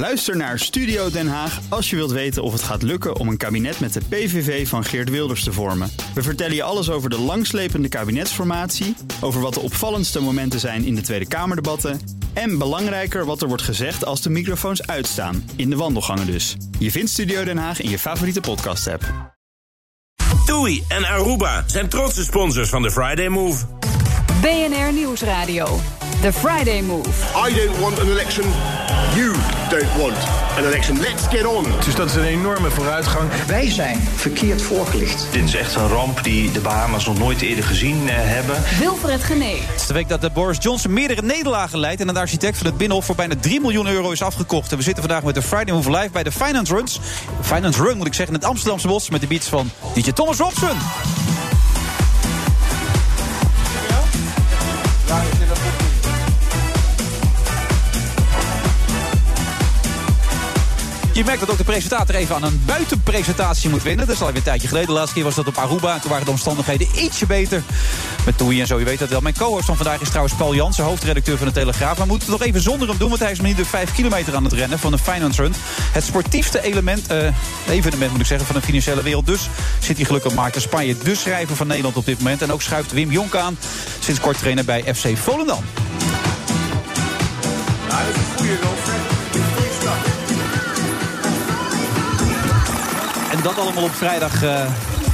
Luister naar Studio Den Haag als je wilt weten of het gaat lukken om een kabinet met de PVV van Geert Wilders te vormen. We vertellen je alles over de langslepende kabinetsformatie, over wat de opvallendste momenten zijn in de Tweede Kamerdebatten en belangrijker wat er wordt gezegd als de microfoons uitstaan, in de wandelgangen dus. Je vindt Studio Den Haag in je favoriete podcast-app. TUI en Aruba zijn trotse sponsors van de Friday Move. BNR Nieuwsradio. The Friday Move. I don't want an election. You don't want an election. Let's get on. Dus dat is een enorme vooruitgang. Wij zijn verkeerd voorgelicht. Dit is echt een ramp die de Bahama's nog nooit eerder gezien uh, hebben. Wilfred Gené. Het is de week dat de Boris Johnson meerdere nederlagen leidt... en een architect van het Binnenhof voor bijna 3 miljoen euro is afgekocht. En we zitten vandaag met de Friday Move Live bij de Finance Runs. Finance Run moet ik zeggen, in het Amsterdamse bos... met de beats van DJ Thomas Robson. Je merkt dat ook de presentator even aan een buitenpresentatie moet winnen. Dat is alweer een tijdje geleden. De laatste keer was dat op Aruba. Toen waren de omstandigheden ietsje beter. Met Toei en zo, je weet dat wel. Mijn co-host van vandaag is trouwens Paul Jansen, hoofdredacteur van de Telegraaf. Maar we moeten het nog even zonder hem doen, want hij is nu de 5 kilometer aan het rennen van de Finance Run. Het sportiefste element, uh, evenement moet ik zeggen, van de financiële wereld. Dus zit hij gelukkig Maarten Spanje, de schrijver van Nederland op dit moment. En ook schuift Wim Jonk aan, sinds kort trainer bij FC Volendam. Nou, dat is een goede En dat allemaal op vrijdag uh,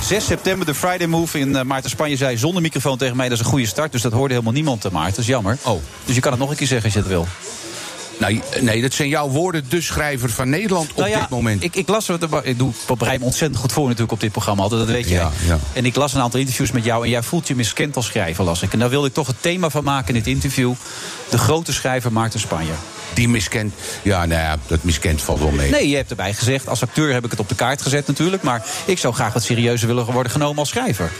6 september, de Friday Move in uh, Maarten Spanje zei zonder microfoon tegen mij... dat is een goede start, dus dat hoorde helemaal niemand, uh, Maarten. Dat is jammer. Oh. Dus je kan het nog een keer zeggen als je het wil. Nou, nee, dat zijn jouw woorden, de schrijver van Nederland op nou ja, dit moment. Ik, ik las het, ik doe bereid me ontzettend goed voor natuurlijk op dit programma altijd, dat weet jij. Ja, ja. En ik las een aantal interviews met jou en jij voelt je miskend als schrijver, las ik. En daar wilde ik toch het thema van maken in dit interview. De grote schrijver Maarten Spanje. Die miskend, ja, nou ja, dat miskend valt wel mee. Nee, je hebt erbij gezegd, als acteur heb ik het op de kaart gezet natuurlijk. Maar ik zou graag wat serieuzer willen worden genomen als schrijver.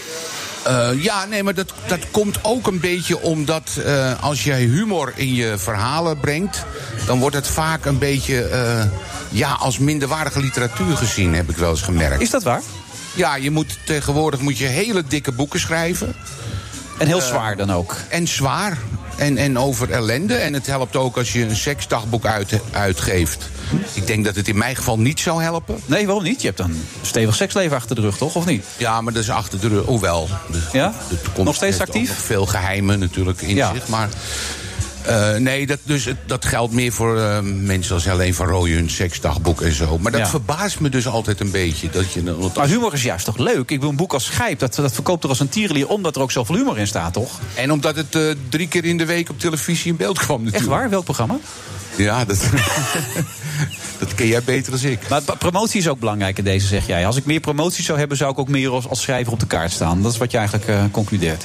Uh, ja, nee, maar dat, dat komt ook een beetje omdat uh, als jij humor in je verhalen brengt, dan wordt het vaak een beetje uh, ja, als minderwaardige literatuur gezien, heb ik wel eens gemerkt. Is dat waar? Ja, je moet tegenwoordig moet je hele dikke boeken schrijven. En heel zwaar dan ook. En zwaar. En, en over ellende. En het helpt ook als je een seksdagboek uit, uitgeeft. Ik denk dat het in mijn geval niet zou helpen. Nee, waarom niet? Je hebt dan een stevig seksleven achter de rug, toch? Of niet? Ja, maar dat is achter de rug. Hoewel. De, ja? de nog steeds actief? Nog veel geheimen natuurlijk in Ja. zich. Maar uh, nee, dat, dus, dat geldt meer voor uh, mensen als Helene van Rooyen, hun seksdagboek en zo. Maar dat Ja. verbaast me dus altijd een beetje. Dat je, want Maar humor is juist toch leuk? Ik wil een boek als Schijp, dat, dat verkoopt er als een tierenlier... omdat er ook zoveel humor in staat, toch? En omdat het uh, drie keer in de week op televisie in beeld kwam natuurlijk. Echt waar? Welk programma? Ja, dat, dat ken jij beter dan ik. Maar promotie is ook belangrijk in deze, zeg jij. Als ik meer promoties zou hebben, zou ik ook meer als, als schrijver op de kaart staan. Dat is wat je eigenlijk eh, concludeert.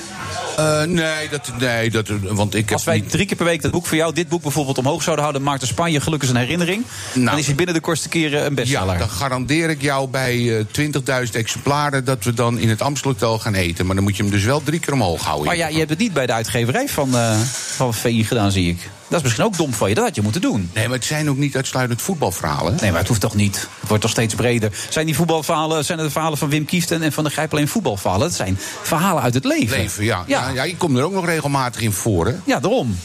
Uh, nee, dat, nee dat, want ik heb Als wij drie keer per week dat boek voor jou, dit boek bijvoorbeeld omhoog zouden houden... Maarten Spanje gelukkig een herinnering... Nou. dan is hij binnen de kortste keren een bestseller. Ja, dan garandeer ik jou bij uh, 20.000 exemplaren dat we dan in het Amstelhotel gaan eten. Maar dan moet je hem dus wel drie keer omhoog houden. Maar ja, je hebt het niet bij de uitgeverij van, uh, van VI gedaan, zie ik. Dat is misschien ook dom van je, dat had je moeten doen. Nee, maar het zijn ook niet uitsluitend voetbalverhalen. Nee, maar het hoeft toch niet? Het wordt toch steeds breder. Zijn die voetbalverhalen, zijn het de verhalen van Wim Kieft en van de Grijp alleen voetbalverhalen? Het zijn verhalen uit het leven. Leven, ja. Ja. Ja. Ja, je komt er ook nog regelmatig in voor, hè? Ja, daarom.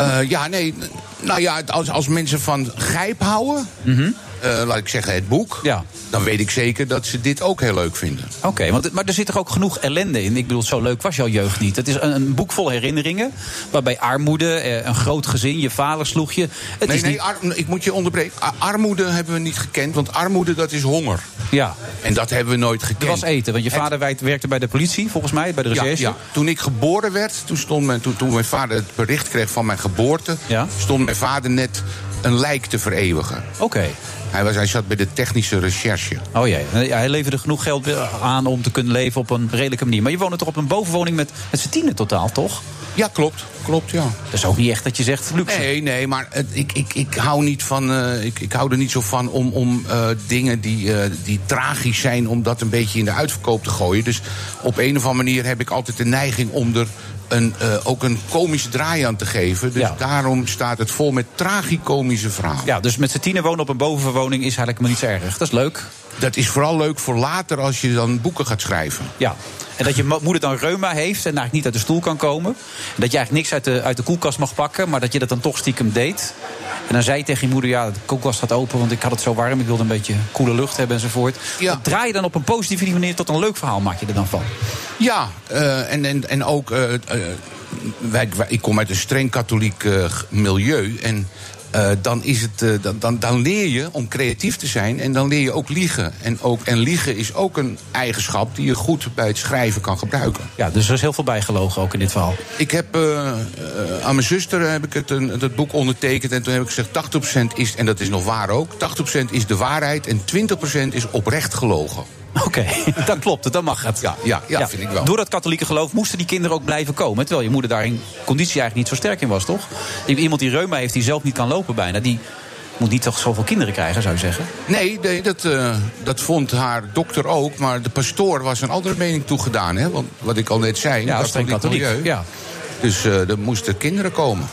Uh, ja, nee. Nou ja, als, als mensen van grijp houden, uh, laat ik zeggen het boek. Ja. dan weet ik zeker dat ze dit ook heel leuk vinden. Oké, want maar er zit toch ook genoeg ellende in? Ik bedoel, zo leuk was jouw jeugd niet. Het is een, een boek vol herinneringen. Waarbij armoede, eh, een groot gezin, je vader sloeg je. Het nee, is nee, niet... ar- ik moet je onderbreken. Ar- armoede hebben we niet gekend, want armoede dat is honger. Ja, En dat hebben we nooit gekend. er was eten. Want je vader werkte- werkte bij de politie, volgens mij, bij de Ja, recherche. ja. Toen ik geboren werd, toen, stond mijn, toen, toen mijn vader het bericht kreeg van mijn geboorte, Ja. stond mijn vader net een lijk te vereeuwigen. Oké. Hij, was, hij zat bij de technische recherche. Oh ja, hij leverde genoeg geld aan om te kunnen leven op een redelijke manier. Maar je woonde toch op een bovenwoning met, met z'n tienen totaal, toch? Ja, klopt. Klopt, ja. Dat is ook niet echt dat je zegt luxe. Nee, nee, maar het, ik, ik, ik hou niet van. eh, ik, ik hou er niet zo van om, om eh, dingen die, eh, die tragisch zijn, om dat een beetje in de uitverkoop te gooien. Dus op een of andere manier heb ik altijd de neiging om er een, eh, ook een komische draai aan te geven. Dus Ja. daarom staat het vol met tragicomische verhalen. Ja, dus met z'n tienen wonen op een bovenverwoning is eigenlijk maar niet zo erg. Dat is leuk. Dat is vooral leuk voor later als je dan boeken gaat schrijven. Ja. En dat je mo- moeder dan reuma heeft en eigenlijk niet uit de stoel kan komen. En dat je eigenlijk niks uit de, uit de koelkast mag pakken, maar dat je dat dan toch stiekem deed. En dan zei je tegen je moeder, ja, de koelkast gaat open, want ik had het zo warm. Ik wilde een beetje koele lucht hebben enzovoort. Ja. Dat draai je dan op een positieve manier tot een leuk verhaal maak je er dan van. Ja, eh, en, en, en ook, eh, eh, wij, wij- ik kom uit een streng katholiek milieu. En eh, dan, is het, eh, dan, dan, dan leer je om creatief te zijn en dan leer je ook liegen. En, ook, en liegen is ook een eigenschap die je goed bij het schrijven kan gebruiken. Ja, dus er is heel veel bijgelogen ook in dit verhaal. Ik heb eh, aan mijn zuster heb ik het, een, het boek ondertekend en toen heb ik gezegd 80% is, en dat is nog waar ook, 80% is de waarheid en 20% is oprecht gelogen. Oké, dan klopt het, dan mag het. Ja, ja, ja, vind ik wel. Door dat katholieke geloof moesten die kinderen ook blijven komen. Terwijl je moeder daar in conditie eigenlijk niet zo sterk in was, toch? Iemand die reuma heeft, die zelf niet kan lopen bijna... die moet niet toch zoveel kinderen krijgen, zou je zeggen? Nee, nee dat, eh, dat vond haar dokter ook. Maar de pastoor was een andere mening toegedaan. Hè? Want wat ik al net zei, Ja, streng katholiek. milieu. Ja. Dus eh, er moesten kinderen komen.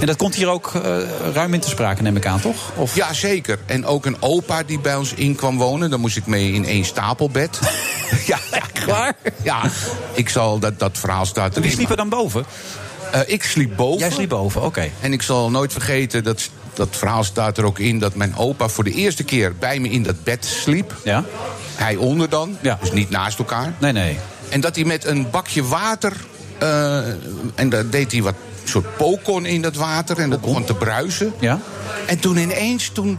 En dat komt hier ook eh, ruim in te sprake, neem ik aan, toch? Of... Ja, zeker. En ook een opa die bij ons in kwam wonen. Daar moest ik mee in één stapelbed. ja, Klaar? ja, ik zal, dat, dat verhaal staat Die erin. sliepen dan boven? Eh, ik sliep boven. Jij sliep boven, oké. En ik zal nooit vergeten, dat, dat verhaal staat er ook in... dat mijn opa voor de eerste keer bij me in dat bed sliep. Ja? Hij onder dan, Ja. dus niet naast elkaar. Nee, nee. En dat hij met een bakje water. eh, en daar deed hij wat soort pokon in dat water. En dat begon te bruisen. Ja? En toen ineens, toen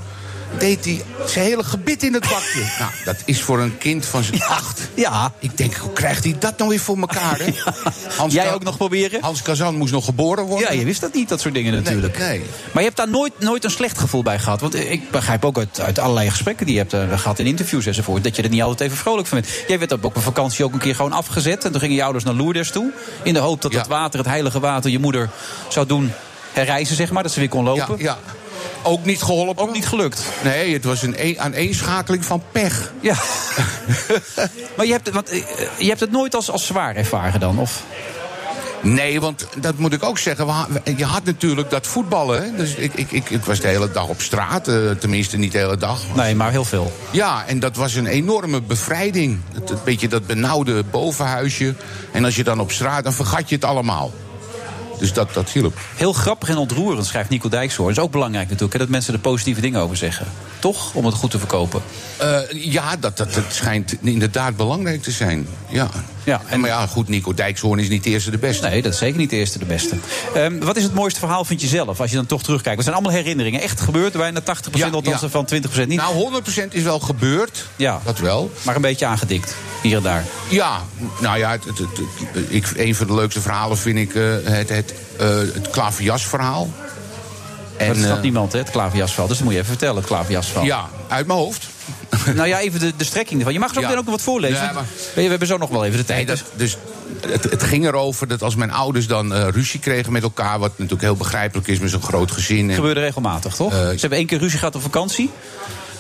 deed hij zijn hele gebit in het bakje. nou, dat is voor een kind van zijn acht. Ja. Ik denk, hoe krijgt hij dat nou weer voor elkaar? Hè? Hans Jij Ka- ook nog proberen? Hans Kazan moest nog geboren worden. Ja, je wist dat niet, dat soort dingen natuurlijk. nee. Maar je hebt daar nooit, nooit een slecht gevoel bij gehad. Want ik begrijp ook uit, uit allerlei gesprekken die je hebt eh, gehad in interviews enzovoort... dat je er niet altijd even vrolijk van bent. Jij werd op een vakantie ook een keer gewoon afgezet. En toen gingen je ouders naar Lourdes toe. In de hoop dat Ja. het water, het heilige water, je moeder zou doen herreizen, zeg maar. Dat ze weer kon Ja, lopen. ja. Ook niet geholpen. Ook niet gelukt. Nee, het was een een- aaneenschakeling van pech. Ja. maar je hebt, het- want, eh, je hebt het nooit als, als zwaar ervaren dan? Of? Nee, want dat moet ik ook zeggen. Je had natuurlijk dat voetballen. Dus ik, ik, ik, ik was de hele dag op straat. eh, tenminste, niet de hele dag. Nee, maar heel veel. Ja, en dat was een enorme bevrijding. Het, het beetje dat benauwde bovenhuisje. En als je dan op straat, dan vergat je het allemaal. Dus dat, dat hielp. Heel grappig en ontroerend, schrijft Nico Dijkshoorn. Dat is ook belangrijk natuurlijk, dat mensen er positieve dingen over zeggen. Toch? Om het goed te verkopen. Eh, ja, dat, dat, dat schijnt inderdaad belangrijk te zijn. Ja. Ja, en, maar ja, goed, Nico Dijkshoorn is niet de eerste de beste. Nee, dat is zeker niet de eerste de beste. Ehm, wat is het mooiste verhaal, vind je zelf, als je dan toch terugkijkt? Het zijn allemaal herinneringen. Echt gebeurd, bijna 80% Ja, althans ja. van 20% niet. Nou, 100% is wel gebeurd. ja, Dat wel. maar een beetje aangedikt. Hier en daar. Ja, nou ja, het, het, ik, een van de leukste verhalen vind ik eh, het, het, eh, het klaverjasverhaal. En, dat snapt eh, niemand, hè, het klaverjasverhaal. Dus dat moet je even vertellen, het klaverjasverhaal. Ja, uit mijn hoofd. Nou ja, even de, de strekking ervan. Je mag zo Ja. meteen ook nog wat voorlezen. Ja, maar- we, hebben zo nog wel even de tijd. Nee, dat, dus het, het ging erover dat als mijn ouders dan eh, ruzie kregen met elkaar... wat natuurlijk heel begrijpelijk is met zo'n groot gezin... Dat En, gebeurde regelmatig, toch? Eh, Ze hebben één keer ruzie gehad op vakantie.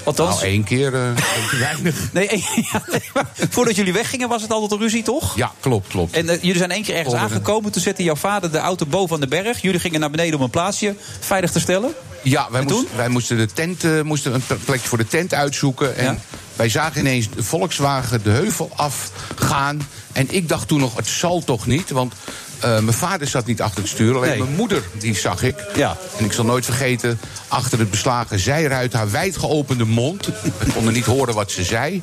Althans, nou, één keer eh, weinig. nee, één- ja, nee, voordat jullie weggingen was het altijd een ruzie, toch? Ja, klopt, klopt. En eh, jullie zijn één keer ergens aangekomen. Toen zette jouw vader de auto boven aan de berg. Jullie gingen naar beneden om een plaatsje veilig te stellen. Ja, wij, moesten, wij moesten, de tent, eh, moesten een plekje voor de tent uitzoeken. En Ja. wij zagen ineens de Volkswagen de heuvel afgaan. En ik dacht toen nog, het zal toch niet? Want eh, mijn vader zat niet achter het stuur, alleen Nee. mijn moeder, die zag ik. Ja. En ik zal nooit vergeten, achter het beslagen zijruit haar wijd geopende mond. We konden niet horen wat ze zei.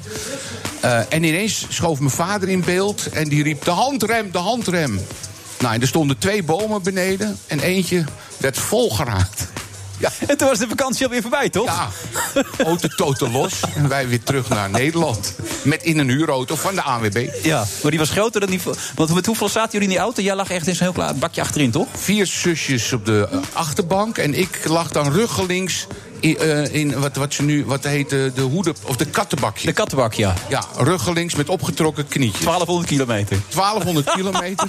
Eh, en ineens schoof mijn vader in beeld en die riep: De handrem, de handrem. Nou, en er stonden twee bomen beneden en eentje werd vol geraakt. Ja, En toen was de vakantie alweer voorbij, toch? ja. auto toten los en wij weer terug naar Nederland. Met in een huurauto van de ANWB. Ja, maar die was groter dan die... Want met hoeveel zaten jullie in die auto? Jij lag echt in zo'n heel klein bakje achterin, toch? Vier zusjes op de achterbank en ik lag dan ruggelings in, eh, in wat, wat ze nu, wat heet de, de hoede, of de kattenbakje. De kattenbak, ja. Ja, ruggelings met opgetrokken knietjes. 1200 kilometer. 1200 kilometer.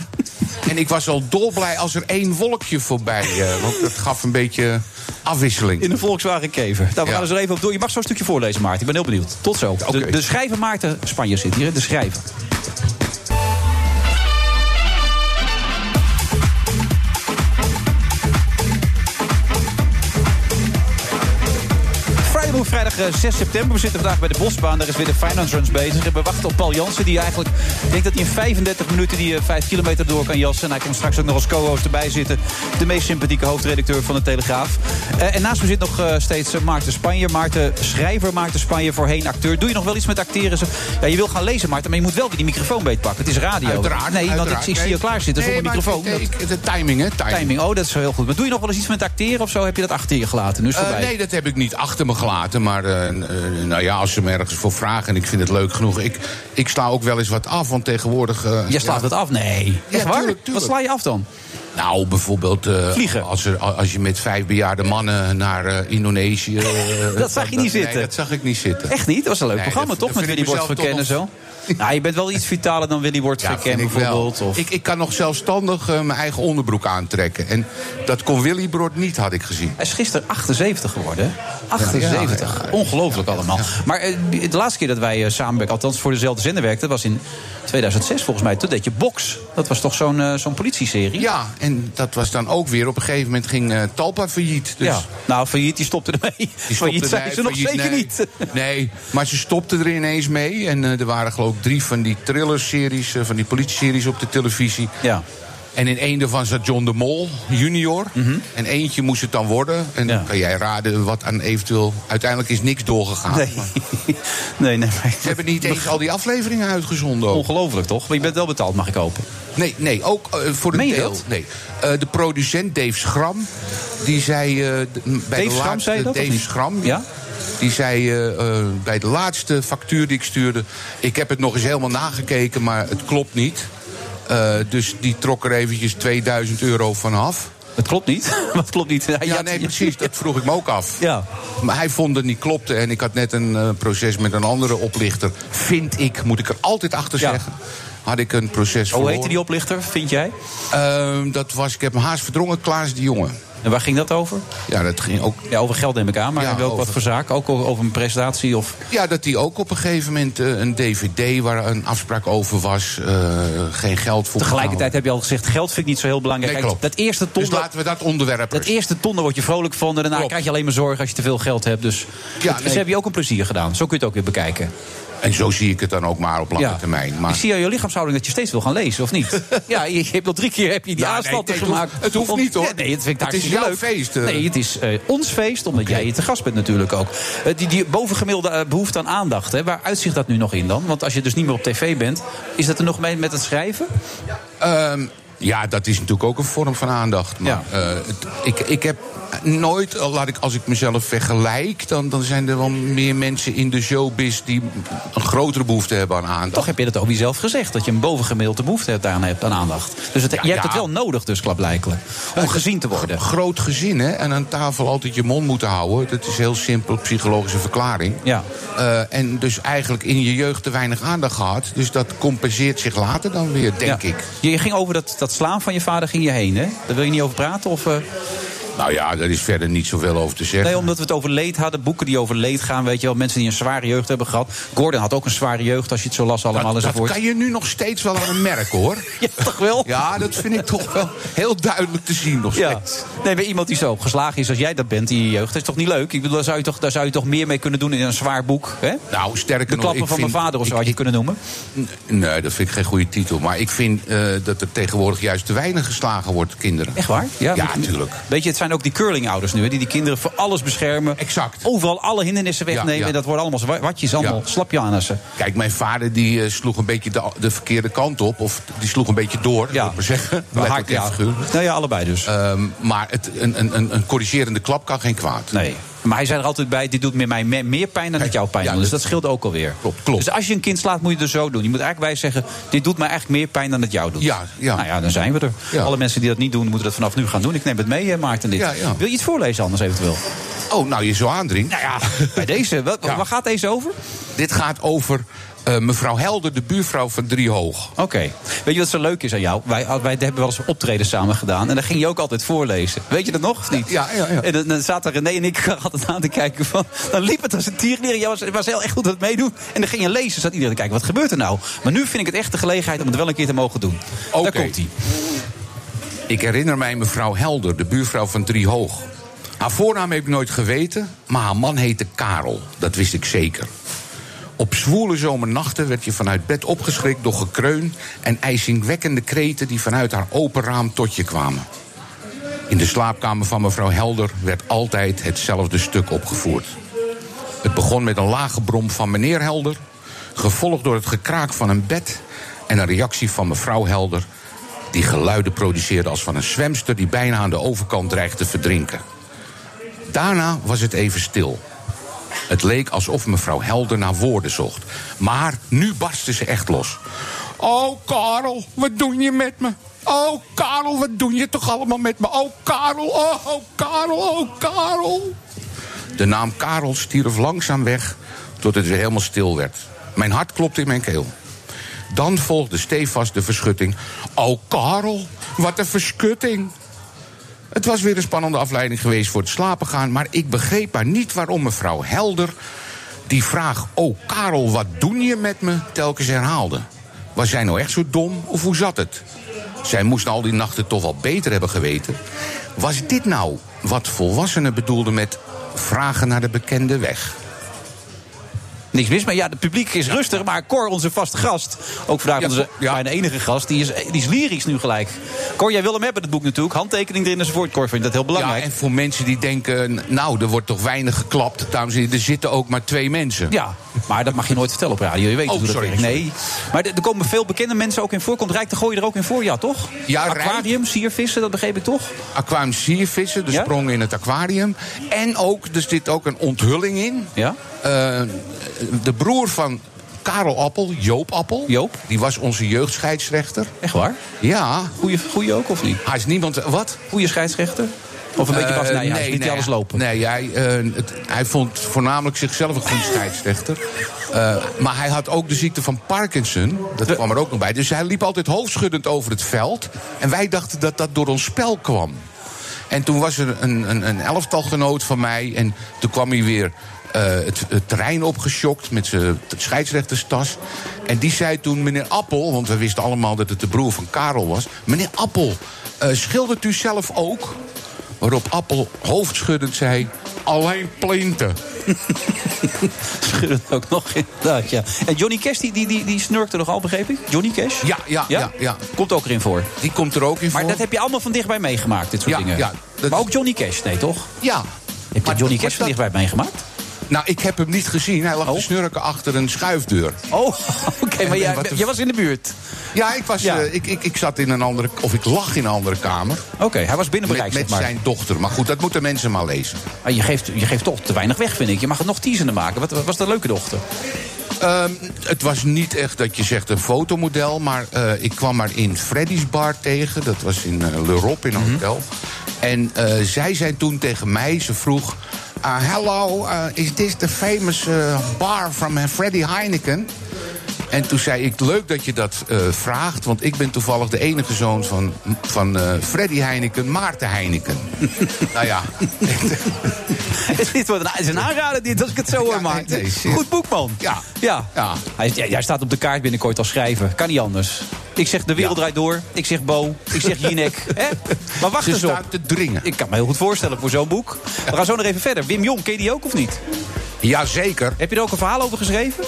En ik was al dolblij als er één wolkje voorbij. eh, want dat gaf een beetje afwisseling. In een Volkswagen Kever. Nou, we Ja. gaan er zo even op door. Je mag zo'n stukje voorlezen, Maarten. Ik ben heel benieuwd. Tot zo. De, de schrijver Maarten Spanje zit hier. De schrijver. Vrijdag eh, 6 september. We zitten vandaag bij de Bosbaan. Daar is weer de Finance Runs bezig. En we wachten op Paul Jansen, die eigenlijk... Ik denk dat hij in 35 minuten die eh, 5 kilometer door kan jassen. En hij komt straks ook nog als co-host erbij zitten. De meest sympathieke hoofdredacteur van de Telegraaf. Eh, en naast me zit nog eh, steeds eh, Maarten Spanje. Maarten schrijver, Maarten Spanje, voorheen acteur. Doe je nog wel iets met acteren? Ja, je wil gaan lezen, Maarten, maar je moet wel weer die microfoon beetpakken. Het is radio. Uiteraard. Nee, want ik, ik zie je klaar zitten Nee, zonder microfoon. ik- de timing, hè? Timing. Timing, oh, dat is wel heel goed. Maar doe je nog wel eens iets met acteren of zo? Heb je dat achter je gelaten? Nu is Eh, nee, dat heb ik niet achter me gelaten. Maar eh, eh, nou ja, als ze me ergens voor vragen en ik vind het leuk genoeg. Ik, ik sla ook wel eens wat af, want tegenwoordig... eh, Je slaat ja, het af? Nee. Ja, Echt waar? tuurlijk, tuurlijk. Wat sla je af dan? Nou, bijvoorbeeld Vliegen. Als, er, als je met vijf bejaarde mannen naar eh, Indonesië... Dat zag je niet nee, zitten. dat zag ik niet zitten. Echt niet? Dat was een leuk Nee, programma, dat- toch? dat Met mezelf verkennen zo. Nou, je bent wel iets vitaler dan Willy Wordt Ja, vind ik bijvoorbeeld. Of... Ik, ik kan nog zelfstandig eh, mijn eigen onderbroek aantrekken. En dat kon Willy Brood niet, had ik gezien. Hij is gisteren 78 geworden. hè? 78. Ja. Ongelooflijk allemaal. Maar eh, de laatste keer dat wij eh, samen, althans voor dezelfde zender werkten, was in 2006 volgens mij. Toen deed je Box. Dat was toch zo'n zo'n politieserie? Ja, en dat was dan ook weer. Op een gegeven moment ging Talpa failliet. Dus Ja. Nou, failliet, die stopte ermee. Die failliet stopte zijn nee, ze nog failliet, zeker nee. niet. Nee, maar ze stopte er ineens mee. En er waren geloof ik drie van die thriller-series, eh, van die politie-series op de televisie. Ja. En in één daarvan zat John de Mol, junior. En eentje moest het dan worden. En Mhm. Ja. kan jij raden wat aan eventueel... Uiteindelijk is niks doorgegaan. Nee. Nee, nee. maar- Ze hebben niet eens al die afleveringen uitgezonden. ook. Ongelooflijk toch? Maar je bent wel betaald, mag ik hopen. Nee, nee, ook eh, voor een Meen deel. dat? Nee. Eh, de producent Dave Schram, die zei bij Dave de Schram laatste... zei dat, Dave? Schram, Ja? Die zei eh, eh, bij de laatste factuur die ik stuurde... ik heb het nog eens helemaal nagekeken, maar het klopt niet. Eh, dus die trok er eventjes 2000 euro vanaf. Het klopt niet. Wat klopt niet? Hij Ja, nee, precies. Dat vroeg ik me ook af. Ja. Maar hij vond het niet klopte. En ik had net een proces met een andere oplichter. Vind ik, moet ik er altijd achter Ja. zeggen. Had ik een proces Hoe verloren. heette die oplichter, vind jij? Ehm, dat was, ik heb hem haast verdrongen, Klaas de Jonge. En waar ging dat over? Ja, dat ging ook. Ja, over geld neem ik aan, maar Ja, welk wat voor zaak? Ook over een prestatie of... Ja, dat hij ook op een gegeven moment eh, een DVD waar een afspraak over was, eh, geen geld voor. Tegelijkertijd heb je al gezegd, geld vind ik niet zo heel belangrijk. Nee, Kijk, klopt. dat eerste ton, Dus laten we dat onderwerp. dat eerste ton, daar word je vrolijk van. En daarna Klopt. krijg je alleen maar zorgen als je te veel geld hebt. Dus, Ja, dus nee. heb je ook een plezier gedaan. Zo kun je het ook weer bekijken. En zo zie ik het dan ook maar op lange termijn. Maar Ik zie aan je lichaamshouding dat je steeds wil gaan lezen, of niet? ja, je hebt al drie keer heb je die nee, nee, het gemaakt. hoeft- het hoeft niet, hoor. Ja, nee, het vind ik Het is jouw leuk. feest, eh. Nee, het is eh, ons feest, omdat jij hier te gast bent natuurlijk ook. Eh, die, die bovengemiddelde eh, behoefte aan aandacht, hè, waar uitzicht dat nu nog in dan? Want als je dus niet meer op tv bent, is dat er nog mee met het schrijven? Ehm, ja, dat is natuurlijk ook een vorm van aandacht. Maar Ja. eh, het- ik, ik heb nooit, laat ik, als ik mezelf vergelijk, dan, dan zijn er wel meer mensen in de showbiz die een grotere behoefte hebben aan aandacht. Toch heb je dat over jezelf gezegd, dat je een bovengemiddelde behoefte hebt aan, hebt aan aandacht. Dus het, Ja, je hebt ja. het wel nodig dus, klaarblijkelijk, om gezien te worden. Groot gezin, hè? En aan tafel altijd je mond moeten houden. Dat is een heel simpel psychologische verklaring. Ja. Eh, en dus eigenlijk in je jeugd te weinig aandacht gehad. Dus dat compenseert zich later dan weer, denk ik. Je ging over dat, dat slaan van je vader ging je heen, hè? Daar wil je niet over praten? Of, eh, Nou ja, daar is verder niet zoveel over te zeggen. Nee, omdat we het over leed hadden. Boeken die over leed gaan, weet je wel. Mensen die een zware jeugd hebben gehad. Gordon had ook een zware jeugd, als je het zo las allemaal dat, dat enzovoort. kan je nu nog steeds wel aan merken, hoor. Ja, toch wel? Ja, dat vind ik toch wel heel duidelijk te zien nog Ja. steeds. Nee, maar iemand die zo geslagen is als jij dat bent in je jeugd, dat is toch niet leuk? Ik bedoel, daar zou je toch, daar zou je toch meer mee kunnen doen in een zwaar boek, hè? Nou, sterker De nog, klappen ik van vind, mijn vader of zo ik- had je ik- kunnen noemen. Nee, dat vind ik geen goede titel. Maar ik vind eh, dat er tegenwoordig juist te weinig geslagen wordt, kinderen. Echt waar? Ja, je- natuurlijk. Weet je, het zijn ook die curlingouders nu, hè, die die kinderen voor alles beschermen. Exact. Overal alle hindernissen wegnemen. Ja, ja. En dat worden allemaal watjes, allemaal Ja. slapjanissen. Kijk, mijn vader die eh, sloeg een beetje de, de verkeerde kant op. Of die sloeg een beetje door, Ja. moet ik maar zeggen. Ja. Nou ja, allebei dus. Ehm, maar het, een, een, een, een corrigerende klap kan geen kwaad. Nee. Maar hij zei er altijd bij, dit doet meer mij me- meer pijn dan het jou pijn Ja, doet. Dus dat- scheelt ook alweer. Klopt, klopt. Dus als je een kind slaat, moet je het er zo doen. Je moet eigenlijk bij zeggen, dit doet mij eigenlijk meer pijn dan het jou doet. Ja, ja. Nou ja, dan zijn we er. Ja. Alle mensen die dat niet doen, moeten dat vanaf nu gaan doen. Ik neem het mee, Maarten. Dit. Ja, ja. Wil je iets voorlezen anders eventueel? Oh, nou, je zo aandringt. Nou ja, bij deze. Wat. Waar gaat deze over? Dit gaat over eh, mevrouw Helder, de buurvrouw van Driehoog. Oké. Weet je wat zo leuk is aan jou? Wij, wij hebben wel eens optreden samen gedaan. En dan ging je ook altijd voorlezen. Weet je dat nog of niet? Ja, ja, ja. En dan, dan zaten René en ik altijd aan te kijken van... Dan liep het als een tierlier. Jij was, was heel echt goed aan het meedoen. En dan ging je lezen. Zat iedereen te kijken, wat gebeurt er nou? Maar nu vind ik het echt de gelegenheid om het wel een keer te mogen doen. Oké. Daar komt hij. Ik herinner mij mevrouw Helder, de buurvrouw van Driehoog. Haar voornaam heb ik nooit geweten, maar haar man heette Karel. Dat wist ik zeker. Op zwoele zomernachten werd je vanuit bed opgeschrikt door gekreun en ijzingwekkende kreten die vanuit haar open raam tot je kwamen. In de slaapkamer van mevrouw Helder werd altijd hetzelfde stuk opgevoerd. Het begon met een lage brom van meneer Helder, gevolgd door het gekraak van een bed en een reactie van mevrouw Helder, die geluiden produceerde als van een zwemster die bijna aan de overkant dreigt te verdrinken. Daarna was het even stil. Het leek alsof mevrouw Helder naar woorden zocht. Maar nu barstte ze echt los. Oh, Karel, wat doe je met me? Oh, Karel, wat doe je toch allemaal met me? Oh, Karel, oh, oh Karel, oh, Karel. De naam Karel stierf langzaam weg tot het weer helemaal stil werd. Mijn hart klopte in mijn keel. Dan volgde stevast de verschutting. Oh, Karel, wat een verschutting. Het was weer een spannende afleiding geweest voor het slapen gaan... maar ik begreep maar niet waarom mevrouw Helder... die vraag, oh Karel, wat doe je met me, telkens herhaalde. Was zij nou echt zo dom, of hoe zat het? Zij moest al die nachten toch wel beter hebben geweten. Was dit nou wat volwassenen bedoelden met vragen naar de bekende weg? Niks mis, maar ja, het publiek is rustig. Maar Cor, onze vaste gast, ook vandaag onze ja. bijna enige gast, die is, die is lyrisch nu gelijk. Cor, jij wil hem hebben, het boek natuurlijk. Handtekening erin enzovoort. Cor vindt dat heel belangrijk. Ja, en voor mensen die denken, nou, er wordt toch weinig geklapt. Dames en heren, er zitten ook maar twee mensen. Ja, maar dat mag je nooit vertellen op radio. Je weet Oh, hoe dat sorry, werkt. sorry. Nee. Maar er komen veel bekende mensen ook in voor. Komt Rijk de Gooi er ook in voor, ja toch? Ja. Aquarium, siervissen, dat begreep ik toch? Aquarium siervissen, de Ja? sprong in het aquarium. En ook, er zit ook een onthulling in. Ja? Eh, de broer van Karel Appel, Joop Appel. Joop? Die was onze jeugdscheidsrechter. Echt waar? Ja. Goeie, goeie ook, of niet? Hij is niemand... Wat? Goeie scheidsrechter? Of een beetje Eh, pas, nee, hij liet alles lopen. Nee, hij, eh, het- hij vond voornamelijk zichzelf een goede scheidsrechter. Eh, maar hij had ook de ziekte van Parkinson. Dat kwam er ook nog bij. Dus hij liep altijd hoofdschuddend over het veld. En wij dachten dat dat door ons spel kwam. En toen was er een, een, een elftalgenoot van mij. En toen kwam hij weer het, het terrein opgeschokt met zijn scheidsrechterstas. En die zei toen, meneer Appel, want we wisten allemaal dat het de broer van Karel was. Meneer Appel, schildert u zelf ook? Waarop Appel hoofdschuddend zei, alleen plinten. Schuddend ook nog, inderdaad, ja. En Johnny Cash, die, die, die, die snurkte nog al, begreep ik? Johnny Cash? Ja, ja, ja, ja. Komt ook erin voor. Die komt er ook in Maar voor. dat heb je allemaal van dichtbij meegemaakt, dit soort Ja, dingen. ja, dat maar ook Johnny Cash, nee toch? Ja. Heb je Maar Johnny Cash van dat- dichtbij meegemaakt? Nou, ik heb hem niet gezien. Hij lag Oh. te snurken achter een schuifdeur. Oh, oké, maar jij, de- was in de buurt. Ja, ik, was, Ja. eh, ik, ik, ik zat in een andere... Of ik lag in een andere kamer. Oké, hij was binnen Met, bereik, met zeg maar. zijn dochter. Maar goed, dat moeten mensen maar lezen. Maar je geeft, je geeft toch te weinig weg, vind ik. Je mag het nog teasender maken. Wat wat was dat leuke dochter? Ehm, het was niet echt dat je zegt een fotomodel. Maar eh, ik kwam haar in Freddy's Bar tegen. Dat was in eh, Le Rob in een hotel. En eh, zij zei toen tegen mij, ze vroeg... uh, hello, uh, is this the famous uh, bar from Freddy Heineken? En toen zei ik, leuk dat je dat eh, vraagt... want ik ben toevallig de enige zoon van, van eh, Freddy Heineken, Maarten Heineken. nou ja, dit wordt een, het is een aanrader, dit, als ik het zo hoor, Ja, nee, nee. Goed boek, man. Ja. ja. Ja. Hij, jij staat op de kaart binnenkort als schrijver. Kan niet anders. Ik zeg De Wereld Ja. Draait Door. Ik zeg Bo. Ik zeg Jinek. Maar wacht ze eens op. te dringen. Ik kan me heel goed voorstellen voor zo'n boek. We gaan zo nog even verder. Wim Jong, ken je die ook of niet? Jazeker. Heb je er ook een verhaal over geschreven?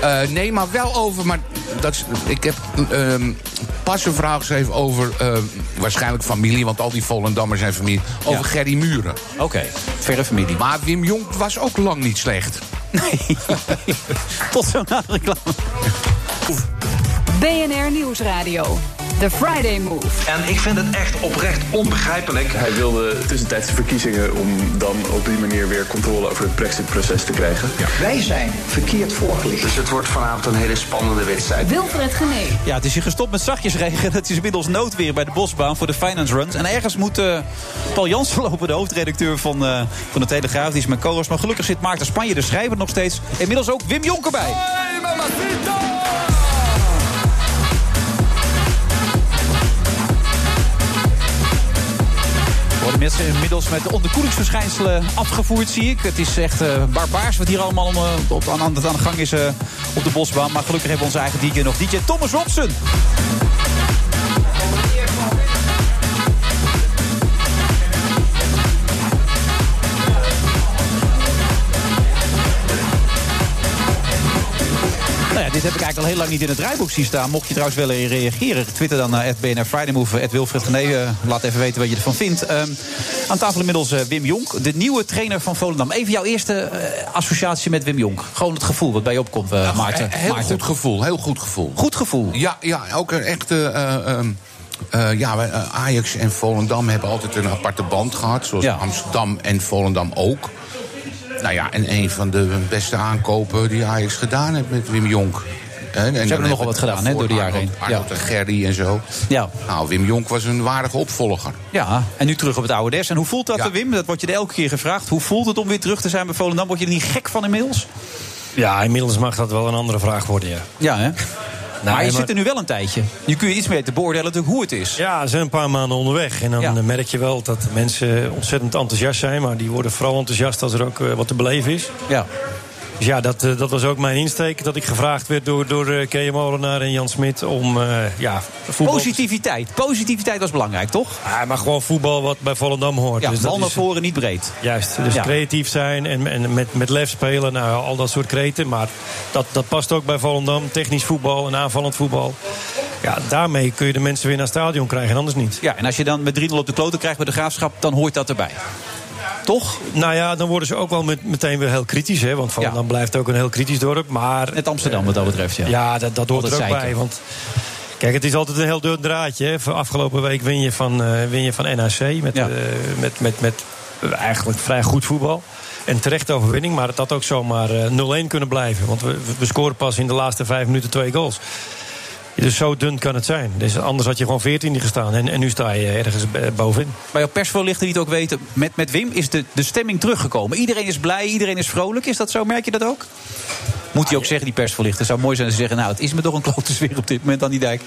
Eh, nee, maar wel over. Maar dat is, ik heb ehm, pas een verhaal geschreven over. ehm, waarschijnlijk familie, want al die Volendammers zijn familie. Over Ja. Gerry Muren. Oké, verre familie. Maar Wim Jong was ook lang niet slecht. Nee. Tot zo na de reclame. BNR Nieuwsradio. The Friday Move. En ik vind het echt oprecht onbegrijpelijk. Hij wilde tussentijdse verkiezingen om dan op die manier weer controle over het Brexit-proces te krijgen. Wij zijn verkeerd voorgelicht. Dus het wordt vanavond een hele spannende wedstrijd. Wilfred Genee. Ja, het is hier gestopt met zachtjes regen. Het is inmiddels noodweer bij de Bosbaan voor de Finance Runs. En ergens moet eh, Paul Jansen lopen, de hoofdredacteur van, eh, van de Telegraaf. Die is mijn co-host. Maar gelukkig zit Maarten Spanje, de schrijver, nog steeds. Inmiddels ook Wim Jonker bij. Worden mensen inmiddels met de onderkoelingsverschijnselen afgevoerd, zie ik. Het is echt eh, barbaars wat hier allemaal om, eh, op, aan, aan de gang is eh, op de bosbaan. Maar gelukkig hebben we onze eigen DJ nog. DJ Thomas Robson. Dit heb ik eigenlijk al heel lang niet in het draaiboek zien staan. Mocht je trouwens willen reageren, twitter dan naar BNR Friday Move, Ed Wilfred Gené. eh, laat even weten wat je ervan vindt. Ehm, aan tafel inmiddels eh, Wim Jonk, de nieuwe trainer van Volendam. Even jouw eerste eh, associatie met Wim Jonk. Gewoon het gevoel wat bij je opkomt, eh, Maarten. Heel Maarten. goed gevoel, heel goed gevoel. Goed gevoel? Ja, ja ook een echte... eh, ehm, eh, ja, eh, Ajax en Volendam hebben altijd een aparte band gehad. Zoals Ja. Amsterdam en Volendam ook. Nou ja, en een van de beste aankopen die Ajax gedaan heeft met Wim Jonk. En, en hebben nogal wat gedaan, hè, door de jaren heen. Arnold en Gerry en zo. Ja. Nou, Wim Jonk was een waardige opvolger. Ja, en nu terug op het oude des. En hoe voelt dat, Ja. eh, Wim? Dat wordt je er elke keer gevraagd. Hoe voelt het om weer terug te zijn bij Volendam? Word je er niet gek van inmiddels? Ja, inmiddels mag dat wel een andere vraag worden, ja. Ja, hè? Maar je maar- zit er nu wel een tijdje. Nu kun je iets meer te beoordelen natuurlijk hoe het is. Ja, ze zijn een paar maanden onderweg. En dan Ja. eh, merk je wel dat de mensen ontzettend enthousiast zijn. Maar die worden vooral enthousiast als er ook eh, wat te beleven is. Ja. Dus ja, dat, eh, dat was ook mijn insteek. Dat ik gevraagd werd door, door uh, Kees Molenaar en Jan Smit om eh, ja, voetbal... Positiviteit. Positiviteit was belangrijk, toch? Ja, maar gewoon voetbal wat bij Volendam hoort. Ja, Dus bal naar voren, niet breed. Juist, dus Ja. creatief zijn en, en met, met lef spelen. Nou, al dat soort kreten. Maar dat, dat past ook bij Volendam. Technisch voetbal en aanvallend voetbal. Ja, daarmee kun je de mensen weer naar het stadion krijgen en anders niet. Ja, en als je dan met 3-0 op de kloten krijgt bij de graafschap, dan hoort dat erbij. Toch? Nou ja, dan worden ze ook wel met, meteen weer heel kritisch. Hè, want Volendam blijft ook een heel kritisch dorp. Maar, Net Amsterdam wat dat betreft, ja. Ja, dat, dat hoort er ook bij. Want kijk, het is altijd een heel dun draadje. Hè. Afgelopen week win je van, eh, win je van NAC met, Ja. eh, met, met, met eigenlijk vrij goed voetbal. En terecht overwinning, maar het had ook zomaar eh, 0-1 kunnen blijven. Want we, we scoren pas in de laatste vijf minuten twee goals. Dus zo dun kan het zijn. Dus anders had je gewoon 14 gestaan. En, en nu sta je ergens bovenin. Bij jouw persvoorlichter die het ook weten, met, met Wim is de, de stemming teruggekomen. Iedereen is blij, iedereen is vrolijk. Is dat zo? Merk je dat ook? Moet hij ook zeggen, die persvoorlichter? Het zou mooi zijn ze zeggen, nou, het is me toch een klote sfeer op dit moment aan die dijk.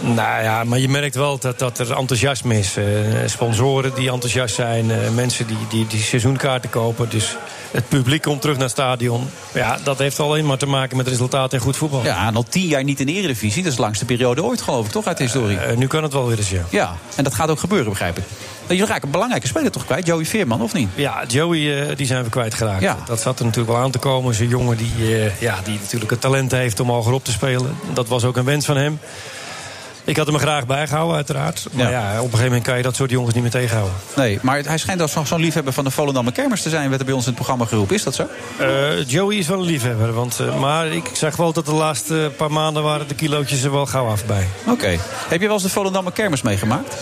Nou ja, maar je merkt wel dat, dat er enthousiasme is. Eh, sponsoren die enthousiast zijn. eh, mensen die, die, die seizoenkaarten kopen. Dus het publiek komt terug naar het stadion. Ja, dat heeft alleen maar te maken met resultaten en goed voetbal. Ja, en al tien jaar niet in de eredivisie. Dat is de langste periode ooit, geloof ik, toch, uit de historie? Eh, nu kan het wel weer eens, ja. Ja, en dat gaat ook gebeuren, begrijp ik. Je raakt een belangrijke speler toch kwijt, Joey Veerman, of niet? Ja, Joey eh, die zijn we kwijtgeraakt. Ja. Dat zat er natuurlijk wel aan te komen. Een jongen die, eh, ja, die natuurlijk het talent heeft om hogerop te spelen. Dat was ook een wens van hem. Ik had hem er graag bijgehouden, uiteraard. Maar ja. op een gegeven moment kan je dat soort jongens niet meer tegenhouden. Nee, maar hij schijnt als zo'n liefhebber van de Volendammer Kermers te zijn... werd er bij ons in het programma geroepen. Is dat zo? Eh, Joey is wel een liefhebber. Want, eh, maar ik zag wel dat de laatste paar maanden waren de kilootjes er wel gauw af bij. Oké. Heb je wel eens de Volendammer Kermers meegemaakt?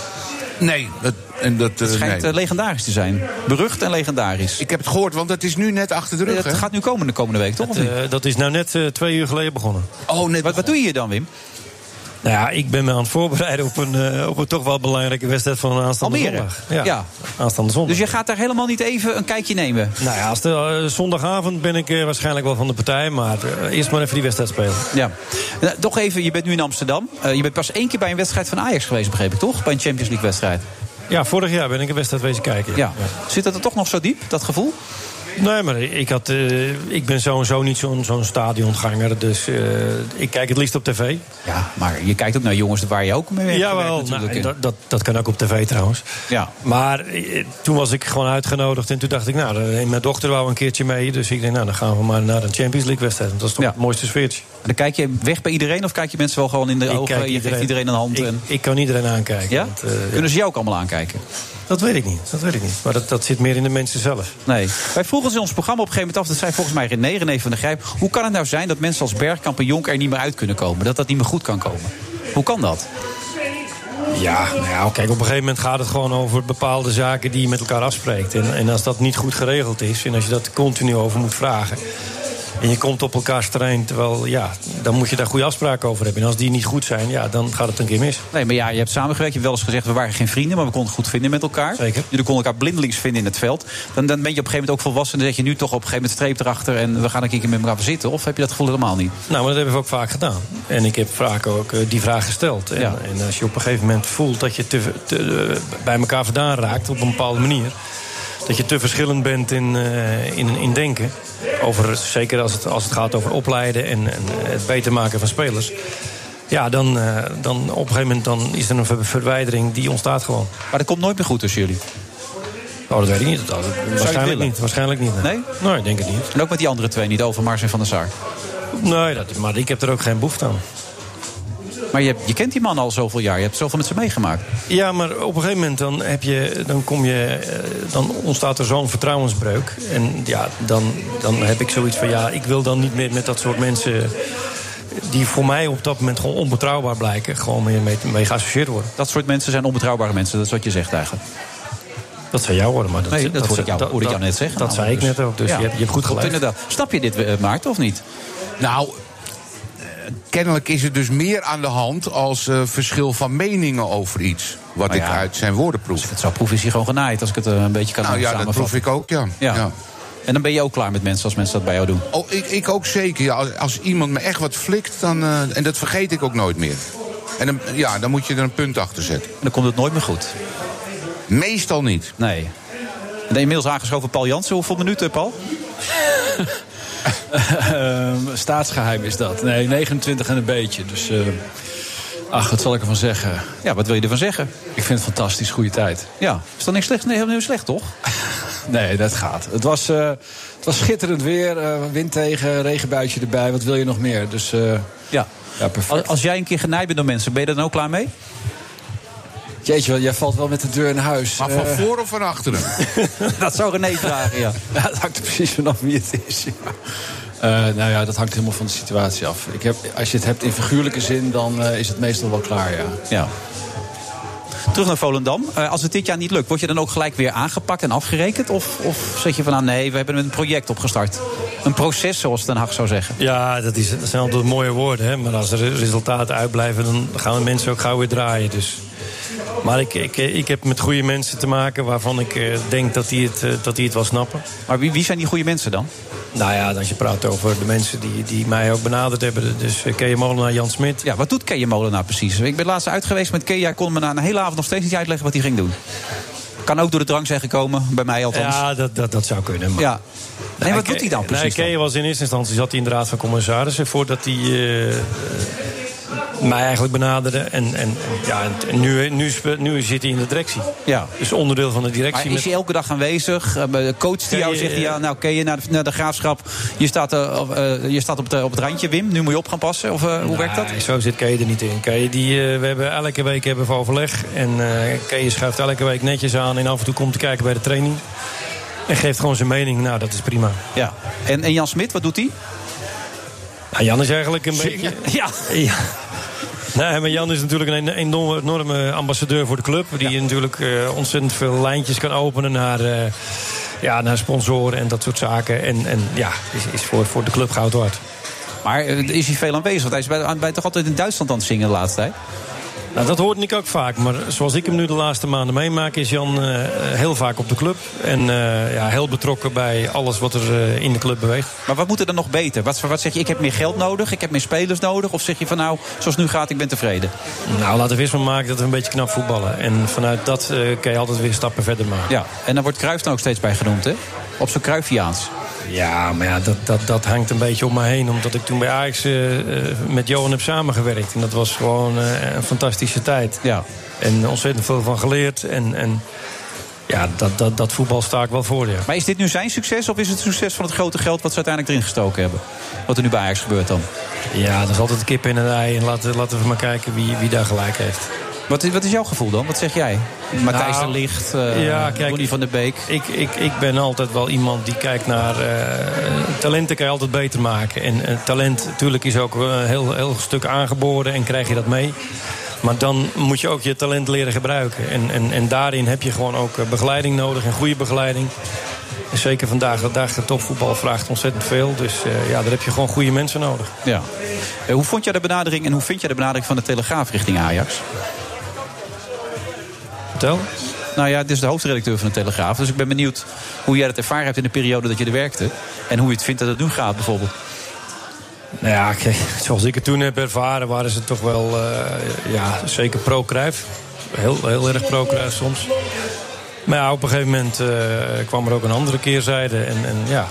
Nee, dat, en dat, Het eh, schijnt nee. eh, legendarisch te zijn. Berucht en legendarisch. Ik heb het gehoord, want het is nu net achter de rug. Het gaat nu komen de komende week, toch? of niet? Eh, dat is nou net eh, twee uur geleden begonnen. Oh, net wat, wat doe je hier dan, Wim? Nou ja, ik ben me aan het voorbereiden op een, eh, op een toch wel belangrijke wedstrijd van aanstaande Almere? zondag. Ja. aanstaande zondag. Dus je gaat daar helemaal niet even een kijkje nemen? Nou ja, als de, eh, zondagavond ben ik eh, waarschijnlijk wel van de partij. Maar eerst maar even die wedstrijd spelen. Ja. Nou, toch even, je bent nu in Amsterdam. Je bent pas één keer bij een wedstrijd van Ajax geweest, begreep ik, toch? Bij een Champions League wedstrijd. Ja, vorig jaar ben ik een wedstrijd wezen kijken. Ja. Zit dat er toch nog zo diep, dat gevoel? Nee, maar ik, had, eh, ik ben sowieso niet zo'n zo'n stadionganger. Dus eh, ik kijk het liefst op tv. Ja, maar je kijkt ook naar jongens waar je ook mee werkt. Jawel, nou, dat, dat, dat kan ook op tv trouwens. Ja. Maar eh, toen was ik gewoon uitgenodigd. En toen dacht ik, nou, mijn dochter wou een keertje mee. Dus ik denk, nou, dan gaan we maar naar een Champions League wedstrijd. Want dat is toch het mooiste sfeertje. Dan kijk je weg bij iedereen of kijk je mensen wel gewoon in de Ik ogen? kijk Je geeft iedereen een hand. Ik, en... ik kan iedereen aankijken. Ja? want, eh, Kunnen ze jou ook allemaal aankijken? Dat weet ik niet. Dat weet ik niet. Maar dat, dat zit meer in de mensen zelf. Nee. Wij vroegen ons in ons programma op een gegeven moment af... dat zei volgens mij René, René van der Grijp... hoe kan het nou zijn dat mensen als Bergkamp en Jonk er niet meer uit kunnen komen? Dat dat niet meer goed kan komen? Hoe kan dat? Ja, nou ja, kijk, op een gegeven moment gaat het gewoon over bepaalde zaken die je met elkaar afspreekt. En, en als dat niet goed geregeld is en als je dat continu over moet vragen. En je komt op elkaars terrein, terwijl ja, dan moet je daar goede afspraken over hebben. En als die niet goed zijn, ja, dan gaat het een keer mis. Nee, maar ja, je hebt samengewerkt. Je hebt wel eens gezegd, we waren geen vrienden... maar we konden goed vinden met elkaar. Zeker. Jullie konden elkaar blindelings vinden in het veld. Dan, dan ben je op een gegeven moment ook volwassen... en dan zet je nu toch op een gegeven moment streep erachter... en we gaan een keer met elkaar zitten. Of heb je dat gevoel helemaal niet? Nou, maar dat hebben we ook vaak gedaan. En ik heb vaak ook eh, die vraag gesteld. En, Ja. en als je op een gegeven moment voelt dat je te, te, eh, bij elkaar vandaan raakt op een bepaalde manier. Dat je te verschillend bent in, eh, in, in denken. Over, zeker als het, als het gaat over opleiden en, en het beter maken van spelers. Ja, dan, eh, dan op een gegeven moment dan is er een ver- verwijdering die ontstaat gewoon. Maar dat komt nooit meer goed tussen jullie? Oh, dat weet ik niet. Dat, waarschijnlijk niet. Waarschijnlijk niet. Nee? Nee, ik denk het niet. En ook met die andere twee niet, Overmars en Van der Sar? Nee, dat, maar ik heb er ook geen behoefte aan. Maar je, je kent die man al zoveel jaar. Je hebt zoveel met ze meegemaakt. Ja, maar op een gegeven moment dan, heb je, dan, kom je, eh, dan ontstaat er zo'n vertrouwensbreuk. En ja, dan, dan heb ik zoiets van... ja, ik wil dan niet meer met dat soort mensen... die voor mij op dat moment gewoon onbetrouwbaar blijken... gewoon mee, mee, mee geassocieerd worden. Dat soort mensen zijn onbetrouwbare mensen. Dat is wat je zegt eigenlijk. Dat zou jou worden, maar dat, nee, dat, hoorde ik jou, hoorde ik jou net zeggen. Dat zei ik net ook, dus je, hebt, je hebt goed gelijk. Inderdaad. Snap je dit, eh, Maarten, of niet? Nou, kennelijk is er dus meer aan de hand als eh, verschil van meningen over iets. Wat Nou ik uit zijn woorden proef. Als ik het zou proeven, is hij gewoon genaaid. Als ik het eh, een beetje kan Nou ja, dat proef ik ook, ja. Ja. Ja. En dan ben je ook klaar met mensen als mensen dat bij jou doen. Oh, ik, ik ook zeker. Ja, als, als iemand me echt wat flikt, dan, eh, en dat vergeet ik ook nooit meer. En dan, ja, dan moet je er een punt achter zetten. En dan komt het nooit meer goed. Meestal niet. Nee. En inmiddels aangeschoven Paul Jansen. Hoeveel minuten, Paul? Ehm, staatsgeheim is dat. Nee, 29 en een beetje. Dus, eh, ach, wat zal ik ervan zeggen? Ja, wat wil je ervan zeggen? Ik vind het fantastisch, goede tijd. Ja, is dat niks slecht? Nee, helemaal niet slecht, toch? Nee, dat gaat. Het was, eh, het was schitterend weer, eh, wind tegen, regenbuitje erbij. Wat wil je nog meer? Dus Ja. ja, perfect. Als, als jij een keer genaaid bent door mensen, ben je er dan ook klaar mee? Jeetje, jij valt wel met de deur in huis. Maar van Eh, voor of van achteren? Dat zou René vragen, ja. Ja, dat hangt er precies vanaf wie het is. Ja. Eh, nou ja, dat hangt helemaal van de situatie af. Ik heb, als je het hebt in figuurlijke zin, dan eh, is het meestal wel klaar, ja. ja. Terug naar Volendam. Eh, als het dit jaar niet lukt, word je dan ook gelijk weer aangepakt en afgerekend? Of, of zeg je van, nou nee, we hebben een project opgestart? Een proces, zoals Den Haag zou zeggen. Ja, dat, is, dat zijn altijd mooie woorden. Hè? Maar als er resultaten uitblijven, dan gaan de mensen ook gauw weer draaien. Dus. Maar ik, ik, ik heb met goede mensen te maken waarvan ik eh, denk dat die, het, eh, dat die het wel snappen. Maar wie, wie zijn die goede mensen dan? Nou ja, als je praat over de mensen die, die mij ook benaderd hebben. Dus uh, Kees Molenaar, Jan Smit. Ja, wat doet Kees Molenaar precies? Ik ben laatst uit geweest met. Hij kon me na een hele avond nog steeds niet uitleggen wat hij ging doen. Kan ook door de drank zijn gekomen, bij mij althans. Ja, dat, dat, dat zou kunnen. Maar... Ja. Nee, wat doet hij dan precies? Nee, was in eerste instantie zat hij in de Raad van Commissarissen... voordat hij uh, mij eigenlijk benaderde. En, en, ja, en nu, nu, nu zit hij in de directie. Ja. Dus onderdeel van de directie. Maar is hij elke dag aanwezig? Uh, coacht hij jou? Zegt hij, ja, nou, ken je naar de, naar de graafschap? Je staat, uh, uh, je staat op, de, op het randje, Wim. Nu moet je op gaan passen. Of hoe nee, werkt dat? Zo zit Kees er niet in. Kees, die, we hebben elke week hebben we overleg. En Kees schuift elke week netjes aan. En af en toe komt te kijken bij de training. En geeft gewoon zijn mening. Nou, dat is prima. Ja. En, en Jan Smit, wat doet hij? Nou, Jan is eigenlijk een beetje... Ja. ja. Nee, maar Jan is natuurlijk een enorme, enorme ambassadeur voor de club. Die ja. natuurlijk uh, ontzettend veel lijntjes kan openen naar, uh, ja, naar sponsoren en dat soort zaken. En, en ja, is, is voor, voor de club goud waard. Maar uh, is hij veel aanwezig? Want hij is bij, bij toch altijd in Duitsland aan het zingen de laatste tijd? Nou, dat hoorde ik ook vaak. Maar zoals ik hem nu de laatste maanden meemaak... is Jan uh, heel vaak op de club. En uh, ja, heel betrokken bij alles wat er uh, in de club beweegt. Maar wat moet er dan nog beter? Wat, wat zeg je, ik heb meer geld nodig? Ik heb meer spelers nodig? Of zeg je van nou, zoals nu gaat, ik ben tevreden? Nou, laten we eerst maar maken dat we een beetje knap voetballen. En vanuit dat kan je altijd weer stappen verder maken. Ja, en dan wordt Cruijff dan ook steeds bij genoemd, hè? Op zo'n Cruijffiaans. Ja, maar ja, dat, dat, dat hangt een beetje om me heen. Omdat ik toen bij Ajax uh, met Johan heb samengewerkt. En dat was gewoon uh, een fantastische tijd. Ja. En ontzettend veel van geleerd. En, en ja, dat, dat, dat voetbal sta ik wel voor, ja. Maar is dit nu zijn succes of is het succes van het grote geld... wat ze uiteindelijk erin gestoken hebben? Wat er nu bij Ajax gebeurt dan? Ja, dat is altijd een kip in een ei. En laten, laten we maar kijken wie, wie daar gelijk heeft. Wat is, wat is jouw gevoel dan? Wat zeg jij? Matthijs nou, de Licht, uh, ja, kijk, Ronnie van der Beek. Ik, ik, ik ben altijd wel iemand die kijkt naar... Uh, talenten kan je altijd beter maken. En uh, talent natuurlijk is ook een heel, heel stuk aangeboren en krijg je dat mee. Maar dan moet je ook je talent leren gebruiken. En, en, en daarin heb je gewoon ook begeleiding nodig en goede begeleiding. En zeker vandaag de dag, de topvoetbal vraagt ontzettend veel. Dus uh, ja, daar heb je gewoon goede mensen nodig. Ja. Uh, hoe vond jij de benadering en hoe vind jij de benadering van de Telegraaf richting Ajax? Vertel. Nou ja, dit is de hoofdredacteur van de Telegraaf. Dus ik ben benieuwd hoe jij dat ervaren hebt in de periode dat je er werkte. En hoe je het vindt dat het nu gaat bijvoorbeeld. Nou ja, kijk, zoals ik het toen heb ervaren, waren ze toch wel uh, ja, zeker pro-Kruif. Heel, heel erg pro-Kruif soms. Maar ja, op een gegeven moment uh, kwam er ook een andere keerzijde. En, en ja,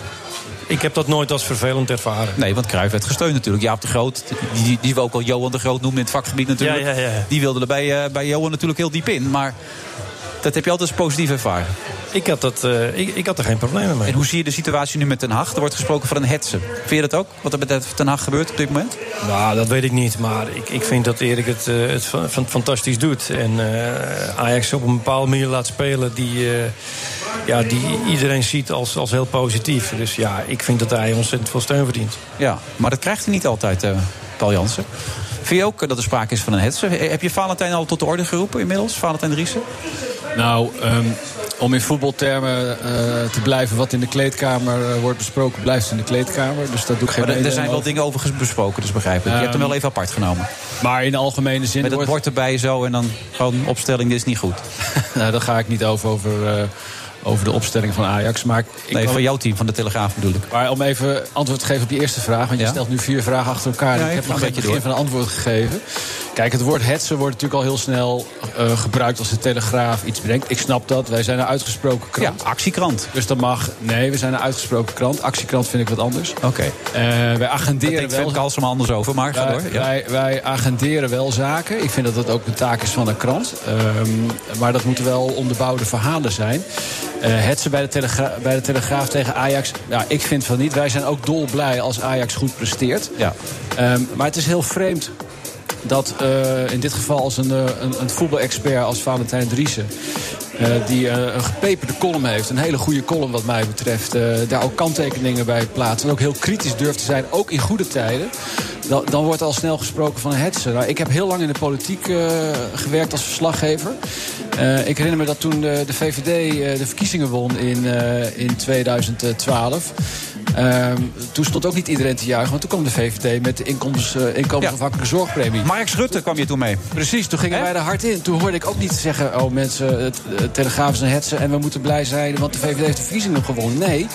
ik heb dat nooit als vervelend ervaren. Nee, want Cruijff werd gesteund natuurlijk. Jaap de Groot, die, die we ook al Johan de Groot noemden in het vakgebied natuurlijk. Ja, ja, ja. Die wilde er bij, uh, bij Johan natuurlijk heel diep in. Maar Dat heb je altijd als positief ervaren. Ik had, dat, eh, ik, ik had er geen problemen mee. En hoe zie je de situatie nu met Den Haag? Er wordt gesproken van een hetsen. Vind je dat ook, wat er met Den Haag gebeurt op dit moment? Nou, dat weet ik niet. Maar ik, ik vind dat Erik het, eh, het fa- fan- fantastisch doet. En eh, Ajax op een bepaalde manier laat spelen die, eh, ja, die iedereen ziet als, als heel positief. Dus ja, ik vind dat hij ontzettend veel steun verdient. Ja, maar dat krijgt hij niet altijd, eh, Paul Jansen. Vind je ook dat er sprake is van een hetsen? Eh, Heb je Valentijn al tot de orde geroepen inmiddels? Valentijn Driessen? Nou, ehm, om in voetbaltermen eh, te blijven wat in de kleedkamer eh, wordt besproken, blijft in de kleedkamer. Dus dat doe ik geen Maar er- zijn wel over. dingen over besproken, dus begrijp ik. Je hebt hem wel even apart genomen. Maar in de algemene zin. Met het wordt- bord erbij zo en dan gewoon opstelling, dit is niet goed. nou, daar ga ik niet over, over, eh, over de opstelling van Ajax. Maar ik Nee, kan- van jouw team, van de Telegraaf bedoel ik. Maar om even antwoord te geven op die eerste vraag. Want je Ja. stelt nu vier vragen achter elkaar. Ja, ik heb nog een beetje begin door. van een antwoord gegeven. Kijk, het woord hetsen wordt natuurlijk al heel snel eh, gebruikt als de Telegraaf iets brengt. Ik snap dat. Wij zijn een uitgesproken krant. Ja, actiekrant. Dus dat mag. Nee, we zijn een uitgesproken krant. Actiekrant vind ik wat anders. Oké. Eh, wij Daar agenderen denkt wel... Femke Halsema anders over, maar ga Wij, door. Ja. wij, wij agenderen wel zaken. Ik vind dat dat ook een taak is van een krant. Ehm, maar dat moeten wel onderbouwde verhalen zijn. Eh hetsen bij de, Telegra bij de Telegraaf tegen Ajax. Ja, ik vind van niet. Wij zijn ook dolblij als Ajax goed presteert. Ja. Ehm, maar het is heel vreemd dat eh, in dit geval als een, eh, een, een voetbalexpert als Valentijn Driessen... die een gepeperde column heeft, een hele goede column wat mij betreft... daar ook kanttekeningen bij plaatst en ook heel kritisch durft te zijn, ook in goede tijden... Dan, dan wordt al snel gesproken van een hetsen. Nou, ik heb heel lang in de politiek eh, gewerkt als verslaggever. Eh, ik herinner me dat toen de, de VVD eh, de verkiezingen won in, in 2012... Ehm, toen stond ook niet iedereen te juichen, want toen kwam de VVD met de inkomens, inkomensafhankelijke zorgpremie. Mark Rutte kwam je toen mee. Precies, toen gingen wij er hard in. Toen hoorde ik ook niet zeggen, oh mensen, het, het Telegraaf is een hetsen en we moeten blij zijn, want de VVD heeft de verkiezingen gewonnen. Nee,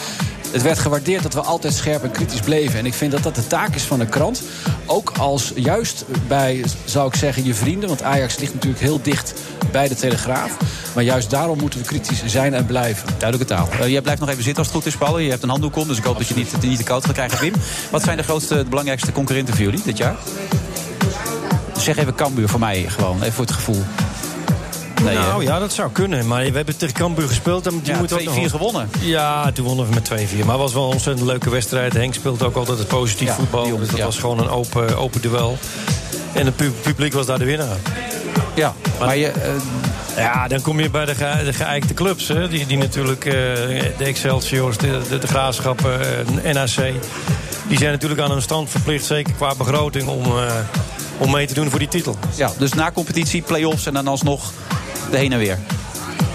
het werd gewaardeerd dat we altijd scherp en kritisch bleven. En ik vind dat dat de taak is van een krant. Ook als juist bij, zou ik zeggen, je vrienden. Want Ajax ligt natuurlijk heel dicht bij de Telegraaf. Maar juist daarom moeten we kritisch zijn en blijven. Duidelijke taal. Eh, jij blijft nog even zitten als het goed is, Paul. Je hebt een handdoek om, dus ik hoop dat je niet, niet te koud gaat krijgen. Wim, wat zijn de grootste, de belangrijkste concurrenten voor jullie dit jaar? Zeg even Cambuur voor mij gewoon, even voor het gevoel. Nee, nou ja, dat zou kunnen. Maar we hebben tegen Cambuur gespeeld. En die Ja, moet ook 2-4 nog wel- gewonnen. Ja, toen wonnen we met 2-4. Maar het was wel een ontzettend leuke wedstrijd. Henk speelt ook altijd het positief Ja, voetbal. jongen, dus dat ja. was gewoon een open, open duel. En het pu- publiek was daar de winnaar. Ja, maar je, eh, Ja, dan kom je bij de, ge, de geëikte clubs. Hè, die, die natuurlijk, eh, de Excelsiors, de, de, de Graafschappen, eh, NAC... die zijn natuurlijk aan hun stand verplicht, zeker qua begroting... om, eh, om mee te doen voor die titel. ja, dus na competitie, play-offs en dan alsnog de heen en weer.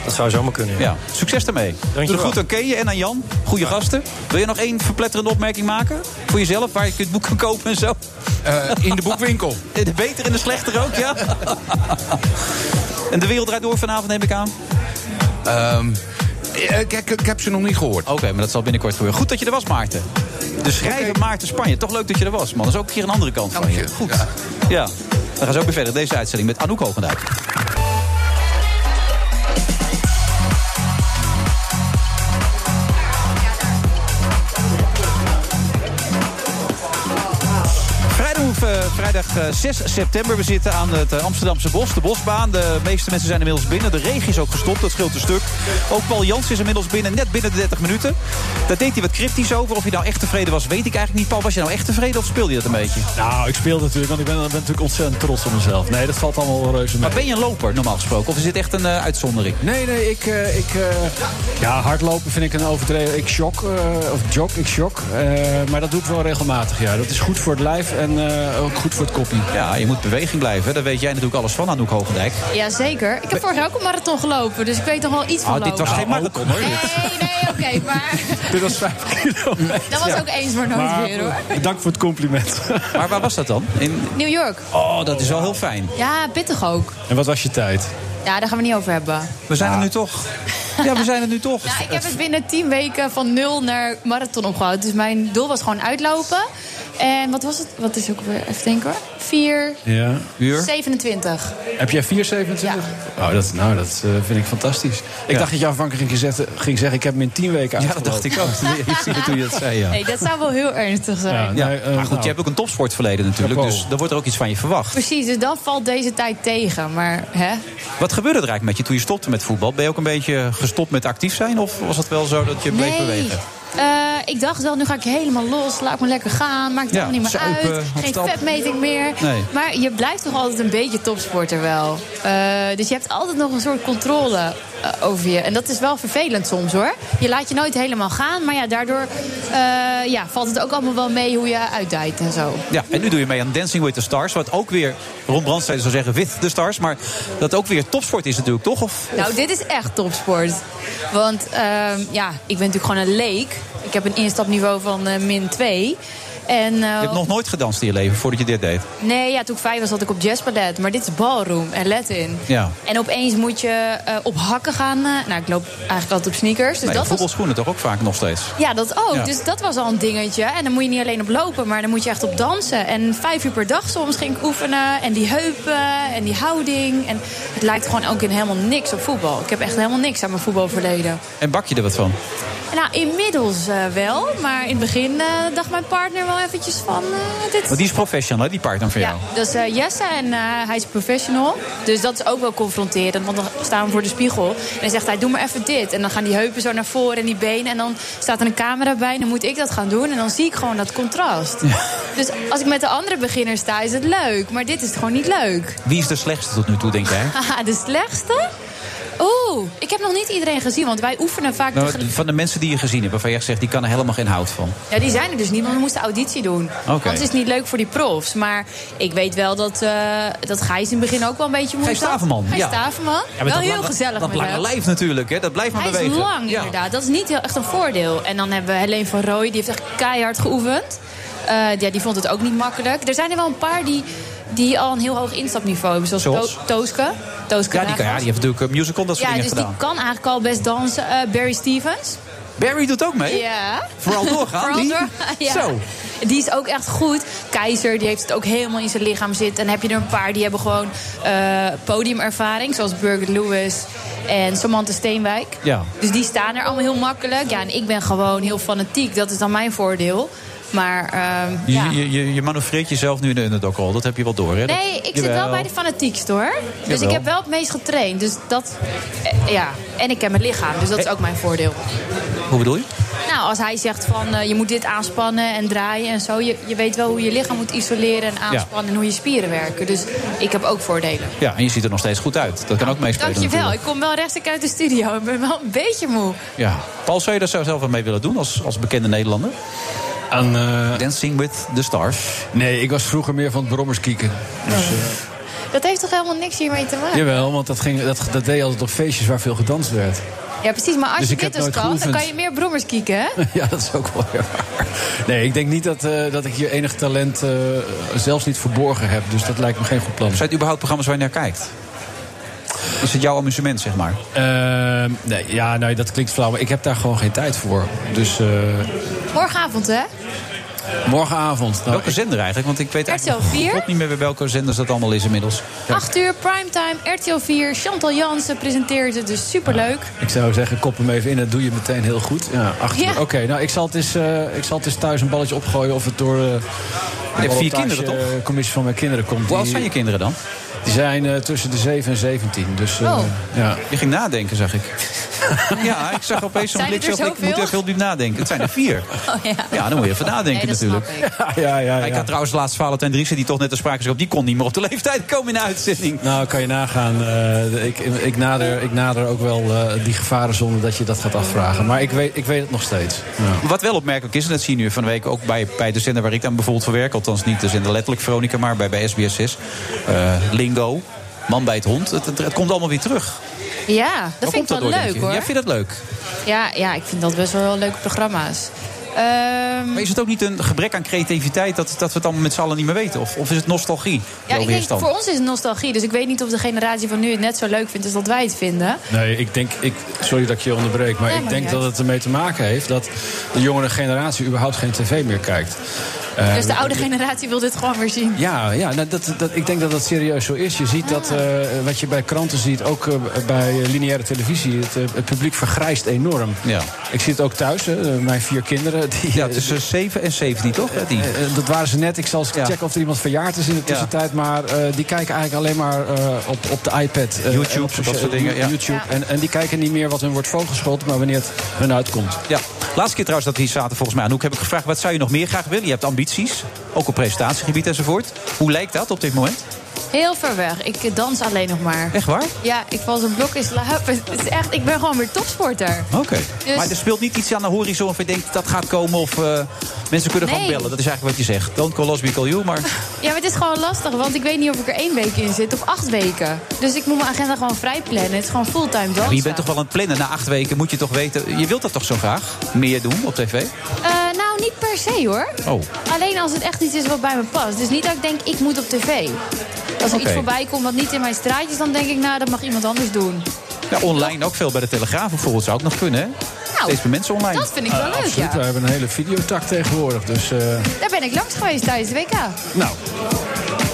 Dat zou zomaar kunnen, ja. Ja, succes daarmee. Doe Dankjewel. het goed aan Keeën en aan Jan. Goede gasten. Wil je nog één verpletterende opmerking maken? Voor jezelf, waar je het boek kan kopen en zo? Eh, in de boekwinkel. In de beter en de slechter ook, ja? en de wereld draait door vanavond, neem ik aan? Ehm, ik, ik, ik heb ze nog niet gehoord. Oké, maar dat zal binnenkort gebeuren. Goed dat je er was, Maarten. De schrijver Maarten Spanje. Toch leuk dat je er was, man. Dat is ook een keer een andere kant van Dank je. je. Goed. Ja. Ja. Dan gaan ze ook weer verder. Deze uitzending met Anouk Hoogendijk. Vrijdag, eh, vrijdag eh, 6 september. We zitten aan het eh, Amsterdamse Bos, de Bosbaan. De meeste mensen zijn inmiddels binnen. De regen is ook gestopt, dat scheelt een stuk. Ook Paul Jans is inmiddels binnen, net binnen de 30 minuten. Daar deed hij wat cryptisch over. Of hij nou echt tevreden was, weet ik eigenlijk niet. Paul, was je nou echt tevreden of speelde je dat een beetje? Nou, ik speel natuurlijk, want ik ben, ben natuurlijk ontzettend trots op mezelf. Nee, dat valt allemaal wel reuze mee. Maar ben je een loper, normaal gesproken? Of is dit echt een eh, uitzondering? Nee, nee, ik, ik ja, hardlopen vind ik een overdreven. Ik shock, of jog, ik shock. Maar dat doe ik wel regelmatig, ja. Dat is goed voor het lijf en ook goed voor het koppie. Ja, je moet beweging blijven. Daar weet jij natuurlijk alles van, Anouk Hoogendijk. Jazeker. Ik heb vorig jaar ook een marathon gelopen, dus ik weet nog wel iets van Ah, dit was geen marathon, hoor. Nee, nee, oké, maar Dit was vijf kilometer. dat was ook eens maar nooit Maar, weer hoor. Dank voor het compliment. Maar waar was dat dan? In... New York. Oh, dat is wel heel fijn. Ja, pittig ook. En wat was je tijd? Ja, daar gaan we niet over hebben. We zijn er nu toch. Ja, we zijn er nu toch. Nou, ik heb het binnen 10 weken van nul naar marathon opgehouden. Dus mijn doel was gewoon uitlopen. En wat was het? Wat is ook weer? Even denken hoor. 4, Ja. Uur? 27. Heb jij 4,27? Oh, dat, nou, dat eh, vind ik fantastisch. Ik Ja. dacht dat je aanvankelijk ging zeggen, ging zeggen... ik heb hem in 10 weken Ja, dat dacht ik ook. Ik zie het toen je dat zei, ja. Nee, dat zou wel heel ernstig zijn. Ja, Nee, eh, maar goed, nou. je hebt ook een topsportverleden natuurlijk. Dus er wordt er ook iets van je verwacht. Precies, dus dan valt deze tijd tegen. Maar hè? Wat gebeurde er eigenlijk met je toen je stopte met voetbal? Ben je ook een beetje gestopt met actief zijn? Of was het wel zo dat je bleef bewegen? Eh, ik dacht wel, nu ga ik helemaal los. Laat me lekker gaan. Maakt het Ja, niet meer zuipen, uit. Geen stap. vetmeting meer. Nee. Maar je blijft toch altijd een beetje topsporter wel. Eh, dus je hebt altijd nog een soort controle over je. En dat is wel vervelend soms hoor. Je laat je nooit helemaal gaan. Maar ja, daardoor eh, ja, valt het ook allemaal wel mee hoe je uitdijt en zo. Ja, en nu doe je mee aan Dancing with the Stars. Wat ook weer, Ron Brandstede zou zeggen, with the stars. Maar dat ook weer topsport is natuurlijk, toch? Of, Nou, dit is echt topsport. Want ehm, ja, ik ben natuurlijk gewoon een leek. Ik heb een instapniveau van eh, min 2. En, eh, je hebt nog nooit gedanst in je leven voordat je dit deed. Nee, ja, toen ik vijf was zat ik op jazzballet. Maar dit is ballroom en Latin. Ja. En opeens moet je eh, op hakken gaan. eh, nou, ik loop eigenlijk altijd op sneakers. Dus Nee, dat was, voetbalschoenen toch ook vaak nog steeds. ja, dat ook. Ja. Dus dat was al een dingetje. En dan moet je niet alleen op lopen, maar dan moet je echt op dansen. En vijf uur per dag soms ging ik oefenen. En die heupen en die houding. En het lijkt gewoon ook in helemaal niks op voetbal. Ik heb echt helemaal niks aan mijn voetbalverleden. En bak je er wat van? Nou, inmiddels eh, wel. Maar in het begin eh, dacht mijn partner wel eventjes van... eh, dit Want die is professional, hè, die partner van jou. dat is Jesse en hij is professional. Dus dat is ook wel confronterend. Want dan staan we voor de spiegel. En dan zegt hij, doe maar even dit. En dan gaan die heupen zo naar voren en die benen. En dan staat er een camera bij en dan moet ik dat gaan doen. En dan zie ik gewoon dat contrast. Dus als ik met de andere beginners sta, is het leuk. Maar dit is gewoon niet leuk. Wie is de slechtste tot nu toe, denk jij? De slechtste? Oeh, ik heb nog niet iedereen gezien. Want wij oefenen vaak... Nou, tegelijk- van de mensen die je gezien hebt, waarvan je echt zegt, die kan er helemaal geen hout van. Ja, die zijn er dus niet, want we moesten auditie doen. Oké. Anders is het niet leuk voor die profs. Maar ik weet wel dat, eh dat Gijs in het begin ook wel een beetje moeilijk Gijs Staverman, Gijs ja. Staverman. Ja, met wel heel lange- gezellig Dat met lange lijf natuurlijk, hè? dat blijft maar Hij bewegen. is lang Ja. inderdaad. Dat is niet heel echt een voordeel. En dan hebben we Helene van Rooij, die heeft echt keihard geoefend. Eh, ja, die vond het ook niet makkelijk. Er zijn er wel een paar die, die al een heel hoog instapniveau hebben. Zoals? To- Tooske. Tooske Ja, die, kan, ja, die heeft natuurlijk een musical, dat soort Ja, dingen dus die gedaan. kan eigenlijk al best dansen. Eh, Barry Stevens. Barry doet ook mee? Ja. Vooral doorgaan, Vooral die? door- ja. Zo. Die is ook echt goed. Keizer, die heeft het ook helemaal in zijn lichaam zitten. En dan heb je er een paar die hebben gewoon eh, podiumervaring. Zoals Birgit Lewis en Samantha Steenwijk. Ja. Dus die staan er allemaal heel makkelijk. Ja, en ik ben gewoon heel fanatiek. Dat is dan mijn voordeel. Maar ehm, Je, ja. je, je, je manoeuvreert jezelf nu in de underdog al, dat heb je wel door, hè? Nee, ik zit wel bij de fanatiekste hoor. Dus Jawel. ik heb wel het meest getraind. Dus dat, eh, ja. En ik ken mijn lichaam, dus dat is ook mijn voordeel. Hoe bedoel je? Nou, als hij zegt van eh, je moet dit aanspannen en draaien en zo. Je, je weet wel hoe je lichaam moet isoleren en aanspannen en hoe je spieren werken. Dus ik heb ook voordelen. Ja, en je ziet er nog steeds goed uit. Dat kan ook meespelen Dankjewel. Ik natuurlijk. kom wel rechtstreeks uit de studio. Ik ben wel een beetje moe. Ja. Paul, zou je daar zelf wel mee willen doen als, als bekende Nederlander? Aan, eh, Dancing with the Stars. Nee, ik was vroeger meer van het brommerskieken. Dus, eh, Dat heeft toch helemaal niks hiermee te maken? jawel, want dat, ging, dat, dat deed je altijd op feestjes waar veel gedanst werd. Ja, precies. Maar als Dus je dit dus kan, dan kan je meer brommers kieken, hè? ja, dat is ook wel weer waar. Nee, ik denk niet dat, eh, dat ik hier enig talent eh, zelfs niet verborgen heb. Dus dat lijkt me geen goed plan. Zijn het überhaupt programma's waar je naar kijkt? Is het jouw amusement, zeg maar? Ehm, nee, ja, nee, dat klinkt flauw, maar ik heb daar gewoon geen tijd voor. Dus eh, Morgenavond, hè? morgenavond. Nou, welke zender eigenlijk? Want ik weet RTL eigenlijk 4. God niet meer bij welke zenders dat allemaal is inmiddels. 8 uur, primetime, RTL 4. Chantal Jansen presenteert het, dus superleuk. Ik zou zeggen, kop hem even in, dat doe je meteen heel goed. Ja, acht uur. Ja. Oké, nou, ik zal, het eens, eh, ik zal het eens thuis een balletje opgooien of het door eh, de vier kinderen, toch? commissie van mijn kinderen komt. Hoe oud zijn je kinderen dan? Die zijn eh, tussen de 7 en 17. Dus, eh, Oh. ja. Je ging nadenken, zag ik. ja, ik zag opeens zo'n blik. het er zo, Ik moet even heel diep nadenken. Het zijn er vier. Oh ja. Ja, dan moet je even nadenken Nee, dat natuurlijk. snap ik. ja, ja, ja. Ik had trouwens laatst Valentijn Driessen, die toch net te sprake is op. Die kon niet meer op de leeftijd komen in de uitzending. Nou, kan je nagaan. eh, ik, ik, nader, ik nader ook wel eh, die gevaren zonder dat je dat gaat afvragen. Maar ik weet, ik weet het nog steeds. Ja. Wat wel opmerkelijk is, en dat zie je nu van de week ook bij, bij de zender waar ik dan bijvoorbeeld voor werk. Althans niet de zender letterlijk Veronica, maar bij, bij SBS 6. Lingo, Man bij het hond. Het, het, het komt allemaal weer terug. Ja, Waar dat vind ik wel door, leuk hoor. Jij vindt dat leuk? Ja, ja, ik vind dat best wel leuke programma's. Ehm, Maar is het ook niet een gebrek aan creativiteit dat, dat we het allemaal met z'n allen niet meer weten? Of, of is het nostalgie? ja, ik denk, voor ons is het nostalgie. Dus ik weet niet of de generatie van nu het net zo leuk vindt als dat wij het vinden. Nee, ik denk, ik, sorry dat ik je onderbreek, maar Nee, ik denk dat het ermee te maken heeft dat de jongere generatie überhaupt geen tv meer kijkt. Eh, dus de oude generatie wil dit gewoon weer zien. Ja, ja nou, dat, dat, ik denk dat dat serieus zo is. Je ziet dat, eh, wat je bij kranten ziet, ook eh, bij lineaire televisie... Het, het publiek vergrijst enorm. Ja. Ik zie het ook thuis, hè, mijn vier kinderen. Die, Ja, tussen 7 en 17, toch? Die. Eh, eh, dat waren ze net. Ik zal eens Ja. checken of er iemand verjaard is in de tussentijd. Maar eh, die kijken eigenlijk alleen maar eh, op, op de iPad. eh, YouTube, op dat soort dingen, ja. YouTube. En, en die kijken niet meer wat hun wordt voorgeschoteld, maar wanneer het hun uitkomt. Ja, laatste keer trouwens dat we hier zaten volgens mij aan Hoek heb ik gevraagd... wat zou je nog meer graag willen? Je hebt ambities, ook op presentatiegebied enzovoort. Hoe lijkt dat op dit moment? Heel ver weg. Ik dans alleen nog maar. Echt waar? Ja, ik val zo'n blok in slaap. Het is echt, ik ben gewoon weer topsporter. Oké. Dus- Maar er speelt niet iets aan de horizon of je denkt dat gaat komen... of eh, mensen kunnen gewoon Nee. bellen. Dat is eigenlijk wat je zegt. Don't call us, we call you, maar... Ja, maar het is gewoon lastig, want ik weet niet of ik er één week in zit of acht weken. Dus ik moet mijn agenda gewoon vrij plannen. Het is gewoon fulltime dansen. Maar je bent toch wel aan het plannen. Na acht weken moet je toch weten... Je wilt dat toch zo graag? Meer doen op tv? Eh, niet per se hoor. Oh. Alleen als het echt iets is wat bij me past. Dus niet dat ik denk, ik moet op tv. Als er iets voorbij komt wat niet in mijn straatjes, dan denk ik, nou, dat mag iemand anders doen. Ja, online ook veel bij de Telegraaf bijvoorbeeld zou ook nog kunnen, hè? Steeds meer mensen online. Nou, Dat vind ik wel leuk, Absoluut, ja. we hebben een hele videotak tegenwoordig. Dus eh, Daar ben ik langs geweest tijdens de WK. nou,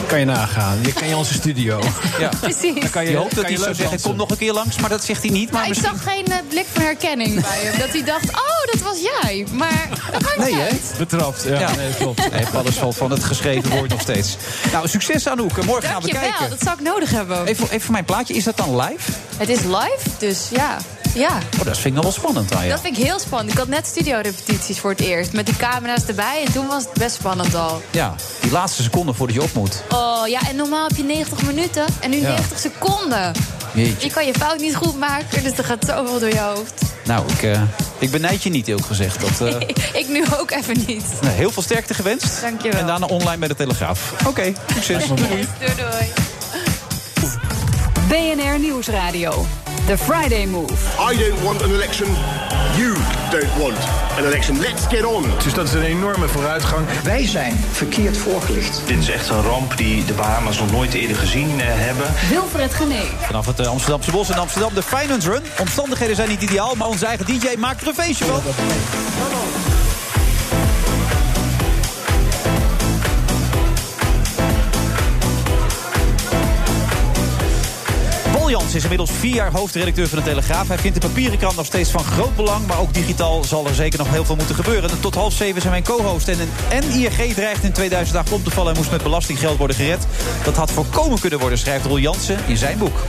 kan je nagaan. Je kan je onze studio. Ja. Precies. Dan kan je, Je hoopt dat hij leuk zeggen, dansen. kom nog een keer langs, maar dat zegt hij niet. Maar Maar ik zag geen eh, blik van herkenning bij hem. Dat hij dacht, oh, dat was jij. Maar dat maakt Nee, niet uit. Betrapt, ja, Ja. nee, klopt. Nee, alles valt van het geschreven woord nog steeds. Nou, succes Anouk. Morgen gaan we Dankjewel, kijken. dat zou ik nodig hebben. Even, even voor mijn plaatje, is dat dan live? Het is live, dus ja. Ja, Oh, dat vind ik nog wel spannend aan, ja. dat vind ik heel spannend. Ik had net studiorepetities voor het eerst. Met die camera's erbij. En toen was het best spannend al. Ja, die laatste seconde voordat je op moet. Oh ja, en normaal heb je 90 minuten. En nu Ja. 90 seconden. Jeetje. Je kan je fout niet goed maken. Dus er gaat zoveel door je hoofd. Nou, ik, eh, ik benijd je niet, eerlijk gezegd. Dat, eh, ik nu ook even niet. nee, heel veel sterkte gewenst. Dankjewel. En daarna online bij de Telegraaf. Oké, succes. Doei. Doei doei. BNR Nieuwsradio. The Friday Move. I don't want an election you don't want an election. Let's get on. Dus dat is een enorme vooruitgang. Wij zijn verkeerd voorgelicht. Dit is echt een ramp die de Bahama's nog nooit eerder gezien eh, hebben. Wilfred Genee. Vanaf het eh, Amsterdamse bos in Amsterdam, de Finance Run. Omstandigheden zijn niet ideaal, maar onze eigen DJ maakt er een feestje van. Paul Jans is inmiddels vier jaar hoofdredacteur van de Telegraaf. Hij vindt de papieren krant nog steeds van groot belang... maar ook digitaal zal er zeker nog heel veel moeten gebeuren. En tot half zeven zijn mijn co-host. En, en ING dreigt in 2008 om te vallen... en moest met belastinggeld worden gered. Dat had voorkomen kunnen worden, schrijft Roel Jansen in zijn boek.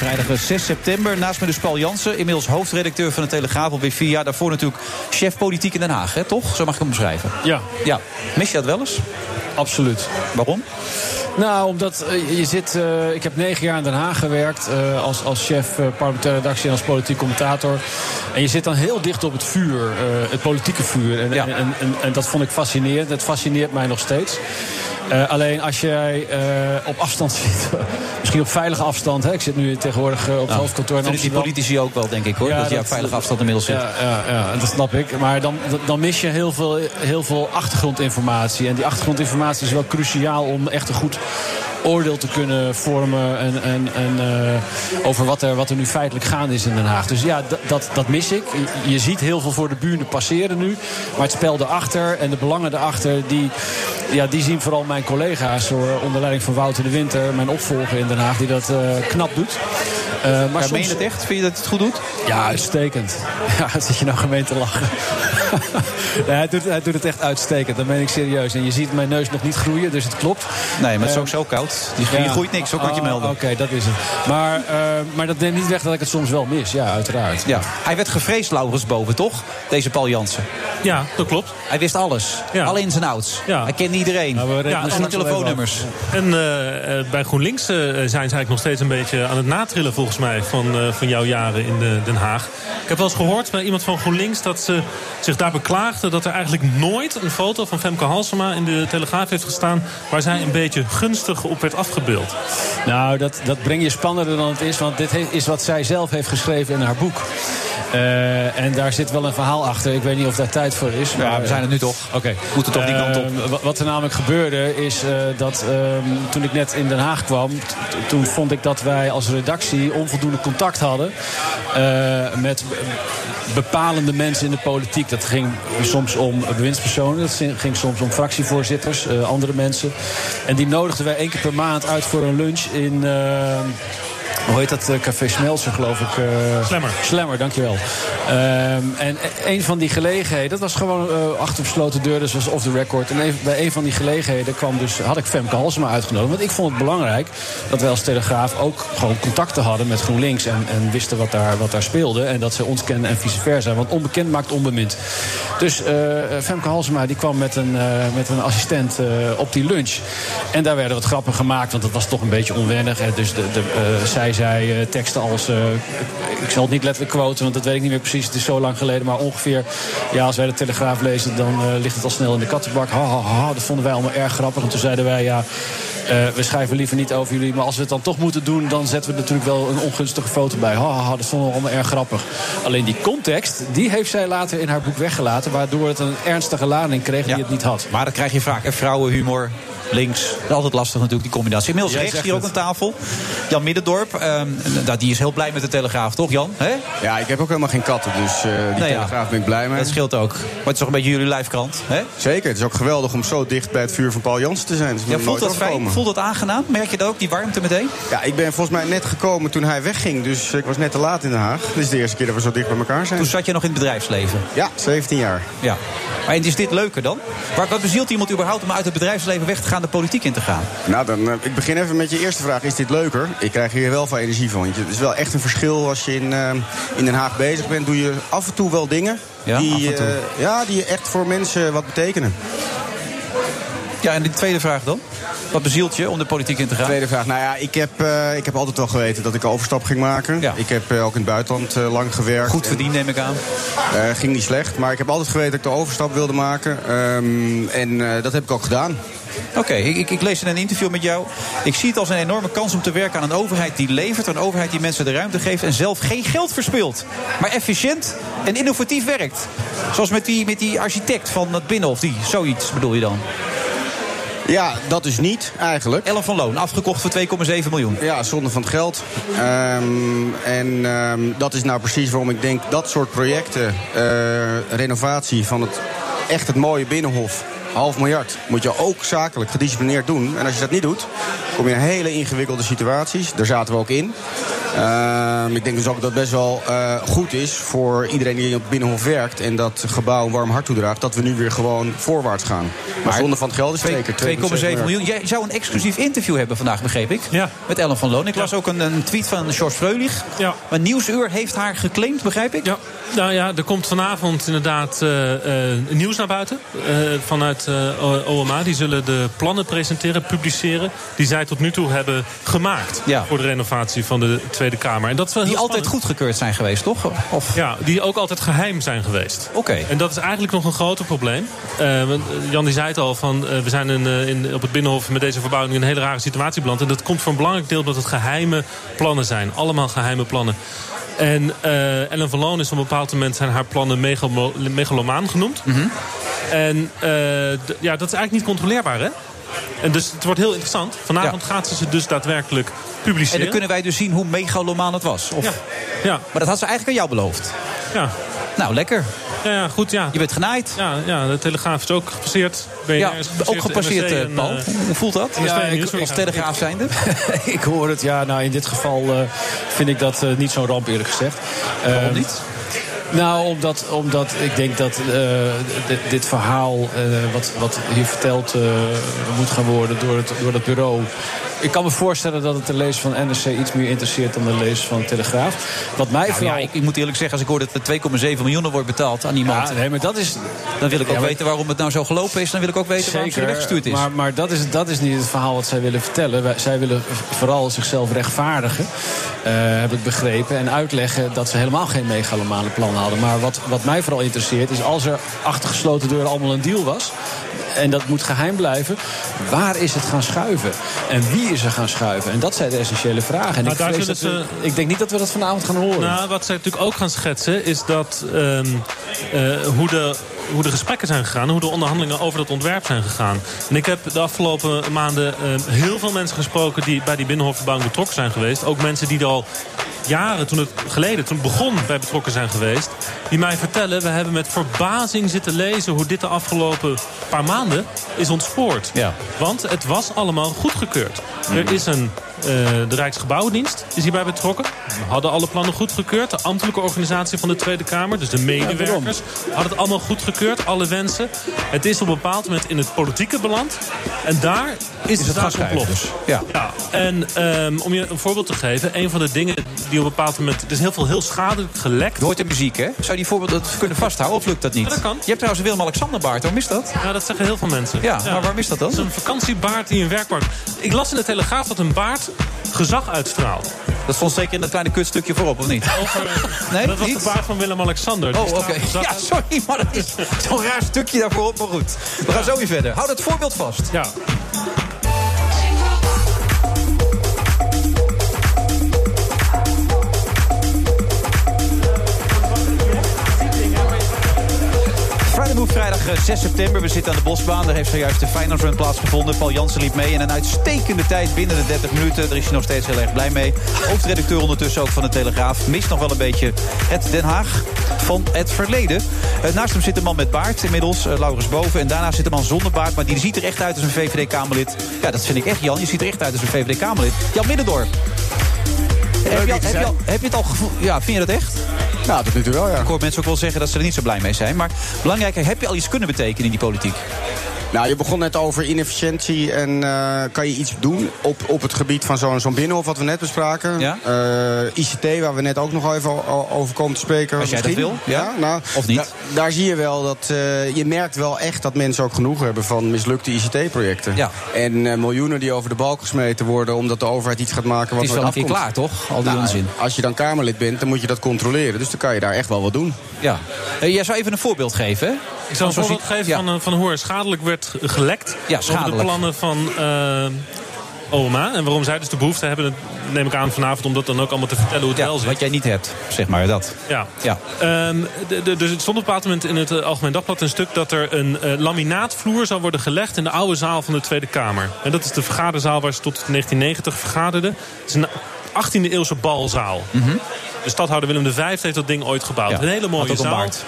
Vrijdag 6 september. Naast me dus Paul Jansen, inmiddels hoofdredacteur van de Telegraaf alweer vier jaar. Daarvoor natuurlijk chef politiek in Den Haag, hè, toch? Zo mag ik hem beschrijven. Ja, Ja. Mis je dat wel eens? absoluut. Waarom? Nou, omdat eh, je zit. eh, ik heb negen jaar in Den Haag gewerkt eh, als, als chef parlementaire redactie en als politiek commentator. En je zit dan heel dicht op het vuur, het politieke vuur. En, Ja. en, en, en, en dat vond ik fascinerend. Het fascineert mij nog steeds. Eh, alleen als jij eh, op afstand zit, misschien op veilige afstand. Hè, ik zit nu tegenwoordig eh, op het hoofdkantoor in Vinden die politici ook wel, denk ik, hoor. Ja, dat je dat- op veilige afstand inmiddels zit. Ja, ja, ja, dat snap ik. Maar dan, dan mis je heel veel, heel veel achtergrondinformatie. En die achtergrondinformatie is wel cruciaal om echt een goed oordeel te kunnen vormen. En, en, en, eh, over wat er, wat er nu feitelijk gaande is in Den Haag. Dus ja, dat, dat mis ik. Je- ziet heel veel voor de buren passeren nu. Maar het spel erachter en de belangen erachter... die, ja, die zien vooral mijn collega's onder leiding van Wouter de Winter... mijn opvolger in Den Haag, die dat eh, knap doet. Eh, maar soms, meen je het echt? Vind je dat hij het goed doet? ja, uitstekend. Ja, zit je nou gemeen te lachen. nee, hij, doet, hij doet het echt uitstekend, dat meen ik serieus. En je ziet mijn neus nog niet groeien, dus het klopt. Nee, maar het is Eh, ook zo koud. Die ja. je groeit niks, ook kan ik je Ah, melden. Oké, dat is het. Maar, eh, maar dat neemt niet weg dat ik het soms wel mis. Ja, uiteraard. Ja. Hij werd gevreesd, Laurens, boven, toch? Deze Paul Jansen. Ja, dat klopt. Hij wist alles. Ja. Alle ins en outs. Ja. Hij kende iedereen. Nou, Ja, even telefoonnummers. En bij GroenLinks eh, zijn ze eigenlijk nog steeds een beetje aan het natrillen, volgens mij, van, eh, van jouw jaren in eh, Den Haag. Ik heb wel eens gehoord bij iemand van GroenLinks dat ze zich daar beklaagde dat er eigenlijk nooit een foto van Femke Halsema in de Telegraaf heeft gestaan waar zij een beetje gunstig op werd afgebeeld. Nou, dat, dat breng je spannender dan het is. Want dit is wat zij zelf heeft geschreven in haar boek. Eh, en daar zit wel een verhaal achter. Ik weet niet of daar tijd voor is. Ja, we zijn er nu toch. Oké. Moeten toch die kant op. Eh, wa- wat er namelijk gebeurde is eh, dat ehm, toen ik net in Den Haag kwam... toen vond ik dat wij als redactie onvoldoende contact hadden... met be- bepalende mensen in de politiek. Dat ging soms om bewindspersonen, dat ging soms om fractievoorzitters, andere mensen. En die nodigden wij één keer per maand uit voor een lunch in... hoe heet dat? eh, Café Smelser, geloof ik. eh Slammer. Slammer, dankjewel. Ehm, en een van die gelegenheden, dat was gewoon eh, achter gesloten deuren, dus was off the record. En een- bij een van die gelegenheden kwam dus, had ik Femke Halsema uitgenodigd. Want ik vond het belangrijk dat wij als Telegraaf ook gewoon contacten hadden met GroenLinks. En, en wisten wat daar, wat daar speelde. En dat ze ons kenden en vice versa. Want onbekend maakt onbemind. Dus Femke Halsema die kwam met een, met een assistent op die lunch. En daar werden wat grappen gemaakt, want dat was toch een beetje onwennig. Hè. Dus de, de, eh, zij zei eh, teksten als... eh, ik zal het niet letterlijk quoten, want dat weet ik niet meer precies. Het is zo lang geleden, maar ongeveer... Ja, als wij de Telegraaf lezen, dan eh, ligt het al snel in de kattenbak. Ha, ha, ha, dat vonden wij allemaal erg grappig. En toen zeiden wij, ja, we schrijven liever niet over jullie... maar als we het dan toch moeten doen, dan zetten we er natuurlijk wel een ongunstige foto bij. Ha, ha, ha, dat vonden we allemaal erg grappig. Alleen die context, die heeft zij later in haar boek weggelaten... waardoor het een ernstige lading kreeg die het niet had. Maar dat krijg je vaak. hè, Vrouwenhumor, links. Altijd lastig natuurlijk, die combinatie. Inmiddels Jij rechts hier ook aan tafel. Jan Middendorp. ehm, nou, die is heel blij met de Telegraaf, toch Jan? Ja, ik heb ook helemaal geen katten, dus eh, die Nou ja. Telegraaf ben ik blij mee. Dat scheelt ook. Maar het is toch een beetje jullie lijfkrant, hè? Zeker, het is ook geweldig om zo dicht bij het vuur van Paul Jansen te zijn. Dat Ja, voelt dat fijn? Voelt dat aangenaam? Merk je dat ook, die warmte meteen? Ja, ik ben volgens mij net gekomen toen hij wegging, dus ik was net te laat in Den Haag. Dit is de eerste keer dat we zo dicht bij elkaar zijn. Toen zat je nog in het bedrijfsleven. Ja, 17 jaar. Ja. Maar is dit leuker dan? Waar, wat bezielt iemand überhaupt om uit het bedrijfsleven weg te gaan de politiek in te gaan? Nou, dan, eh, ik begin even met je eerste vraag. Is dit leuker? Ik krijg hier wel veel energie van. Het is wel echt een verschil als je in, eh, in Den Haag bezig bent. Doe je af en toe wel dingen Ja, die, eh, ja, die echt voor mensen wat betekenen. Ja, en die tweede vraag dan? Wat bezielt je om de politiek in te gaan? Tweede vraag. Nou ja, ik heb, eh, ik heb altijd wel geweten dat ik een overstap ging maken. Ik heb eh, ook in het buitenland eh, lang gewerkt. Goed verdiend, neem ik aan. Ging niet slecht, maar ik heb altijd geweten dat ik de overstap wilde maken. Ehm, en dat heb ik ook gedaan. Oké, ik, ik, ik lees in een interview met jou. Ik zie het als een enorme kans om te werken aan een overheid die levert. Een overheid die mensen de ruimte geeft en zelf geen geld verspilt. Maar efficiënt en innovatief werkt. Zoals met die, met die architect van het Binnenhof. Die, zoiets bedoel je dan? Ja, dat is niet eigenlijk. Ellen van Loon, afgekocht voor 2,7 miljoen. Ja, zonde van het geld. Ehm, en ehm, dat is nou precies waarom ik denk dat soort projecten, eh, renovatie van het echt het mooie binnenhof, half miljard, moet je ook zakelijk gedisciplineerd doen. En als je dat niet doet, kom je in hele ingewikkelde situaties. Daar zaten we ook in. Ehm, ik denk dus ook dat het best wel eh, goed is voor iedereen die op het binnenhof werkt en dat gebouw een warm hart toedraagt, dat we nu weer gewoon voorwaarts gaan. Maar, zonde van het geld is zeker 2,7 miljoen. Jij zou een exclusief interview hebben vandaag, begreep ik. Ja. Met Ellen van Loon. Ik las ook een, een tweet van George Freulich. Ja. Maar Nieuwsuur heeft haar geclaimd, begrijp ik? Ja, nou ja, er komt vanavond inderdaad eh, eh, nieuws naar buiten eh, vanuit eh, OMA. Die zullen de plannen presenteren, publiceren. Die zij tot nu toe hebben gemaakt Ja. voor de renovatie van de Tweede Kamer. En dat is wel Die altijd goedgekeurd zijn geweest, toch? Of... Ja, die ook altijd geheim zijn geweest. Oké. En dat is eigenlijk nog een groter probleem. Eh, Jan die zei het al, van, eh, we zijn in, in, op het Binnenhof met deze verbouwing in een hele rare situatie beland. En dat komt voor een belangrijk deel omdat het geheime plannen zijn. Allemaal geheime plannen. En eh, Ellen van Loon is op een bepaald moment zijn haar plannen megalo- megalomaan genoemd. Mhm. En ja, dat is eigenlijk niet controleerbaar, hè? En dus het wordt heel interessant. Vanavond gaat ze ze dus daadwerkelijk En publiceren. dan kunnen wij dus zien hoe megalomaan het was. Of... Ja. ja. Maar dat had ze eigenlijk aan jou beloofd. Ja. Nou, lekker. Ja, ja, goed, ja. Je bent genaaid. Ja, ja, de Telegraaf is ook gepasseerd. Ben je Ja, ook gepasseerd, eh, en, Paul. eh, Hoe voelt dat? Ja, en ik- als Telegraaf zijnde? ik hoor het, ja. Nou, in dit geval eh, vind ik dat eh, niet zo'n ramp, eerlijk gezegd. Waarom niet? Nou, omdat, omdat ik denk dat eh, dit, verhaal, eh, wat, wat hier verteld eh, moet gaan worden door het, door het bureau. Ik kan me voorstellen dat het de lezer van NRC iets meer interesseert dan de lezer van Telegraaf. Wat mij Nou, vooral. ja, ik, ik moet eerlijk zeggen, als ik hoor dat er 2,7 miljoen wordt betaald aan iemand... Ja, nee, maar dat is. dan wil ik ook Ja, maar- weten waarom het nou zo gelopen is. Dan wil ik ook weten waarom ze weggestuurd is. Maar, maar dat, is, dat is niet het verhaal wat zij willen vertellen. Zij willen vooral zichzelf rechtvaardigen. eh, heb ik begrepen. En uitleggen dat ze helemaal geen megalomane plannen hadden. Maar wat, wat mij vooral interesseert is als er achter gesloten deuren allemaal een deal was. En dat moet geheim blijven. Waar is het gaan schuiven? En wie is er gaan schuiven? En dat zijn de essentiële vragen. En Nou, ik, dat we- ik denk niet dat we dat vanavond gaan horen. Nou, wat zij natuurlijk ook gaan schetsen is dat ehm, eh, hoe, de, hoe de gesprekken zijn gegaan, hoe de onderhandelingen over dat ontwerp zijn gegaan. En ik heb de afgelopen maanden ehm, heel veel mensen gesproken die bij die binnenhofverbouwing betrokken zijn geweest. Ook mensen die er al jaren toen het geleden, toen het begon, bij betrokken zijn geweest. Die mij vertellen, we hebben met verbazing zitten lezen hoe dit de afgelopen paar maanden is ontspoord. Want het was allemaal goedgekeurd. Er is een, de Rijksgebouwdienst is hierbij betrokken. We hadden alle plannen goedgekeurd. De ambtelijke organisatie van de Tweede Kamer, dus de medewerkers, hadden het allemaal goedgekeurd. Alle wensen. Het is op een bepaald moment in het politieke beland. En daar is, het schuiven ontploft. dus. Ja. Ja, en ehm, om je een voorbeeld te geven, een van de dingen die op een bepaald moment. Er is heel veel heel schadelijk gelekt. Hoort de muziek, hè? Zou je die voorbeeld dat kunnen vasthouden of lukt dat niet? Ja, dat kan. Je hebt trouwens een Willem-Alexander-baard. Waarom is dat? Ja, dat zeggen heel veel mensen. Ja, maar waarom is dat dan? Het is een vakantiebaard die een werkbaard. Ik las in de Telegraaf dat een baard gezag uitstraalt. Dat stond zeker in dat kleine kutstukje voorop, of niet? Nee, dat was niet? de baard van Willem-Alexander. Oh, oké. Ja, sorry, maar dat is zo'n raar stukje daarvoor op. Maar goed, we gaan zo weer verder. Hou dat voorbeeld vast. Ja. Vrijdag eh, 6 september. We zitten aan de Bosbaan. Daar heeft zojuist de Finals Run plaatsgevonden. Paul Jansen liep mee in een uitstekende tijd binnen de 30 minuten. Daar is hij nog steeds heel erg blij mee. Hoofdredacteur ondertussen ook van de Telegraaf. Mist nog wel een beetje het Den Haag van het verleden. Eh, naast hem zit een man met baard inmiddels, eh, Laurens Boven. En daarna zit een man zonder baard, maar die ziet er echt uit als een VVD-Kamerlid. Ja, dat vind ik echt, Jan. Je ziet er echt uit als een VVD-Kamerlid. Jan Middendorp. Heb je, al- heb, je al- heb je het al gevoeld? Ja, vind je dat echt? Nou, tot nu toe wel, ja. Ik hoor mensen ook wel zeggen dat ze er niet zo blij mee zijn. Maar belangrijker, heb je al iets kunnen betekenen in die politiek? Nou, je begon net over inefficiëntie en eh, kan je iets doen op, op het gebied van zo'n zo'n binnenhof wat we net bespraken. Ja? Eh, ICT, waar we net ook nog even over komen te spreken. Als jij dat misschien. wil, ja? nou, Of niet? da- daar zie je wel dat eh, je merkt wel echt dat mensen ook genoeg hebben van mislukte ICT-projecten. Ja. En eh, miljoenen die over de balk gesmeten worden omdat de overheid iets gaat maken wat Het is wel een keer klaar, toch? Al die Nou, onzin. Als je dan Kamerlid bent, dan moet je dat controleren. Dus dan kan je daar echt wel wat doen. Ja. Eh, jij zou even een voorbeeld geven, hè? Ik zal een voorbeeld geven Ja. van, van hoe er schadelijk werd gelekt. Ja, Over de schadelijk. plannen van eh, OMA. En waarom zij dus de behoefte hebben, dat neem ik aan vanavond... om dat dan ook allemaal te vertellen hoe het Ja, wel zit. wat jij niet hebt, zeg maar dat. Ja. Ja. Ehm, dus het stond op een bepaald moment in het eh, Algemeen Dagblad een stuk... dat er een eh, laminaatvloer zou worden gelegd in de oude zaal van de Tweede Kamer. En dat is de vergaderzaal waar ze tot 1990 vergaderde. Het is een 18e eeuwse balzaal. De stadhouder Willem V heeft dat ding ooit gebouwd. Mhm. Ja. Een hele mooie zaal. baard.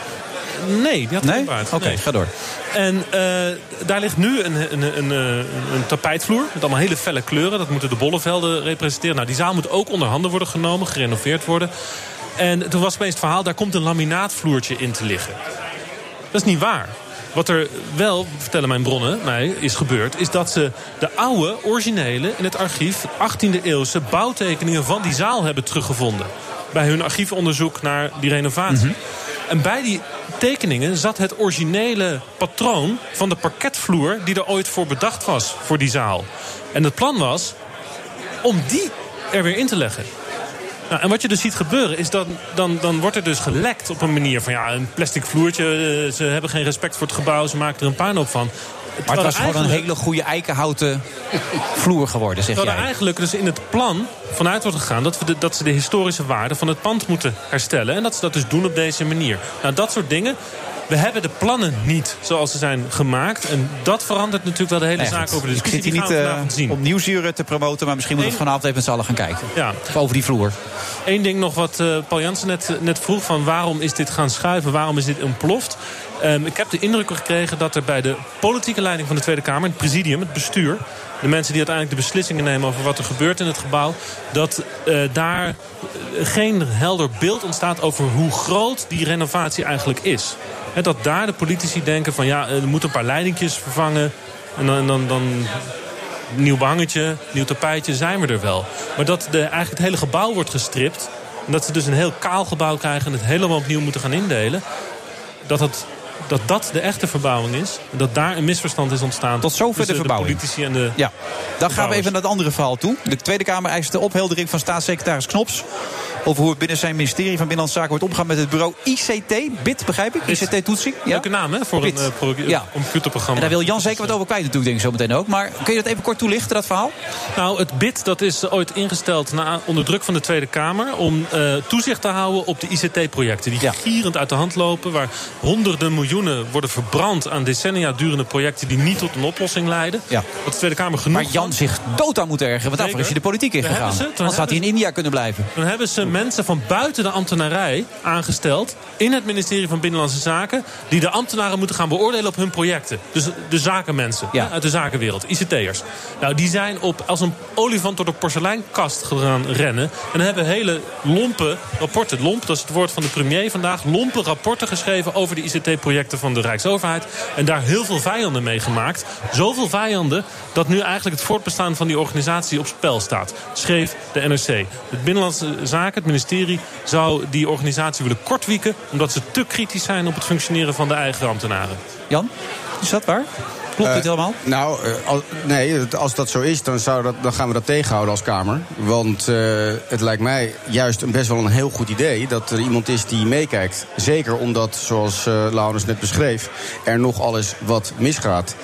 Nee, die had Nee? geen baard. Oké, Nee. ga door. En eh, daar ligt nu een, een, een, een, een tapijtvloer met allemaal hele felle kleuren. Dat moeten de bollevelden representeren. Nou, die zaal moet ook onder handen worden genomen, gerenoveerd worden. En toen was opeens het verhaal, daar komt een laminaatvloertje in te liggen. Dat is niet waar. Wat er wel, vertellen mijn bronnen mij, is gebeurd... is dat ze de oude, originele, in het archief... 18e eeuwse bouwtekeningen van die zaal hebben teruggevonden. Bij hun archiefonderzoek naar die renovatie. En bij die tekeningen zat het originele patroon van de parketvloer... die er ooit voor bedacht was, voor die zaal. En het plan was om die er weer in te leggen. Nou, en wat je dus ziet gebeuren is dat dan, dan wordt er dus gelekt op een manier van ja, een plastic vloertje. eh, Ze hebben geen respect voor het gebouw, ze maken er een puinhoop van. Maar het was gewoon een hele goede eikenhouten vloer geworden, zeg jij. eigenlijk dus in het plan vanuit wordt gegaan dat, we de, dat ze de historische waarde van het pand moeten herstellen. En dat ze dat dus doen op deze manier. Nou, dat soort dingen. We hebben de plannen niet zoals ze zijn gemaakt. En dat verandert natuurlijk wel de hele zaak over de Ik discussie. zit hier niet eh, zien. om nieuwsuren te promoten... maar misschien moeten we vanavond even met z'n allen gaan kijken. Ja. Over die vloer. Eén ding nog wat eh, Paul Jansen net, net vroeg: van waarom is dit gaan schuiven? Waarom is dit ontploft? Ehm, ik heb de indruk gekregen dat er bij de politieke leiding van de Tweede Kamer, het presidium, het bestuur, de mensen die uiteindelijk de beslissingen nemen over wat er gebeurt in het gebouw, dat eh, daar eh, geen helder beeld ontstaat over hoe groot die renovatie eigenlijk is. Dat daar de politici denken van ja, er moeten een paar leidingjes vervangen. En dan, dan, dan nieuw behangetje, nieuw tapijtje, zijn we er wel. Maar dat de, eigenlijk het hele gebouw wordt gestript. En dat ze dus een heel kaal gebouw krijgen en het helemaal opnieuw moeten gaan indelen. Dat het dat dat de echte verbouwing is. En dat daar een misverstand is ontstaan. Tot zover de verbouwing. politici en de Ja, dan gaan we even naar het andere verhaal toe. De Tweede Kamer eist de opheldering van staatssecretaris Knops... over hoe het binnen zijn ministerie van Binnenlandse Zaken wordt omgegaan met het bureau ICT. BIT, begrijp ik? ICT-toetsing. Ja? Leuke naam, hè? Voor BIT. een, pro- Ja. computerprogramma. En daar wil Jan zeker wat over kwijt natuurlijk, denk ik zo meteen ook. Maar kun je dat even kort toelichten, dat verhaal? Nou, het BID dat is ooit ingesteld na, onder druk van de Tweede Kamer... om eh, toezicht te houden op de ICT-projecten. Die gierend uit de hand lopen. Waar honderden miljoenen worden verbrand aan decennia durende projecten... die niet tot een oplossing leiden. Ja. Dat de Tweede Kamer genoeg... Maar Jan zich dood aan moet ergeren, want daarvoor is hij de politiek ze, toen Anders had hij in India kunnen blijven. Dan hebben ze mensen van buiten de ambtenarij aangesteld... in het ministerie van Binnenlandse Zaken... die de ambtenaren moeten gaan beoordelen op hun projecten. Dus de zakenmensen Ja. uit de zakenwereld, ICT'ers. Nou, die zijn op, als een olifant door de porseleinkast gaan rennen... en hebben hele lompe rapporten... lomp, dat is het woord van de premier vandaag... lompe rapporten geschreven over de ICT-projecten van de Rijksoverheid... en daar heel veel vijanden mee gemaakt. Zoveel vijanden dat nu eigenlijk het voortbestaan van die organisatie op spel staat. Schreef de NRC. Het Binnenlandse Zaken, het ministerie, zou die organisatie willen kortwieken... omdat ze te kritisch zijn op het functioneren van de eigen ambtenaren. Jan, is dat waar? Klopt Eh, dit helemaal? Nou, eh, nee, als dat zo is, dan, zou dat, dan gaan we dat tegenhouden als Kamer. Want eh, het lijkt mij juist een best wel een heel goed idee dat er iemand is die meekijkt. Zeker omdat, zoals eh Laurens net beschreef, er nogal eens wat misgaat.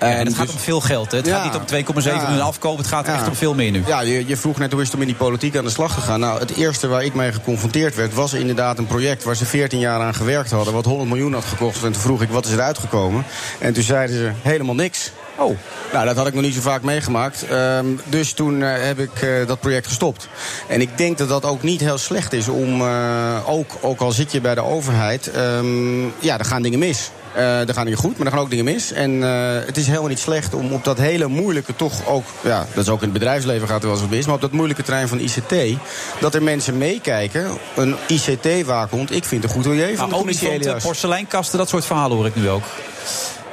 Ja, en het dus- gaat om veel geld. Hè? Het Ja. gaat niet om 2,7 Ja. miljoen afkopen. Het gaat echt om veel meer nu. Ja, je, je vroeg net hoe is het om in die politiek aan de slag gegaan. Nou, het eerste waar ik mee geconfronteerd werd... was inderdaad een project waar ze 14 jaar aan gewerkt hadden... wat 100 miljoen had gekost. En toen vroeg ik, wat is eruit gekomen? En toen zeiden ze, helemaal niks. Oh. Nou, dat had ik nog niet zo vaak meegemaakt. Ehm, dus toen eh, heb ik eh, dat project gestopt. En ik denk dat dat ook niet heel slecht is om... eh, ook, ook al zit je bij de overheid... ehm, ja, er gaan dingen mis. Er gaan dingen goed, maar er gaan ook dingen mis. En het is helemaal niet slecht om op dat hele moeilijke toch ook... Ja, dat is ook in het bedrijfsleven gaat er wel eens wat mis... maar op dat moeilijke terrein van ICT... dat er mensen meekijken. Een ICT-waakhond, ik vind het een goed Nou, de commissie olifanten, Elias. porseleinkasten, dat soort verhalen hoor ik nu ook.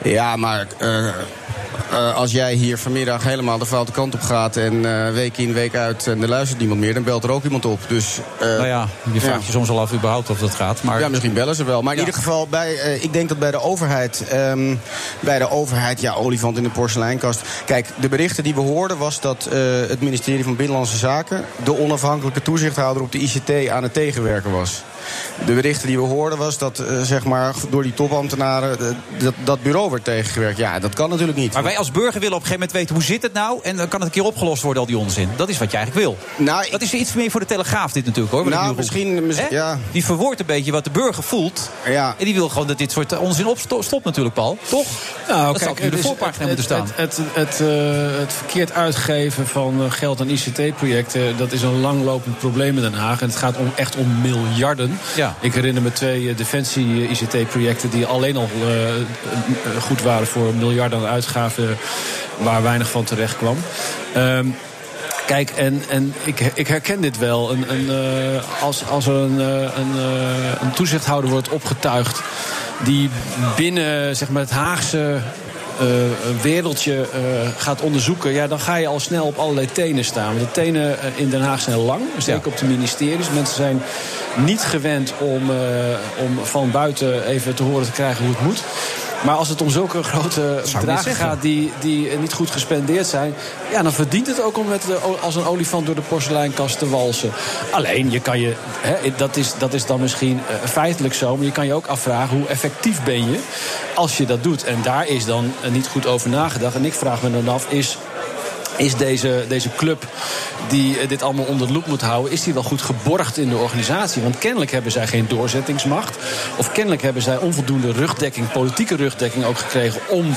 Ja, maar eh, eh, als jij hier vanmiddag helemaal de foute kant op gaat... en eh, week in, week uit en er luistert niemand meer... dan belt er ook iemand op. Dus, nou ja, je vraagt ja. je soms al af überhaupt of dat gaat. Maar Ja, misschien bellen ze wel. Maar in Ja. ieder geval, bij, ik denk dat bij de overheid... ehm, bij de overheid, ja, olifant in de porseleinkast... Kijk, de berichten die we hoorden was dat het ministerie van Binnenlandse Zaken... de onafhankelijke toezichthouder op de ICT aan het tegenwerken was. De berichten die we hoorden was dat eh, zeg maar, door die topambtenaren... eh, dat, dat bureau werd tegengewerkt. Ja, dat kan natuurlijk niet. Maar wij als burger willen op een gegeven moment weten hoe zit het nou... en dan kan het een keer opgelost worden, al die onzin. Dat is wat je eigenlijk wil. Nou, dat is iets meer voor de Telegraaf dit natuurlijk, hoor. Nou, nu misschien- misschien- ja. Die verwoordt een beetje wat de burger voelt. Ja. En die wil gewoon dat dit soort onzin opsto- stopt natuurlijk, Paul. Toch? Nou, dat zou op het de voorpagina moeten staan. Het, het, het, eh, het verkeerd uitgeven van eh, geld aan ICT-projecten... dat is een langlopend probleem in Den Haag. En het gaat om, echt om miljarden. Ja. Ik herinner me twee eh, defensie-ICT-projecten... die alleen al eh, eh, goed waren voor miljarden aan uitgaven... waar weinig van terecht kwam. Ehm, Kijk, en, en ik, ik herken dit wel. Een, een, eh, als, als er een, eh, een, eh, een toezichthouder wordt opgetuigd... die binnen zeg maar, het Haagse eh, wereldje eh, gaat onderzoeken... Ja, dan ga je al snel op allerlei tenen staan. Want de tenen eh, in Den Haag zijn lang, zeker op de ministeries. Mensen zijn niet gewend om, eh, om van buiten even te horen te krijgen hoe het moet... Maar als het om zulke grote bedragen gaat die, die niet goed gespendeerd zijn... Ja, dan verdient het ook om met de, als een olifant door de porseleinkast te walsen. Alleen, je kan je, hè, dat, is, dat is dan misschien eh, feitelijk zo... maar je kan je ook afvragen hoe effectief ben je als je dat doet. En daar is dan eh, niet goed over nagedacht. En ik vraag me dan af, is... Is deze, deze club die eh, dit allemaal onder de loep moet houden... is die wel goed geborgd in de organisatie? Want kennelijk hebben zij geen doorzettingsmacht. Of kennelijk hebben zij onvoldoende rugdekking, politieke rugdekking ook gekregen... om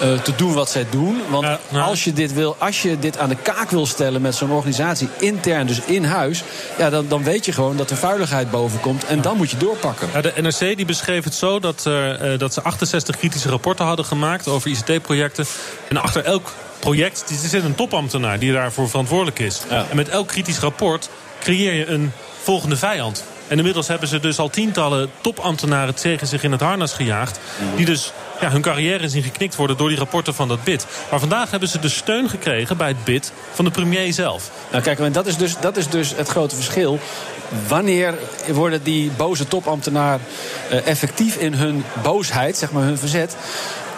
eh, te doen wat zij doen. Want als, je dit wil, als je dit aan de kaak wil stellen met zo'n organisatie... intern, dus in huis... Ja, dan, dan weet je gewoon dat er vuiligheid boven komt. En dan moet je doorpakken. De NRC die beschreef het zo dat, eh, dat ze 68 kritische rapporten hadden gemaakt over ICT-projecten. En achter elk project er zit een topambtenaar die daarvoor verantwoordelijk is. En met elk kritisch rapport creëer je een volgende vijand. En inmiddels hebben ze dus al tientallen topambtenaren tegen zich in het harnas gejaagd. Die dus ja, hun carrière zien geknikt worden door die rapporten van dat BID. Maar vandaag hebben ze de steun gekregen bij het BID van de premier zelf. Nou kijk, en dat is dus, dat is dus het grote verschil. Wanneer worden die boze topambtenaar eh, effectief in hun boosheid, zeg maar hun verzet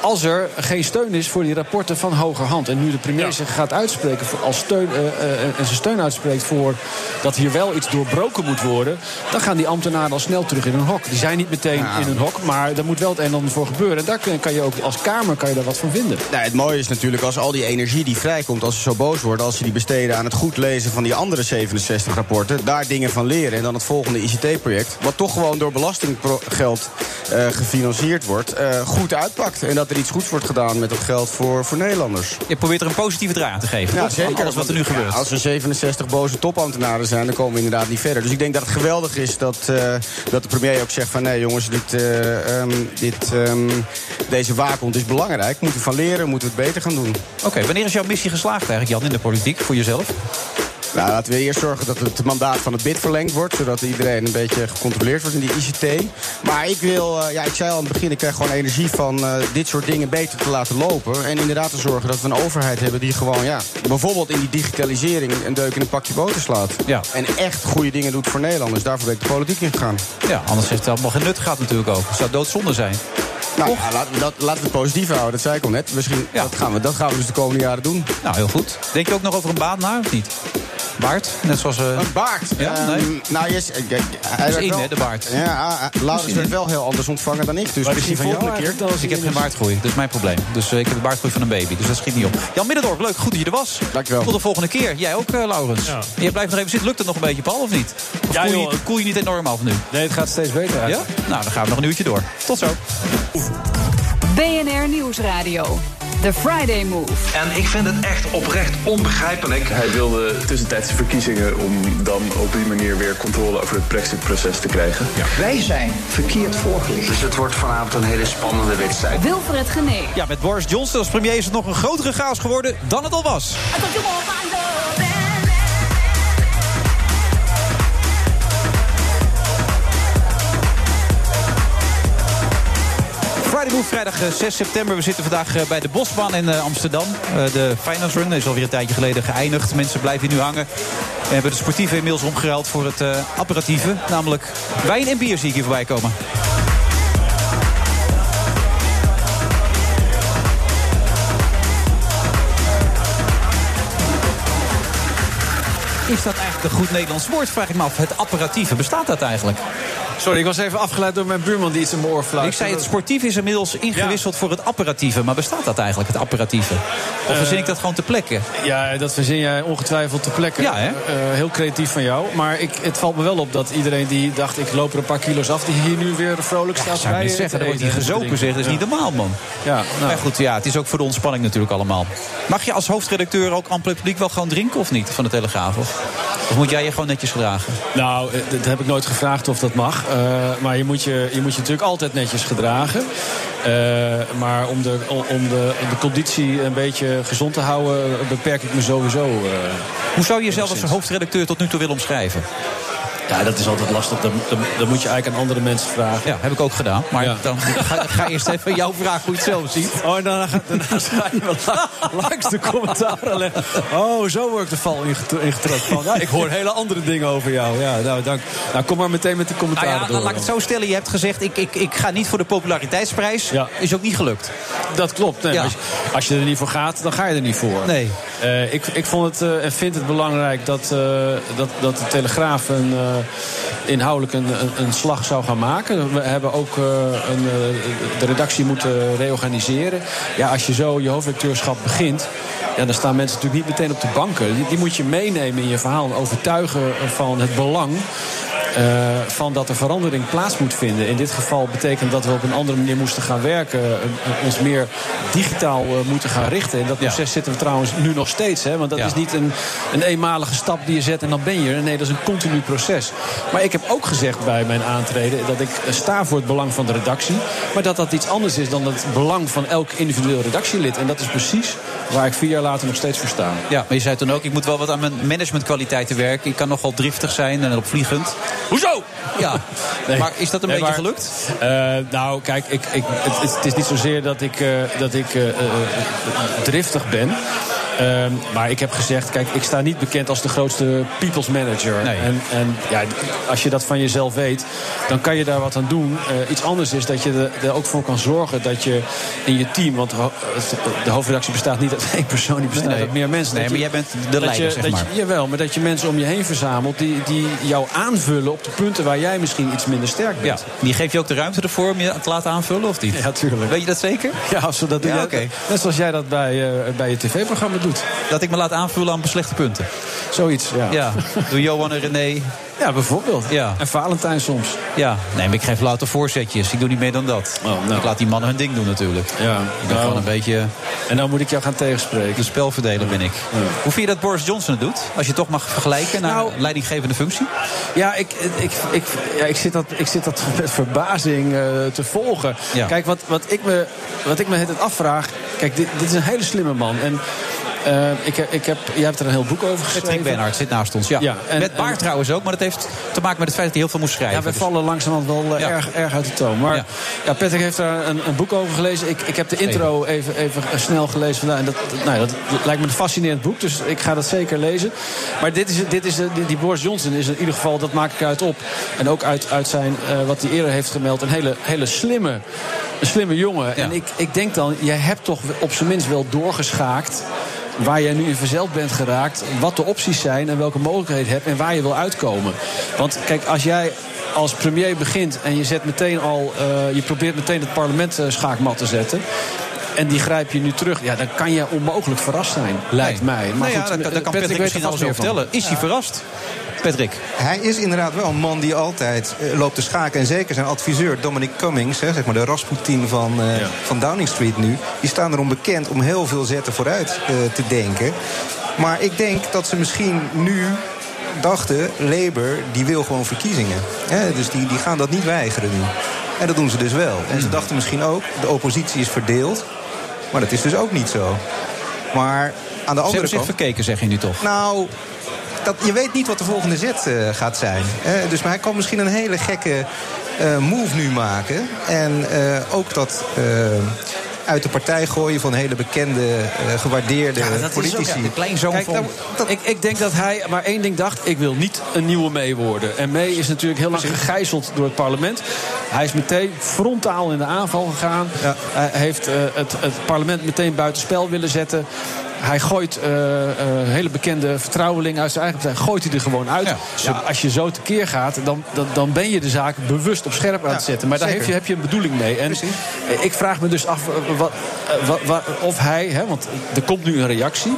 als er geen steun is voor die rapporten van hogerhand. En nu de premier zich gaat uitspreken voor, als steun, uh, uh, en zijn steun uitspreekt voor dat hier wel iets doorbroken moet worden. dan gaan die ambtenaren al snel terug in hun hok. Die zijn niet meteen Ja. in hun hok, maar daar moet wel het een en ander voor gebeuren. En daar kun- kan je ook als Kamer kan je daar wat van vinden. Nou, het mooie is natuurlijk als al die energie die vrijkomt, als ze zo boos worden, als ze die besteden aan het goed lezen van die andere 67 rapporten, daar dingen van leren en dan het volgende ICT-project, wat toch gewoon door belastinggeld eh, gefinancierd wordt, eh, goed uitpakt. En dat er iets goeds wordt gedaan met dat geld voor, voor Nederlanders. Je probeert er een positieve draai aan te geven. Ja, toch? Zeker. Alles wat er nu gebeurt. ja, als er 67 boze topambtenaren zijn, dan komen we inderdaad niet verder. Dus ik denk dat het geweldig is dat, eh, dat de premier ook zegt van... nee jongens, dit, eh, ehm, dit, ehm, deze waakhond is belangrijk. Moeten we van leren, moeten we het beter gaan doen. Oké, wanneer is jouw missie geslaagd eigenlijk, Jan, in de politiek, voor jezelf? Nou, laten we eerst zorgen dat het mandaat van het BID verlengd wordt... zodat iedereen een beetje gecontroleerd wordt in die ICT. Maar ik wil, eh, ja, ik zei al aan het begin... ik krijg gewoon energie van eh, dit soort dingen beter te laten lopen. En inderdaad te zorgen dat we een overheid hebben die gewoon... ja, bijvoorbeeld in die digitalisering een deuk in een pakje boter slaat. Ja. En echt goede dingen doet voor Nederlanders. Daarvoor ben ik de politiek ingegaan. Ja, anders heeft het allemaal geen nut gehad natuurlijk ook. Het zou doodzonde zijn. Nou, ja, laten, we dat, laten we het positief houden, dat zei ik al net. Misschien, dat, gaan we, dat gaan we dus de komende jaren doen. Nou, heel goed. Denk je ook nog over een baan na, of niet? Baard? Net zoals... eh, Een baard? Ja, Ehm, nee? Nou, yes, eh, kijk, hij is in, wel- hè, de baard. Ja, uh, Laurens werd wel heel anders ontvangen dan ik. Dus Maar misschien die volgende keer. Ik heb geen baardgroei, dat is mijn probleem. Dus eh, ik heb de baardgroei van een baby, dus dat schiet niet op. Jan Middendorp, leuk, goed dat je er was. Dankjewel. Tot de volgende keer. Jij ook, eh, Laurens. Ja. En jij blijft nog even zitten. Lukt het nog een beetje, Paul, of niet? Of Ja, koel, je, joh. koel je niet enorm af nu? Nee, het gaat steeds beter Ja? eigenlijk. Nou, dan gaan we nog een uurtje door. Tot zo. BNR Nieuwsradio. The Friday Move. En ik vind het echt oprecht onbegrijpelijk. Hij wilde tussentijdse verkiezingen om dan op die manier weer controle over het Brexit-proces te krijgen. Wij zijn verkeerd voorgelicht. Dus het wordt vanavond een hele spannende wedstrijd. Wilfred Genee. Ja, met Boris Johnson als premier is het nog een grotere chaos geworden dan het al was. Friday vrijdag eh, 6 september. We zitten vandaag eh, bij de Bosbaan in eh, Amsterdam. Eh, De Finance Run is alweer een tijdje geleden geëindigd. Mensen blijven hier nu hangen. We hebben de sportieve inmiddels omgeruild voor het eh, apparatieve. Namelijk wijn en bier zie ik hier voorbij komen. Is dat eigenlijk een goed Nederlands woord? Vraag ik me af. Het apparatieve, bestaat dat eigenlijk? Sorry, ik was even afgeleid door mijn buurman die iets in mijn oor fluit. Ik zei het sportief is inmiddels ingewisseld voor het apparatieve. Maar bestaat dat eigenlijk, het apparatieve? Of Eh, verzin ik dat gewoon te plekken? Ja, dat verzin jij ongetwijfeld ter plekke. Ja, hè? Eh, heel creatief van jou. Maar ik, het valt me wel op dat iedereen die dacht... ik loop er een paar kilo's af, die hier nu weer vrolijk staat zou ik bij, zeggen. te Dan wordt hij te gezopen, zeg. Dat is niet normaal, man. Ja, nou, Maar goed, ja, het is ook voor de ontspanning natuurlijk allemaal. Mag je als hoofdredacteur ook aan het publiek wel gewoon drinken of niet? Van de Telegraaf? Of, of moet jij je gewoon netjes gedragen? Nou, eh, dat heb ik nooit gevraagd of dat mag. Eh, maar je moet je, je moet je natuurlijk altijd netjes gedragen. Eh, maar om de, om, de, om de conditie een beetje gezond te houden... beperk ik me sowieso. eh, Hoe zou je jezelf als hoofdredacteur tot nu toe willen omschrijven? Ja, dat is altijd lastig. Dan, dan, dan moet je eigenlijk aan andere mensen vragen. Ja, heb ik ook gedaan. Maar dan ga, ga eerst even jouw vraag hoe je het zelf ziet. Oh, en daarna, ga- je wel la- langs de commentaren leggen. Oh, zo word ik de val inget- ingetrapt. Van, ja, ik hoor hele andere dingen over jou. Ja, nou, dank. Nou, kom maar meteen met Nou commentaren ja, door. laat ik het zo stellen. Je hebt gezegd, ik, ik, ik ga niet voor de populariteitsprijs. Ja. Is ook niet gelukt. Dat klopt. Nee, als, je, als je er niet voor gaat, dan ga je er niet voor. Nee. Eh, ik, ik vond het eh, en vind het belangrijk dat, eh, dat, dat de Telegraaf een, inhoudelijk een, een, een slag zou gaan maken. We hebben ook eh, een, eh, de redactie moeten reorganiseren. Ja, als je zo je hoofdredacteurschap begint... Ja, dan staan mensen natuurlijk niet meteen op de banken. Die, die moet je meenemen in je verhaal en overtuigen van het belang... eh, van dat er verandering plaats moet vinden. In dit geval betekent dat we op een andere manier moesten gaan werken. eh, ons meer digitaal eh, moeten gaan richten. In dat proces zitten we trouwens nu nog steeds. Hè, want dat Ja. is niet een, een eenmalige stap die je zet en dan ben je er. Nee, dat is een continu proces. Maar ik heb ook gezegd bij mijn aantreden... dat ik sta voor het belang van de redactie. Maar dat dat iets anders is dan het belang van elk individueel redactielid. En dat is precies waar ik vier jaar later nog steeds voor sta. Ja, maar je zei toen ook, ik moet wel wat aan mijn managementkwaliteiten werken. Ik kan nogal driftig zijn en opvliegend. Hoezo? Ja, Nee. maar is dat een Nee, beetje maar- gelukt? Eh, nou, kijk, ik, ik, het, het is niet zozeer dat ik, eh, dat ik eh, eh, driftig ben. Ehm, maar ik heb gezegd, kijk, ik sta niet bekend als de grootste people's manager. Nee. En, en ja, als je dat van jezelf weet, dan kan je daar wat aan doen. Eh, iets anders is dat je er- ook voor kan zorgen dat je in je team... want de hoofdredactie bestaat niet uit één persoon, die bestaat Nee, uit meer mensen. Nee, maar je- jij bent de leider, je- zeg maar. je- Jawel, maar dat je mensen om je heen verzamelt... die, die jou aanvullen op de punten waar jij misschien iets minder sterk Ja, bent. die geef je ook de ruimte ervoor om je te laten aanvullen, of niet? Ja, tuurlijk. Weet je dat zeker? Ja, als we dat doen. Ja, Ja, oké. Net zoals jij dat bij, eh, bij je tv-programma doet. Dat ik me laat aanvullen aan beslechte punten. Zoiets, ja. Ja, door Johan en René. Ja, bijvoorbeeld. Ja. En Valentijn soms. Ja, nee, maar ik geef louter voorzetjes. Ik doe niet meer dan dat. Ik laat die mannen hun ding doen natuurlijk. Ja. Ik ben gewoon een beetje En dan moet ik jou gaan tegenspreken. de spelverdeler ben ik. Hoe vind je dat Boris Johnson het doet? Als je het toch mag vergelijken naar Nou- leidinggevende functie? Ja, ik, ik, ik, ja, ik, zit, dat, ik zit dat met verbazing eh, te volgen. Ja. Kijk, wat, wat, ik me, wat ik me het afvraag... Kijk, dit, dit is een hele slimme man. En eh, ik, ik heb, jij hebt er een heel boek over geschreven. Patrick Benhart zit naast ons. Ja. Ja, en- met Baart en- trouwens ook, maar dat heeft te maken met het feit dat hij heel veel moest schrijven. Ja, we Dus- vallen langzamerhand wel eh, Ja. erg, erg uit de toon. Maar Ja. ja. Patrick heeft daar een, een boek over gelezen. Ik, ik heb de intro even, even snel gelezen vandaag. En dat, nou, dat, dat lijkt me een fascinerend boek, dus ik ga dat zeker lezen. Maar dit is, dit is, die, Boris Johnson is in ieder geval, dat maak ik uit op. En ook uit, uit zijn, eh, wat hij eerder heeft gemeld, een hele, hele slimme, een slimme jongen. En ik, ik denk dan, jij hebt toch op zijn minst wel doorgeschaakt waar jij nu in verzeld bent geraakt, wat de opties zijn en welke mogelijkheden je hebt en waar je wil uitkomen. Want kijk, als jij als premier begint en je zet meteen al, eh, je probeert meteen het parlement eh, schaakmat te zetten. En die grijp je nu terug. Ja, dan kan je onmogelijk verrast zijn, lijkt mij. Maar goed, daar, kan- Patrick Patrick misschien meer van. vertellen. Is hij verrast? Patrick. Hij is inderdaad wel een man die altijd eh, loopt te schaken. En zeker zijn adviseur Dominic Cummings, hè, zeg maar de Rasputin van, eh, van Downing Street nu... die staan erom bekend om heel veel zetten vooruit eh, te denken. Maar ik denk dat ze misschien nu dachten... Labour, die wil gewoon verkiezingen. Hè, dus die, die gaan dat niet weigeren nu. En dat doen ze dus wel. En ze dachten misschien ook, de oppositie is verdeeld. Maar dat is dus ook niet zo. Maar aan de Ze andere hebben zich verkeken, zeg je nu toch? Nou, dat, je weet niet wat de volgende zet eh, gaat zijn. hè. dus maar hij kan misschien een hele gekke eh, move nu maken. En eh, ook dat eh, uit de partij gooien van hele bekende, eh, gewaardeerde politici. Kijk, dan- ik, ik denk dat hij maar één ding dacht. Ik wil niet een nieuwe mee worden. En mee is natuurlijk heel lang gegijzeld door het parlement. Hij is meteen frontaal in de aanval gegaan. Hij heeft eh, het, het parlement meteen buitenspel willen zetten. Hij gooit eh, eh, hele bekende vertrouwelingen uit zijn eigen partij. Gooit hij er gewoon uit. Ja, als je zo tekeer gaat, dan, dan, dan ben je de zaak bewust op scherp aan het zetten. Maar daar heeft je, heb je een bedoeling mee. En eh, ik vraag me dus af wat, wat, wat- of hij, hè, want er komt nu een reactie.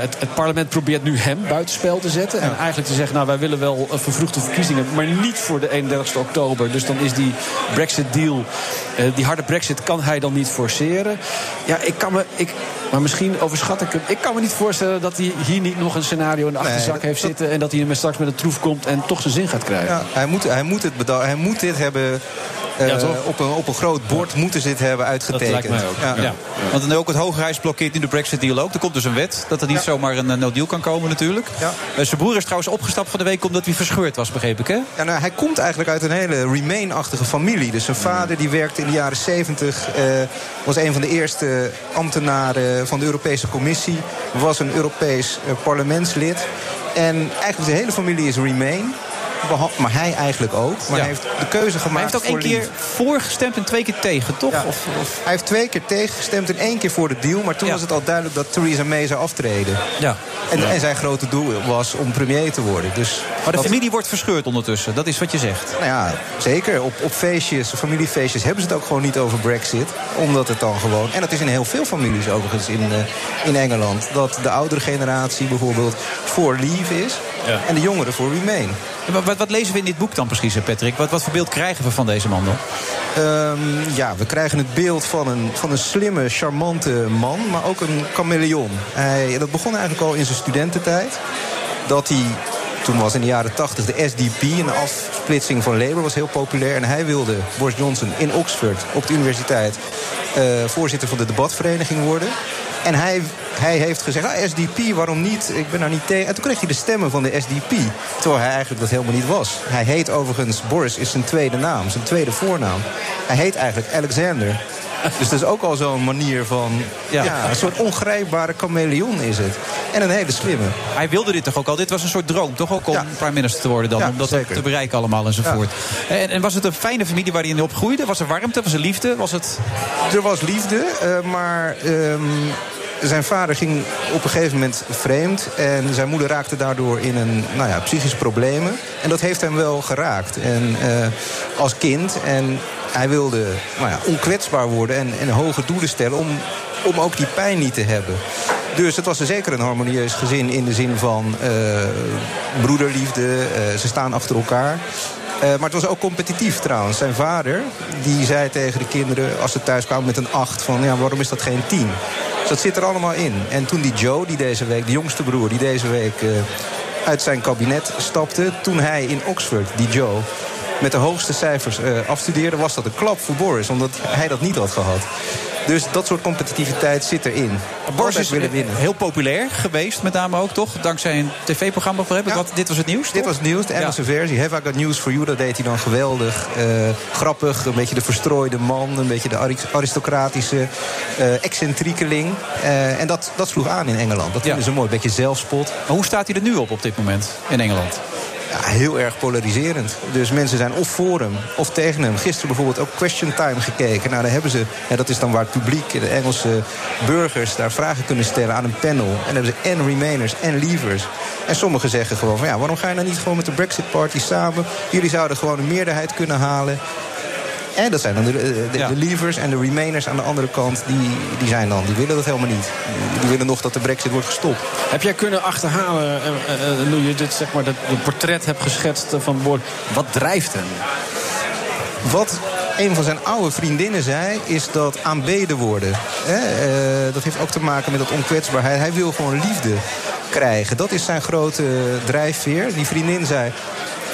Het, het parlement probeert nu hem buitenspel te zetten. En eigenlijk te zeggen, nou wij willen wel vervroegde verkiezingen, maar niet voor de 31 oktober. Dus dan is die Brexit-deal, die harde Brexit, kan hij dan niet forceren. Ja, ik kan me, ik, maar misschien overschat ik hem. Ik kan me niet voorstellen dat hij hier niet nog een scenario in de Nee, achterzak dat- heeft zitten. En dat hij met straks met een troef komt en toch zijn zin gaat krijgen. Ja, hij, moet, hij, moet het hij moet dit hebben. Eh, Ja, op, een, op een groot bord moeten ze dit hebben uitgetekend. lijkt mij ook. Ja. Want dan ook het Hogerhuis blokkeert nu de Brexit-deal ook. Er komt dus een wet dat er niet zomaar een eh, no-deal kan komen natuurlijk. Eh, zijn broer is trouwens opgestapt van de week omdat hij verscheurd was, begreep ik, hè? Ja, nou, hij komt eigenlijk uit een hele Remain-achtige familie. Dus zijn vader die werkte in de jaren 70, eh, was een van de eerste ambtenaren van de Europese Commissie. Was een Europees parlementslid. En eigenlijk de hele familie is Remain. Maar hij eigenlijk ook. Maar hij heeft de keuze gemaakt hij heeft ook één keer Leave. voor gestemd en twee keer tegen, toch? Of, of... Hij heeft twee keer tegengestemd en één keer voor de deal. Maar toen was het al duidelijk dat Theresa May zou aftreden. Ja. En, en zijn grote doel was om premier te worden. Dus Maar de familie wordt verscheurd ondertussen, dat is wat je zegt. Nou ja, zeker. Op, op feestjes, familiefeestjes hebben ze het ook gewoon niet over Brexit. Omdat het dan gewoon... En dat is in heel veel families overigens in, eh, in Engeland. Dat de oudere generatie bijvoorbeeld voor Leave is. Ja. En de jongeren voor Remain. Wat, wat lezen we in dit boek dan precies, Patrick? Wat, wat voor beeld krijgen we van deze man dan? Ehm, ja, we krijgen het beeld van een, van een slimme, charmante man, maar ook een chameleon. Hij, dat begon eigenlijk al in zijn studententijd. Dat hij, toen was in de jaren 80 de SDP, een afsplitsing van Labour, was heel populair. En hij wilde, Boris Johnson, in Oxford op de universiteit... eh, voorzitter van de debatvereniging worden. En hij, hij heeft gezegd, ah, SDP, waarom niet? Ik ben nou niet tegen. En toen kreeg hij de stemmen van de SDP. Terwijl hij eigenlijk dat helemaal niet was. Hij heet overigens, Boris is zijn tweede naam, zijn tweede voornaam. Hij heet eigenlijk Alexander. Dus dat is ook al zo'n manier van... Ja, een soort ongrijpbare chameleon is het. En een hele slimme. Hij wilde dit toch ook al? Dit was een soort droom, toch ook om prime minister te worden dan? Ja, om dat zeker. te bereiken allemaal enzovoort. En, en was het een fijne familie waar hij in opgroeide? Was er warmte? Was er liefde? Was het... Er was liefde, eh, maar ehm, zijn vader ging op een gegeven moment vreemd. En zijn moeder raakte daardoor in een nou ja, psychische problemen. En dat heeft hem wel geraakt. En eh, als kind. En hij wilde nou ja, onkwetsbaar worden en, en hoge doelen stellen... Om, om ook die pijn niet te hebben. Dus het was er zeker een harmonieus gezin in de zin van eh, broederliefde. eh, ze staan achter elkaar. Eh, maar het was ook competitief trouwens. Zijn vader die zei tegen de kinderen als ze thuis kwamen met een 8... van ja, waarom is dat geen 10? Dus dat zit er allemaal in. En toen die Joe, die deze week, de jongste broer... die deze week uit zijn kabinet stapte... toen hij in Oxford, die Joe met de hoogste cijfers eh, afstudeerde... was dat een klap voor Boris, omdat hij dat niet had gehad. Dus dat soort competitiviteit zit erin. Boris is willen winnen. heel populair geweest, met name ook, toch? Dankzij een tv-programma, ik. Wat, dit was het nieuws, Dit was het nieuws, de Engelse versie. Have I Got News For You, dat deed hij dan geweldig. eh, grappig, een beetje de verstrooide man. Een beetje de aris- aristocratische eh excentriekeling. Eh, en dat, dat sloeg aan in Engeland. Dat vinden ze mooi, een beetje zelfspot. Maar hoe staat hij er nu op op dit moment in Engeland? Ja, heel erg polariserend. Dus mensen zijn of voor hem of tegen hem. Gisteren bijvoorbeeld ook Question Time gekeken. Nou, daar hebben ze, ja, dat is dan waar het publiek, de Engelse burgers... daar vragen kunnen stellen aan een panel. En dan hebben ze en Remainers en Leavers. En sommigen zeggen gewoon van ja, waarom ga je nou niet gewoon met de Brexit Party samen? Jullie zouden gewoon een meerderheid kunnen halen. En dat zijn dan de, de, de Leavers en de Remainers aan de andere kant. Die, die zijn dan, die willen dat helemaal niet. Die willen nog dat de Brexit wordt gestopt. Heb jij kunnen achterhalen, eh, eh, eh, hoe je dit, zeg maar, dat, portret hebt geschetst eh, van Boris? Wat drijft hem? Wat een van zijn oude vriendinnen zei, is dat aanbeden worden. Hè? eh, dat heeft ook te maken met dat onkwetsbaarheid. Hij wil gewoon liefde krijgen. Dat is zijn grote drijfveer. Die vriendin zei...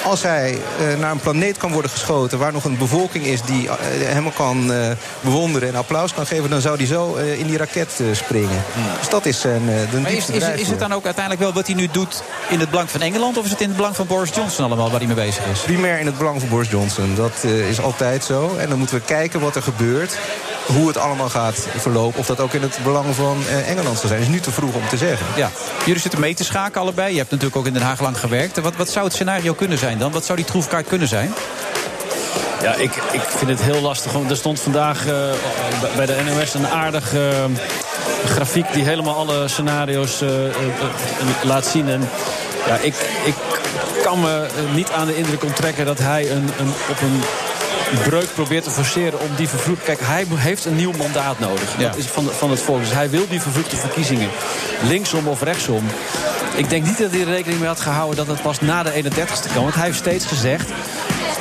Als hij eh, naar een planeet kan worden geschoten... waar nog een bevolking is die eh, hem kan eh, bewonderen en applaus kan geven... dan zou hij zo in die raket springen. Dus dat is zijn Maar is, is, het dan ook uiteindelijk wel wat hij nu doet in het belang van Engeland... of is het in het belang van Boris Johnson allemaal waar hij mee bezig is? Primair in het belang van Boris Johnson. Dat is altijd zo. En dan moeten we kijken wat er gebeurt. Hoe het allemaal gaat verlopen. Of dat ook in het belang van eh, Engeland zal zijn. is nu te vroeg om te zeggen. Ja, jullie zitten mee te schaken allebei. Je hebt natuurlijk ook in Den Haag lang gewerkt. Wat, wat zou het scenario kunnen zijn dan? Wat zou die troefkaart kunnen zijn? Ja, ik, ik vind het heel lastig. Want Er stond vandaag eh, bij de NOS een aardig eh, grafiek... die helemaal alle scenario's eh, laat zien. En ja, ik, ik kan me niet aan de indruk onttrekken... dat hij een, een, op een breuk probeert te forceren om die vervroegd... Kijk, hij heeft een nieuw mandaat nodig. Dat is van, van het volk. Dus hij wil die vervroegde verkiezingen. Linksom of rechtsom. Ik denk niet dat hij er rekening mee had gehouden dat het pas na de 31ste kan. Want hij heeft steeds gezegd...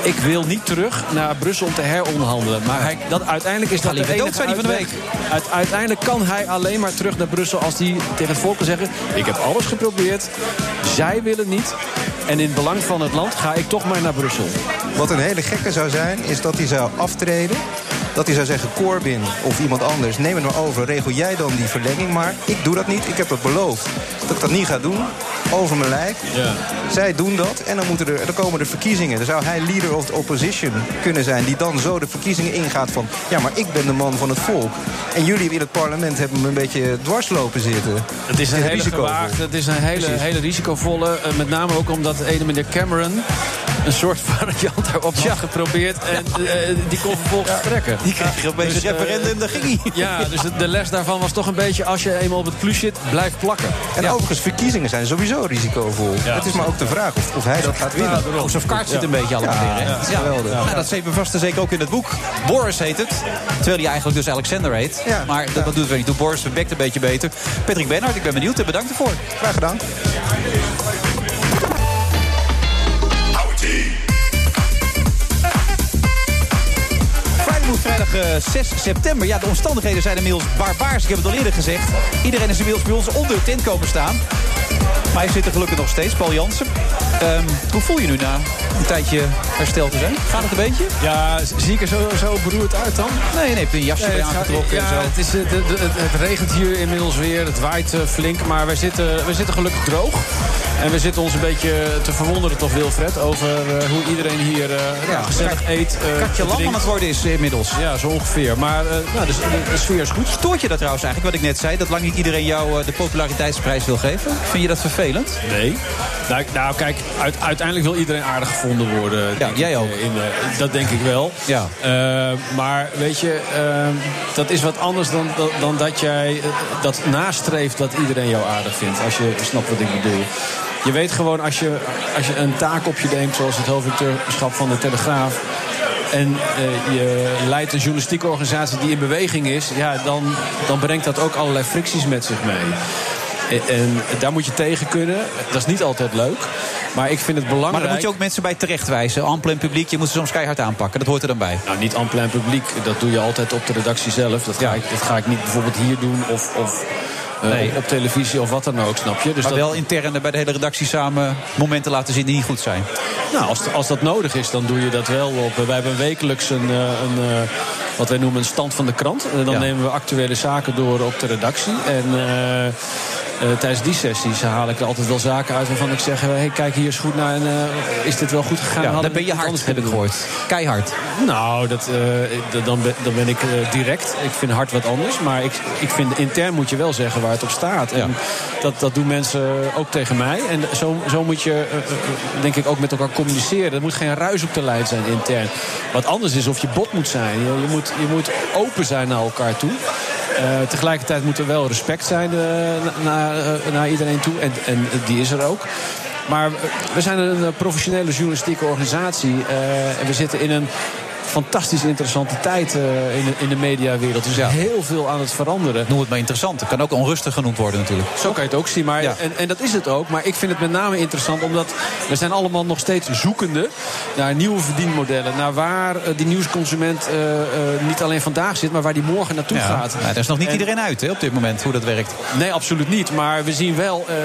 Ik wil niet terug naar Brussel om te heronderhandelen. Maar hij, dat, uiteindelijk is dat de dood, zei hij van de. Uit- uiteindelijk kan hij alleen maar terug naar Brussel als hij tegen het volk kan zeggen... ik heb alles geprobeerd, zij willen niet... en in het belang van het land ga ik toch maar naar Brussel. Wat een hele gekke zou zijn, is dat hij zou aftreden. Dat hij zou zeggen, Corbyn of iemand anders, neem het maar over. Regel jij dan die verlenging maar. Ik doe dat niet, ik heb dat beloofd. Dat ik dat niet ga doen, over mijn lijk. Zij doen dat en dan, moeten er, dan komen er verkiezingen. Dan zou hij leader of the opposition kunnen zijn... die dan zo de verkiezingen ingaat van... ja, maar ik ben de man van het volk. En jullie in het parlement hebben me een beetje dwars lopen zitten. Het is een hele gewaagde, het is een hele, Precies. hele risicovolle. eh, met name ook omdat de ene meneer Cameron een soort variant daarop had geprobeerd. En eh, die kon vervolgens vertrekken. Die kreeg opeens een Dus, eh, referendum, daar ging hij. Ja, dus de, les daarvan was toch een beetje... als je eenmaal op het plus zit, blijf plakken. En overigens, verkiezingen zijn sowieso risicovol. Het is maar ook de vraag of, of hij dat gaat winnen. House of Cards zit een beetje allemaal Ja, weer. Hè? ja, dat geweldig. Nou, dat zeven vast en zeker ook in het boek. Boris heet het. Terwijl hij eigenlijk dus Alexander heet. maar dat, dat doet het niet toe. Boris bekt een beetje beter. Patrick Benhard, ik ben benieuwd en bedankt ervoor. Graag gedaan. Vrijdag eh, 6 september. Ja, de omstandigheden zijn inmiddels barbaars. Ik heb het al eerder gezegd. Iedereen is inmiddels bij ons onder de tent komen staan. Maar hij zit er gelukkig nog steeds, Paul Jansen. Ehm, hoe voel je nu na een tijdje hersteld te zijn? Gaat het een beetje? Ja, zie ik er zo, zo beroerd uit dan? Nee, nee, je hebt een jasje Nee, bij het gaat- aangetrokken ja, en zo. Het, is, eh, de- het, het regent hier inmiddels weer. Het waait eh, flink. Maar we zitten, we zitten gelukkig droog. En we zitten ons een beetje te verwonderen, toch Wilfred... over eh, hoe iedereen hier eh, gezellig eet. eh, Katje drinkt. aan het worden is inmiddels. Ja, zo ongeveer. Maar eh, nou, de, de, de sfeer is goed. Stoort je dat trouwens eigenlijk, wat ik net zei? Dat lang niet iedereen jou eh, de populariteitsprijs wil geven? Vind je dat vervelend? Nee. Nou, nou kijk, uit- uiteindelijk wil iedereen aardig gevonden worden. Ja, jij ik, ook. eh, In, eh, dat denk ik wel. Ja. Eh, maar weet je, eh, dat is wat anders dan, dan, dan dat jij eh, dat nastreeft dat iedereen jou aardig vindt. Als je snapt wat ik bedoel. Je weet gewoon, als je, als je een taak op je neemt, zoals het hoofdredacteurschap van de Telegraaf. En eh, je leidt een journalistieke organisatie die in beweging is, ja, dan, dan brengt dat ook allerlei fricties met zich mee. En, en daar moet je tegen kunnen. Dat is niet altijd leuk. Maar ik vind het belangrijk. Maar daar moet je ook mensen bij terechtwijzen. Ampel en publiek, je moet ze soms keihard aanpakken. Dat hoort er dan bij. Nou, niet en plein publiek. Dat doe je altijd op de redactie zelf. Dat ga, ik, dat ga ik niet bijvoorbeeld hier doen of, of eh, Nee. op, op televisie of wat dan ook, snap je? Dus maar dat, wel intern bij de hele redactie samen momenten laten zien die niet goed zijn. Nou, als, als dat nodig is, dan doe je dat wel op. Wij hebben wekelijks een, eh, een eh, wat wij noemen een stand van de krant. En dan Ja. nemen we actuele zaken door op de redactie. En eh, eh, tijdens die sessies haal ik er altijd wel zaken uit waarvan ik zeg... Hey, kijk hier eens goed naar en eh, is dit wel goed gegaan? Ja, dan ben je hard, heb ik gehoord. Keihard. Nou, dat, eh, dan, ben, dan ben ik eh, direct. Ik vind hard wat anders. Maar ik, ik vind intern moet je wel zeggen waar het op staat. En dat, dat doen mensen ook tegen mij. En zo, zo moet je, eh, eh, denk ik, ook met elkaar communiceren. Er moet geen ruis op de lijn zijn intern. Wat anders is of je bot moet zijn. Je, je, moet, je moet open zijn naar elkaar toe. Eh, tegelijkertijd moet er wel respect zijn eh, na- naar, eh, naar iedereen toe. En, en die is er ook. Maar we zijn een professionele journalistieke organisatie. en we zitten in een fantastisch interessante tijd eh, in, de, in de mediawereld. Er is heel veel aan het veranderen. Noem het maar interessant. Het kan ook onrustig genoeg worden natuurlijk. Zo kan je het ook zien. Maar, en, en dat is het ook. Maar ik vind het met name interessant omdat we zijn allemaal nog steeds zoekende naar nieuwe verdienmodellen. Naar waar eh, die nieuwsconsument eh, eh, niet alleen vandaag zit, maar waar die morgen naartoe Ja, gaat. maar er is nog niet En- iedereen uit hè, op dit moment hoe dat werkt. Nee, absoluut niet. Maar we zien wel eh,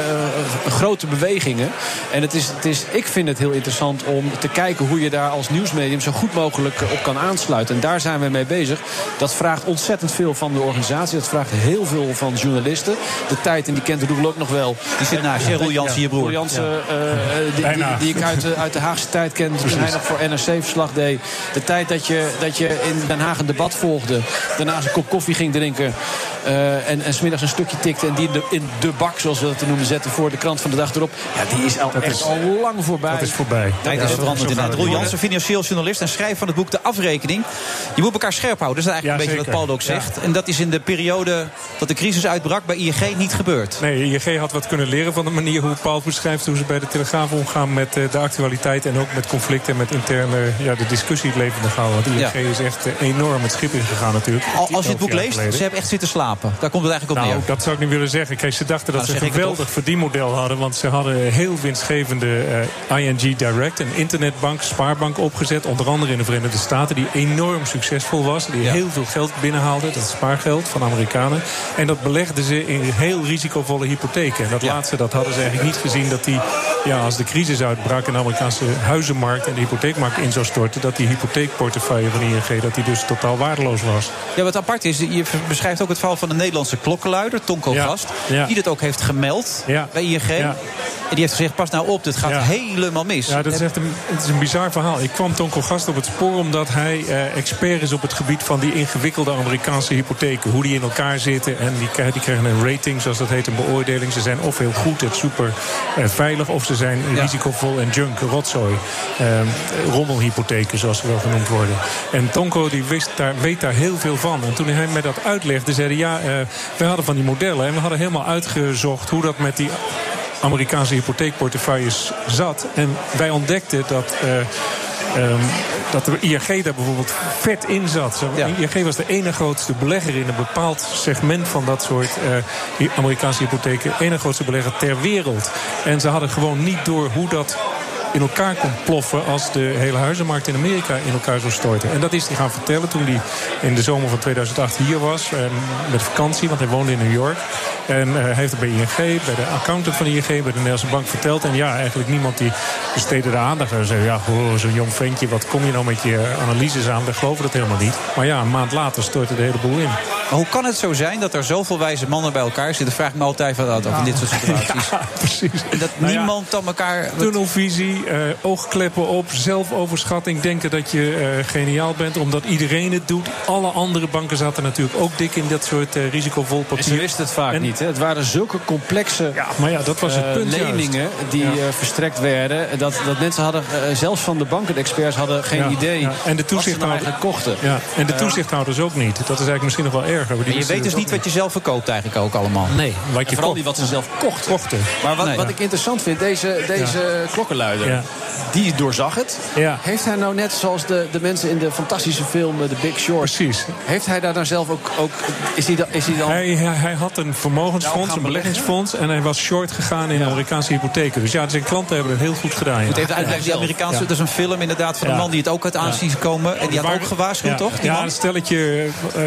grote bewegingen. En het is, het is, ik vind het heel interessant om te kijken hoe je daar als nieuwsmedium zo goed mogelijk eh, op kan aansluiten. En daar zijn we mee bezig. Dat vraagt ontzettend veel van de organisatie. Dat vraagt heel veel van journalisten. De tijd, en die kent Roel ook nog wel. Die zit naast Roel Jansen, je broer. Jansen, eh, eh, die, die, die ik uit, de- uit de Haagse tijd ken. Toen hij nog voor NRC verslag deed. De tijd dat je, dat je in Den Haag een debat volgde. Daarna een kop koffie ging drinken. eh, en, en smiddags een stukje tikte. En die in de, in de bak, zoals we dat te noemen, zetten voor de krant van de dag erop. Ja, die is al echt is- al lang voorbij. Dat is voorbij. Tijd is veranderd inderdaad. Roel Jansen, financieel journalist en schrijver van het boek De Afrekening. Je moet elkaar scherp houden. Dat is eigenlijk Ja, een beetje wat. Paul ook zegt. En dat is in de periode dat de crisis uitbrak bij ING niet gebeurd. Nee, ING had wat kunnen leren van de manier hoe Paul beschrijft... hoe ze bij de Telegraaf omgaan met eh, de actualiteit... en ook met conflicten en met interne ja, de discussie levendig houden. Want ING Ja. is echt eh, enorm het schip ingegaan natuurlijk. Al- Als je het boek leest, geleden. ze hebben echt zitten slapen. Daar komt het eigenlijk op Nou, neer. dat zou ik niet willen zeggen. Kijk, ze dachten dat Nou, ze een geweldig verdienmodel hadden. Want ze hadden een heel winstgevende eh, ING Direct, een internetbank, spaarbank opgezet. Onder andere in de Verenigde Staten, die enorm succesvol was. Die Ja. heel veel geld binnenhaalde, dat spaargeld van Amerikanen. En dat belegden ze in heel risicovolle hypotheken. En dat laatste, dat hadden ze eigenlijk niet gezien dat die, ja, als de crisis uitbrak en de Amerikaanse huizenmarkt en de hypotheekmarkt in zou storten, dat die hypotheekportefeuille van ING dat die dus totaal waardeloos was. Ja, wat apart is, je beschrijft ook het verhaal van een Nederlandse klokkenluider, Tonko Gast. ja. Die dat ook heeft gemeld bij ING. En die heeft gezegd, pas nou op, dit gaat helemaal mis. Ja, dat is echt een, het is een bizar verhaal. Ik kwam Tonko Gast op het spoor omdat hij eh, expert is op het gebied van die ingewikkelde Amerikaanse hypotheken. Hoe die in elkaar zitten. En die, krijgen- die krijgen een rating, zoals dat heet, een beoordeling. Ze zijn of heel goed en super eh, veilig, of ze zijn risicovol en junk, rotzooi. Ehm, rommelhypotheken, zoals ze wel genoemd worden. En Tonko die wist daar, weet daar heel veel van. En toen hij mij dat uitlegde, zei hij... ja, eh, we hadden van die modellen en we hadden helemaal uitgezocht... hoe dat met die Amerikaanse hypotheekportefeuilles zat. En wij ontdekten dat. eh, ehm, dat de ING daar bijvoorbeeld vet in zat. Zo, ING was de ene grootste belegger in een bepaald segment van dat soort eh, Amerikaanse hypotheken. ene grootste belegger ter wereld. En ze hadden gewoon niet door hoe dat in elkaar kon ploffen als de hele huizenmarkt in Amerika in elkaar zou storten. En dat is hij gaan vertellen toen hij in de zomer van 2008 hier was. eh, met vakantie, want hij woonde in New York. En eh, hij heeft het bij ING, bij de accountant van ING, bij de Nederlandse Bank verteld. En ja, eigenlijk niemand die besteedde de aandacht. Hij zei, ja, oh, zo'n jong ventje, wat kom je nou met je analyses aan? We geloven dat helemaal niet. Maar ja, een maand later stortte de hele boel in. Maar hoe kan het zo zijn dat er zoveel wijze mannen bij elkaar zitten? Vraag ik me altijd van uit over in dit soort situaties. precies. En dat Nou ja, niemand dan elkaar... Tunnelvisie, eh, oogkleppen op, zelfoverschatting. Denken dat je eh, geniaal bent omdat iedereen het doet. Alle andere banken zaten natuurlijk ook dik in dat soort eh, risicovol papier. En ze wisten het vaak En- niet. Hè? Het waren zulke complexe Ja, maar ja, dat was het juist. leningen die Ja. verstrekt werden. Dat, dat mensen hadden, zelfs van de bankenexperts, hadden geen Ja, idee ja. En de nou toezichthouder eigenlijk kochten. Ja, en de toezichthouders ook niet. Dat is eigenlijk misschien nog wel erger. maar je weet dus niet wat je zelf verkoopt eigenlijk ook allemaal. Nee, wat je vooral niet wat ze zelf kochten. kochten. Maar wat, Nee. wat ik interessant vind, deze, deze klokkenluider, Ja. die doorzag het. Ja. Heeft hij nou net zoals de, de mensen in de fantastische film eh, The Big Short... Precies. Heeft hij daar nou zelf ook... ook is, hij, da- is hij dan... Hij, hij, hij had een Nou, vermogensfonds, gaan een beleggingsfonds... en hij was short gegaan in Amerikaanse hypotheken. Dus ja, zijn klanten hebben het heel goed gedaan. Ja. Moet even uitleggen, die Amerikaanse, dat is een film inderdaad van een man die het ook uit aan zien komen. En die had ook gewaarschuwd, ja, toch? Die Ja, man? een stelletje eh,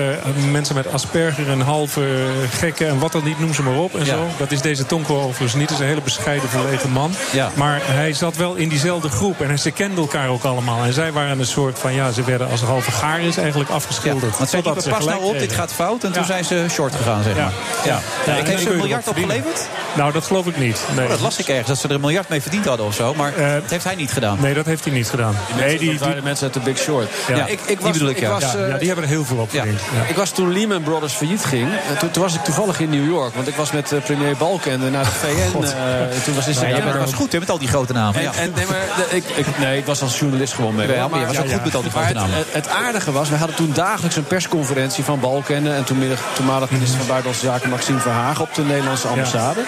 mensen met Asperger en halve gekken en wat dan niet, noem ze maar op en Ja. zo. Dat is deze Tonko overigens niet. Dat is een hele bescheiden, verlegen man. Ja. Maar hij zat wel in diezelfde groep en ze kenden elkaar ook allemaal. En zij waren een soort van, ja, ze werden als halve garis eigenlijk afgeschilderd. Want zij Totdat liepen ze pas nou op, dit gaat fout. En toen Ja. zijn ze short gegaan, zeg Ja. maar. Ja. Ja, ik heb ze een miljard opgeleverd? Nou, dat geloof ik niet. Nee. Oh, dat las ik ergens, dat ze er een miljard mee verdiend hadden of zo. Maar Eh, dat heeft hij niet gedaan. Nee, dat heeft hij niet gedaan. Nee, die, dat waren de mensen uit The Big Short. Ja. ik, ik Die was, bedoel ik, ik ja. was, ja, eh, ja, die hebben er heel veel op verdiend. Ja. Ik was toen Lehman Brothers failliet ging. eh, Toen, toen was ik toevallig in New York. Want ik was met premier Balken naar de VN. eh, toen was in Ja, september. dat was goed hè, met al die grote namen. En, Ja. En, nee, maar, ik, ik, nee, ik was als journalist gewoon mee. Ja, maar je was ook goed al die Maar het, het, het aardige was, we hadden toen dagelijks een persconferentie van Balken en toenmiddag, toenmalig minister van Buitenlandse Zaken Maxime Verhagen op de Nederlandse ambassade.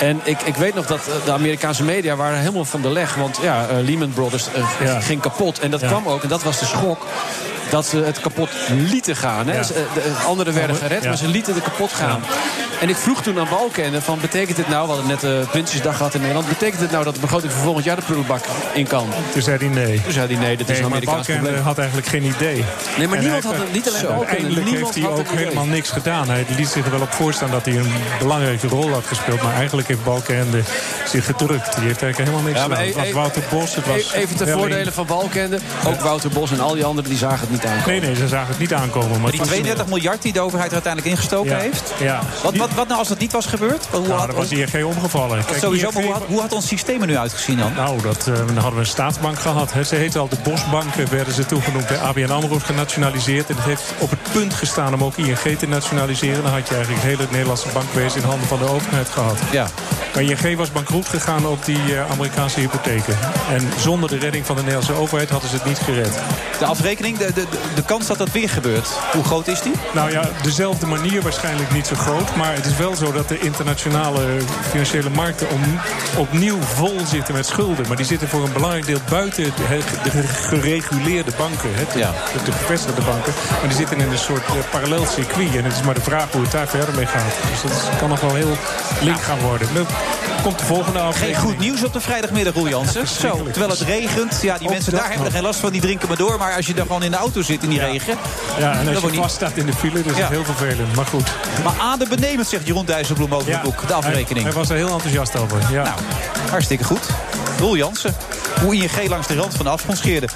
En ik, ik weet nog dat eh, de Amerikaanse media waren helemaal van de leg. Want ja, eh, Lehman Brothers eh, ging kapot. En dat kwam ook, en dat was de schok. Dat ze het kapot lieten gaan. Hè. Ja. Eh, De anderen werden gered, Ja. maar ze lieten het kapot gaan. En ik vroeg toen aan Balken van betekent dit nou, we hadden net de Prinsjesdag gehad in Nederland, betekent dit nou dat de begroting voor volgend jaar de prullenbak in kan? Toen zei hij nee. Toen zei hij nee, dat is een Amerikaans probleem. had eigenlijk geen idee. Nee, maar En niemand had het, niet alleen Zo, Balken. Uiteindelijk niemand heeft hij had ook helemaal niks gedaan. Hij liet zich er wel op voorstaan dat hij een belangrijke rol had gespeeld. Maar eigenlijk heeft Balkenende zich gedrukt. Die heeft eigenlijk helemaal niks Ja, gedaan. Het e- was Wouter Bos, het was... E- Even ten Welling. voordele van Balkende. Ook Wouter Bos en al die anderen die zagen het niet aankomen. Nee, nee, ze zagen het niet aankomen. Maar Maar die het was- 32 miljard die de overheid er uiteindelijk ingestoken Ja, heeft. Ja. Wat, wat, wat nou als dat niet was gebeurd? Hoe Nou, had, dan was ING omgevallen. Kijk, sowieso, ING maar hoe had, hoe had ons systeem er nu uitgezien dan? Nou, dat, eh, dan hadden we een staatsbank gehad. Ze heette al de Bosbank, werden ze toegenoemd. De ABN AMRO is genationaliseerd. En het heeft op het punt gestaan om ook ING te nationaliseren. Dan had je eigenlijk het hele Nederlandse bankwezen in handen van de overheid gehad. Ja. Maar ING was bankroet gegaan op die eh, Amerikaanse hypotheken. En zonder de redding van de Nederlandse overheid hadden ze het niet gered. De afrekening, de, de, de- kans dat dat weer gebeurt, hoe groot is die? Nou ja, dezelfde manier waarschijnlijk niet zo groot. Maar het is wel zo dat de internationale financiële markten om, opnieuw vol zitten met schulden. Maar die zitten voor een belangrijk deel buiten de, de gereguleerde banken. Hè, de, Ja. de, de gevestigde banken. Maar die zitten in een soort eh, parallel circuit. En het is maar de vraag hoe het daar verder mee gaat. Dus dat is- kan nog wel heel link gaan worden. Nu komt de volgende Geen afrekening. goed nieuws op de vrijdagmiddag, Roel Jansen. Zo, terwijl het regent. Ja, die mensen dat daar hebben er geen last van. Die drinken maar door. Maar als je dan gewoon in de auto zit in die regen... Ja, en dat als je niet- vast staat in de file, dus Ja. is heel vervelend. Maar goed. Maar adembenemend, zegt Jeroen Dijsselbloem over het boek. De afrekening. Hij, hij was er heel enthousiast over. Ja. Nou, hartstikke goed. Roel Jansen. Hoe ING langs de rand van de afgrond scheerde.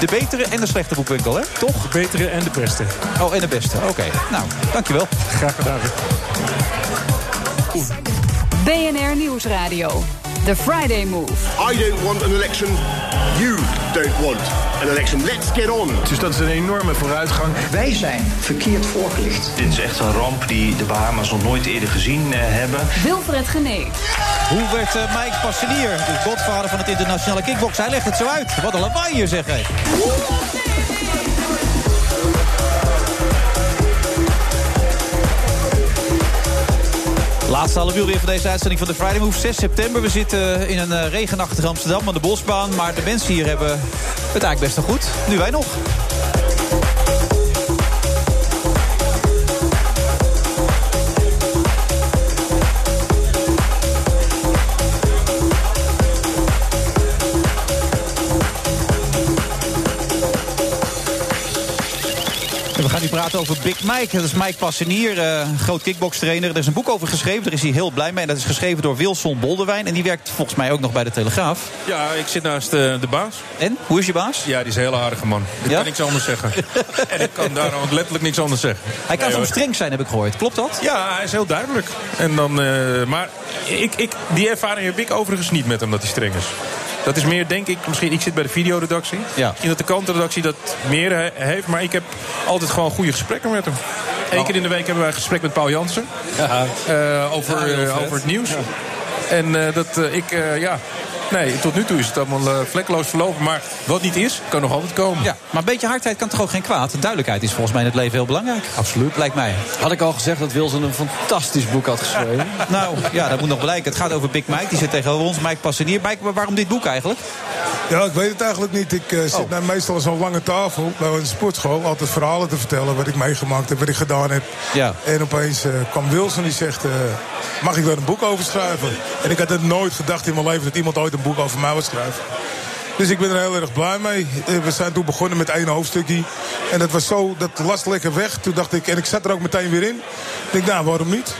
De betere en de slechte boekwinkel, hè? Toch? De betere en de beste. Oh, en de beste. Oké. Nou, dankjewel. Graag gedaan. BNR Nieuwsradio. The Friday Move. I don't want an election. You don't want an election. Let's get on. Dus dat is een enorme vooruitgang. Wij zijn verkeerd voorgelicht. Dit is echt een ramp die de Bahamas nog nooit eerder gezien eh, hebben. Wilfred Genee. Hoe werd eh, Mike Passenier, de godvader van het internationale kickbox? Hij legt het zo uit. Wat een lawaai hier, zeg hij. Laatste half uur weer van deze uitzending van de Friday Move. 6 september. We zitten in een eh, regenachtige Amsterdam aan de bosbaan. Maar de mensen hier hebben het eigenlijk best wel goed. Nu wij nog. Praten over Big Mike. Dat is Mike Passenier, eh, groot kickbokstrainer. Er is een boek over geschreven, daar is hij heel blij mee. En dat is geschreven door Wilson Boldewijn. En die werkt volgens mij ook nog bij de Telegraaf. Ja, ik zit naast eh, de baas. En? Hoe is je baas? Ja, die is een hele aardige man. Ik kan niks anders zeggen. en ik kan daar ook letterlijk niks anders zeggen. Hij kan Nee, hoor. streng zijn, heb ik gehoord. Klopt dat? Ja, hij is heel duidelijk. En dan, eh, maar ik, ik, die ervaring heb ik overigens niet met hem dat hij streng is. Dat is meer, denk ik, misschien ik zit bij de videoredactie. Ja. Misschien dat de kantredactie dat meer he- heeft. Maar ik heb altijd gewoon goede gesprekken met hem. Eén keer in de week hebben wij een gesprek met Paul Jansen. Eh, over, Ja, eh, over het nieuws. En eh, dat eh, ik, eh, ja... Nee, tot nu toe is het allemaal eh, vlekkeloos verlopen. Maar wat niet is, kan nog altijd komen. Ja, maar een beetje hardheid kan toch ook geen kwaad? Duidelijkheid is volgens mij in het leven heel belangrijk. Absoluut. Lijkt mij. Had ik al gezegd dat Wilson een fantastisch boek had geschreven? Nou, ja, dat moet nog blijken. Het gaat over Big Mike. Die zit tegenover ons. Mike Passenier. Mike, waarom dit boek eigenlijk? Ja, ik weet het eigenlijk niet. Ik eh, zit nou meestal aan zo'n lange tafel bij een sportschool. Altijd verhalen te vertellen wat ik meegemaakt heb, wat ik gedaan heb. Ja. En opeens eh, kwam Wilson die zegt, eh, mag ik daar een boek over schrijven? En ik had het nooit gedacht in mijn leven dat iemand ooit boek over mij schrijven. Dus ik ben er heel erg blij mee. Eh, We zijn toen begonnen met één hoofdstukje. En dat was zo, dat last lekker weg. Toen dacht ik, en ik zat er ook meteen weer in. Ik denk, nou, waarom niet?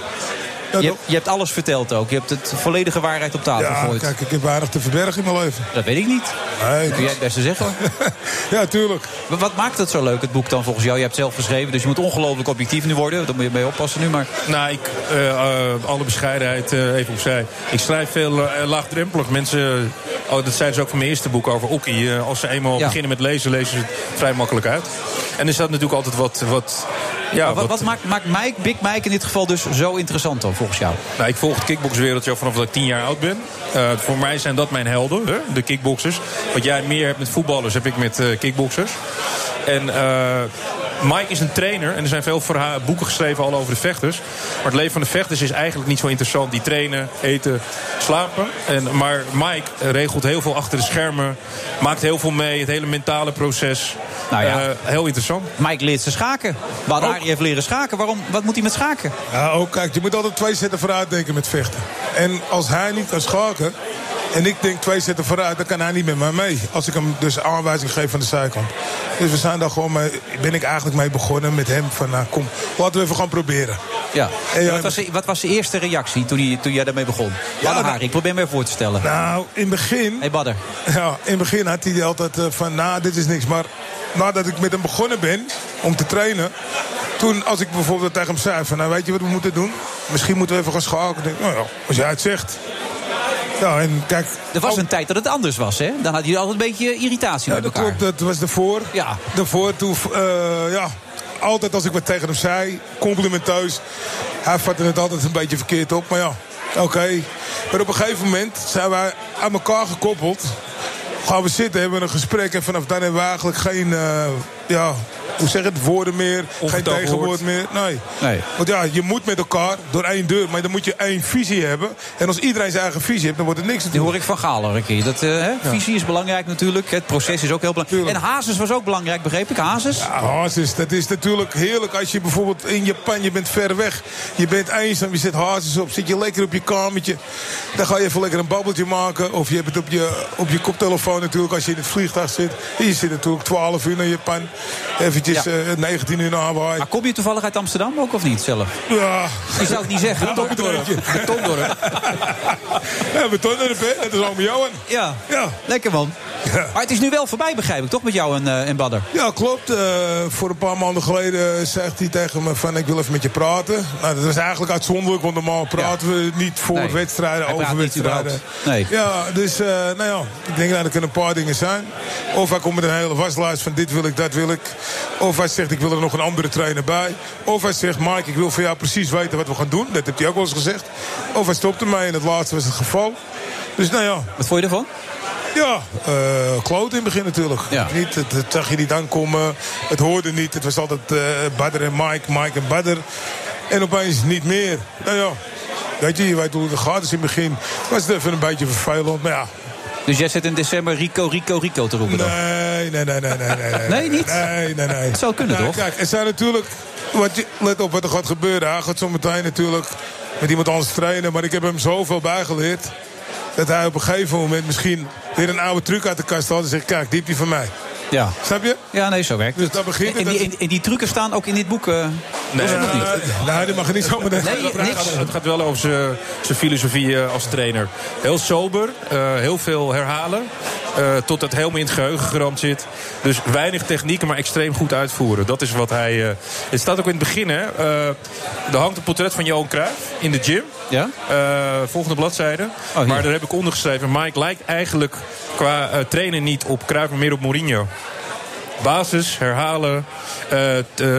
Ja, Je, hebt- je hebt alles verteld ook. Je hebt het volledige waarheid op tafel Ja, gegooid. kijk, ik heb weinig te verbergen in mijn leven. Dat weet ik niet. Nee, Dat kun jij het beste zeggen hoor. ja, tuurlijk. Maar wat maakt het zo leuk, het boek dan volgens jou? Je hebt het zelf geschreven, dus je moet ongelooflijk objectief nu worden. Daar moet je mee oppassen nu. Maar Nou, ik, eh, eh, alle bescheidenheid eh, even opzij. Ik schrijf veel laagdrempelig. Mensen, oh, dat zeiden ze ook van mijn eerste boek over Oekie. Als ze eenmaal Ja. beginnen met lezen, lezen ze het vrij makkelijk uit. En er staat natuurlijk altijd wat... wat ja, wat, wat- maakt, maakt Mike, Big Mike in dit geval dus zo interessant dan, volgens jou? Nou, ik volg het kickboxwereldje al vanaf dat ik tien jaar oud ben. Eh, voor mij zijn dat mijn helden, hè, de kickboxers. Wat jij meer hebt met voetballers, heb ik met eh, kickboxers. En eh, Mike is een trainer en er zijn veel boeken geschreven al over de vechters. Maar het leven van de vechters is eigenlijk niet zo interessant. Die trainen, eten, slapen. En, maar Mike regelt heel veel achter de schermen. Maakt heel veel mee, het hele mentale proces. Nou ja. Eh, heel interessant. Mike leert ze schaken. Badari heeft leren schaken. Waarom, wat moet hij met schaken? Ja, ook kijk, je moet altijd twee zetten vooruit denken met vechten. En als hij niet kan schaken. En ik denk twee zetten vooruit, dan kan hij niet met mij mee. Als ik hem dus aanwijzing geef van de zijkant. Dus we zijn daar gewoon mee, ben ik eigenlijk mee begonnen met hem. Van nou kom, laten we even gaan proberen. Ja. En ja, wat, was de, wat was de eerste reactie toen, hij, toen jij daarmee begon? Badari, ik probeer me voor te stellen. Nou, in het begin. Hey Badder. Ja, in het begin had hij altijd eh, van, nou, dit is niks. Maar nadat ik met hem begonnen ben om te trainen. Toen, als ik bijvoorbeeld tegen hem zei van, nou, weet je wat we moeten doen? Misschien moeten we even gaan schakelen. Nou ja, als jij het zegt. Ja, en kijk... Er was een tijd dat het anders was, hè? Dan had je altijd een beetje irritatie Ja, met dat elkaar. klopt. Dat was daarvoor. Ja. Daarvoor, toen, eh, ja, altijd als ik wat tegen hem zei, complimenteus. Hij vatte het altijd een beetje verkeerd op, maar ja, oké. Maar op een gegeven moment zijn wij aan elkaar gekoppeld. Gaan we zitten, hebben we een gesprek en vanaf dan hebben we eigenlijk geen, eh, ja, hoe zeg het, woorden meer, geen tegenwoord woord. meer. Nee. Nee. Want ja, je moet met elkaar door één deur, maar dan moet je één visie hebben. En als iedereen zijn eigen visie heeft, dan wordt het niks te Die hoor ik van Gaal een keer. Dat, eh? Visie is belangrijk natuurlijk. Het proces is ook heel belangrijk. En Hazes was ook belangrijk, begreep ik? Hazes? Ja, hazes, dat is natuurlijk heerlijk als je bijvoorbeeld in Japan, je bent ver weg. Je bent eenzaam, je zet hazes op, zit je lekker op je kamertje. Dan ga je even lekker een babbeltje maken. Of je hebt het op je, op je koptelefoon natuurlijk als je in het vliegtuig zit. En je zit natuurlijk 12 uur naar Japan. Eventjes Ja. eh, 19 uur naar Hawaii. Maar kom je toevallig uit Amsterdam ook of niet zelf? Ja. Je zou het niet zeggen. Betondorp. Betondorp. Ja, Betondorp? Dat is allemaal jou. Ja. Ja. Lekker man. Maar het is nu wel voorbij, begrijp ik, toch? Met jou en, eh, en Badder. Ja, klopt. Eh, voor een paar maanden geleden zegt hij tegen me van ik wil even met je praten. Nou, dat was eigenlijk uitzonderlijk, want normaal praten we niet voor Nee. wedstrijden, over wedstrijden. Nee. Ja, dus eh, nou ja, ik denk dat er kunnen een paar dingen zijn. Of hij komt met een hele waslijst van dit wil ik, dat wil Of hij zegt ik wil er nog een andere trainer bij. Of hij zegt Mike, ik wil voor jou precies weten wat we gaan doen. Dat heeft hij ook wel eens gezegd. Of hij stopt ermee en het laatste was het geval. Dus nou ja, Wat vond je ervan? ja, eh kloot in het begin natuurlijk. Ja. Niet, het, het zag je niet aankomen. Het hoorde niet. Het was altijd eh Badder en Mike, Mike en Badder. En opeens niet meer. Nou ja, weet je, je weet hoe het gaat. Dus in het begin was het even een beetje vervelend. Maar ja, Dus jij zit in december Rico, Rico, Rico te roepen dan? nee, nee, nee, nee, nee. Nee, nee, Nee, niet? Nee, nee, nee. Het zou kunnen, Nou, toch? Kijk, er zijn natuurlijk... Wat je, let op wat er gaat gebeuren. Hij gaat zo meteen natuurlijk met iemand anders trainen. Maar ik heb hem zoveel bijgeleerd... dat hij op een gegeven moment misschien weer een oude truc uit de kast had... en zegt, kijk, die heb je van mij. Ja. Snap je? Ja, nee, zo werkt Dus dat begint En die, en, en die trucken staan ook in dit boek. eh Nee, dat nog niet. Nee, die mag je niet zomaar Nee, gaat, het gaat wel over zijn- zijn filosofie eh, als trainer. Heel sober, eh, heel veel herhalen. Eh, tot het helemaal in het geheugen geramd zit. Dus weinig technieken, maar extreem goed uitvoeren. Dat is wat hij... eh, het staat ook in het begin, hè. eh, er hangt een portret van Johan Cruijff in de gym. Ja? Volgende bladzijde. hier. maar daar heb ik ondergeschreven. Mike lijkt eigenlijk qua trainen niet op Cruijff, maar meer op Mourinho. Basis, herhalen,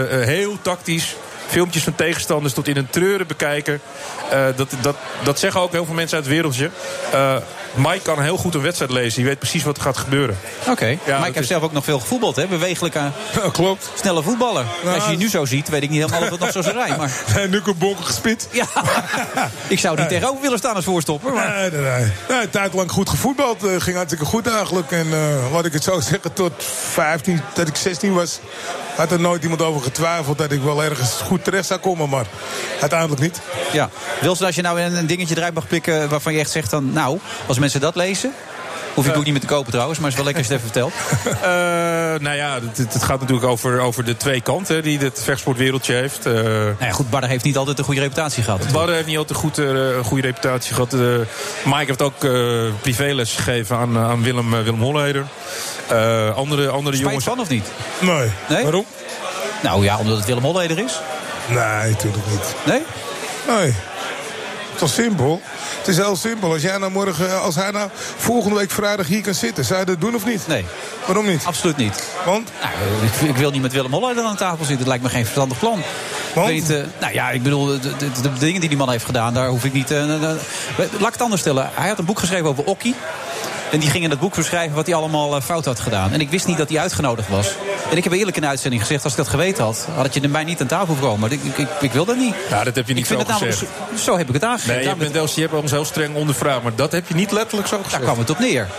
heel tactisch. Filmpjes van tegenstanders tot in een treuren bekijken. Dat, dat, dat zeggen ook heel veel mensen uit het wereldje. Eh, Mike kan heel goed een wedstrijd lezen. Die weet precies wat er gaat gebeuren. Oké, Ja, heb is- zelf ook nog veel gevoetbald, hè? Bewegelijke, klopt. snelle voetballer. Als je je nu zo ziet, weet ik niet helemaal of het nog zo zou zijn. Maar En nu een bonken gespit. ja, ik zou niet tegenover willen staan als voorstopper. Maar... Nee, nee, nee. nee een tijd lang goed gevoetbald. eh, ging hartstikke goed eigenlijk. En eh, laat ik het zo zeggen, tot 15, dat ik 16 was... had er nooit iemand over getwijfeld dat ik wel ergens goed terecht zou komen. Maar uiteindelijk niet. Ja. Wilson, als je nou een, een dingetje eruit mag pikken waarvan je echt zegt dan... nou, als mensen dat lezen... Hoef ik ook niet meer te kopen trouwens, maar is wel lekker als je het even vertelt. Eh, nou ja, het, het- gaat natuurlijk over, over de twee kanten die het vechtsportwereldje heeft. Eh, Nou ja, goed, Barder heeft niet altijd een goede reputatie gehad. Barre heeft niet altijd een goed, eh, een goede reputatie gehad. Eh, Mike heeft ook eh, privéles gegeven aan, aan Willem, eh, Willem Holleder. Eh, andere andere Spijt jongens. van of niet? Nee. Nee? Waarom? Nou ja, omdat het Willem Holleder is. Nee, natuurlijk niet. Nee? Nee. Het is simpel. Het is heel simpel. Als, jij nou morgen, als hij nou volgende week vrijdag hier kan zitten, zou je dat doen of niet? Nee. Waarom niet? Absoluut niet. Want? Nou, ik, ik wil niet met Willem Holleder aan tafel zitten. Dat lijkt me geen verstandig plan. Want? Weet, eh, nou ja, ik bedoel, de, de, de dingen die die man heeft gedaan, daar hoef ik niet... eh, eh, eh, laat ik het anders stellen. Hij had een boek geschreven over Okkie. En die ging in dat boek beschrijven wat hij allemaal eh, fout had gedaan. En ik wist niet dat hij uitgenodigd was. En ik heb eerlijk in de uitzending gezegd, als ik dat geweten had... had je er mij niet aan tafel komen. Maar ik, ik, ik, ik wil dat niet. Ja, dat heb je niet zo het namelijk, gezegd. zo, zo heb ik het aangegeven. Nee, je, bent, Els, je hebt ons heel streng ondervraagd. Maar dat heb je niet letterlijk zo gezegd. Daar kwam het op neer.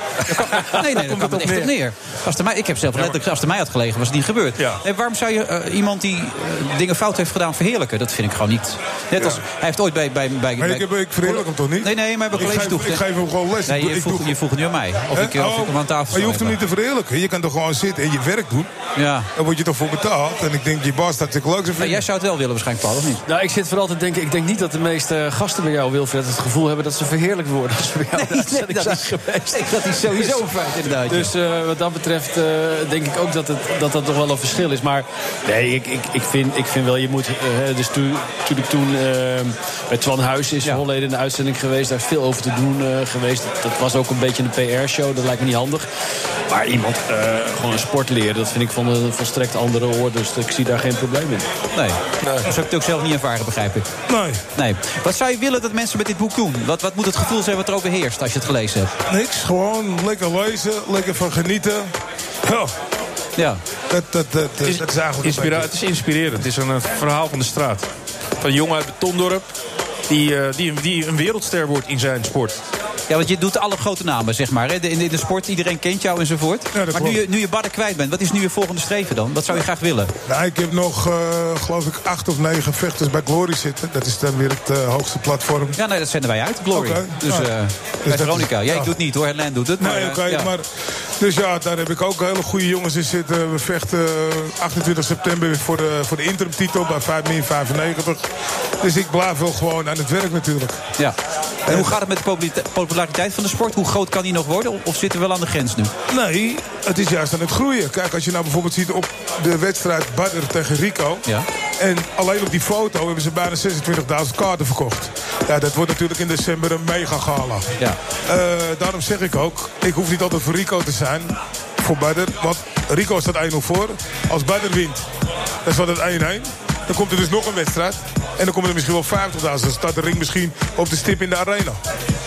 Nee, nee, daar kwam het echt op neer. Als het mij, ik heb zelf letterlijk, als het mij had gelegen, was het niet gebeurd. Ja. En waarom zou je eh, iemand die eh, dingen fout heeft gedaan verheerlijken? Dat vind ik gewoon niet. Net als, hij heeft ooit bij... bij, bij, Maar bij- ik, heb, ik verheerlijk hem toch niet? Nee, nee, maar bij ik college geef, toegezegd. ik geef hem gewoon les. Nee, Ik doe- je vroeg, je vroeg het nu aan mij. Of ik, of Oh, ik hem aan tafel maar je hoeft hem niet te verheerlijken. Je kan toch gewoon zitten en je werk doen. Ja. Daar word je toch voor betaald. En ik denk, je baas dat ik leuk zou Nou, jij zou het wel willen waarschijnlijk, Paul, of niet? Nou, ik zit vooral te denken, ik denk niet dat de meeste gasten bij jou, Wilfred, het gevoel hebben dat ze verheerlijkt worden. Als ze bij jou uitzending dat zijn is- geweest. nee, dat is sowieso een feit, inderdaad. ja. Dus eh, wat dat betreft eh, denk ik ook dat, het, dat dat toch wel een verschil is. Maar nee, ik, ik, ik, vind, ik vind wel, je moet... eh, dus toen, toen ik toen eh, bij Twan Huis is Ja. Holleden in de uitzending geweest. Daar is veel over te doen eh, geweest. Dat, dat was ook een beetje een PR-show. Dat lijkt me niet handig. Maar iemand eh, gewoon een sport leren, dat vind ik van een volstrekt andere orde. Dus ik zie daar geen probleem in. Nee. Zo zou ik het ook zelf niet ervaren, begrijp ik. Nee, Nee. Wat zou je willen dat mensen met dit boek doen? Wat, wat moet het gevoel zijn wat er overheerst als je het gelezen hebt? niks. Gewoon lekker lezen, lekker van genieten. Ja, Ja. dat, dat, dat, is, dat is eigenlijk een inspira- beetje- het is inspirerend. Het is een eh, verhaal van de straat. Van een jongen uit Betondorp. Die, eh, die, die een wereldster wordt in zijn sport. Ja, want je doet alle grote namen, zeg maar. hè. In de, sport, iedereen kent jou enzovoort. Ja, maar nu je, nu je Badden kwijt bent, wat is nu je volgende streven dan? Wat zou je graag willen? Nou, ik heb nog, eh, geloof ik, acht of negen vechters bij Glory zitten. Dat is dan weer het eh, hoogste platform. Ja, nee, dat zenden wij uit, Glory. Dus Ja. Dus Veronica. is- Ja, ja. ik doe het niet hoor, Helene doet het. Nee, oké, maar... Dus ja, daar heb ik ook hele goede jongens in zitten. We vechten eh, 28 september weer voor de, voor de interimtitel bij 5 min 95. Dus ik blijf wel gewoon aan het werk natuurlijk. Ja. En hoe gaat het met de populita- populariteit van de sport? Hoe groot kan die nog worden? Of- zitten we wel aan de grens nu? Nee, het is juist aan het groeien. Kijk, als je nou bijvoorbeeld ziet op de wedstrijd Badr tegen Rico. Ja. En alleen op die foto hebben ze bijna 26.000 kaarten verkocht. Ja, dat wordt natuurlijk in december een mega gala. Ja. Eh, daarom zeg ik ook, ik hoef niet altijd voor Rico te zijn. Voor Badr. Want Rico staat 1-0 voor. Als Badr wint, dan staat het 1-1. Dan komt er dus nog een wedstrijd. En dan komen er misschien wel 50.000. Dan staat de ring misschien op de stip in de arena.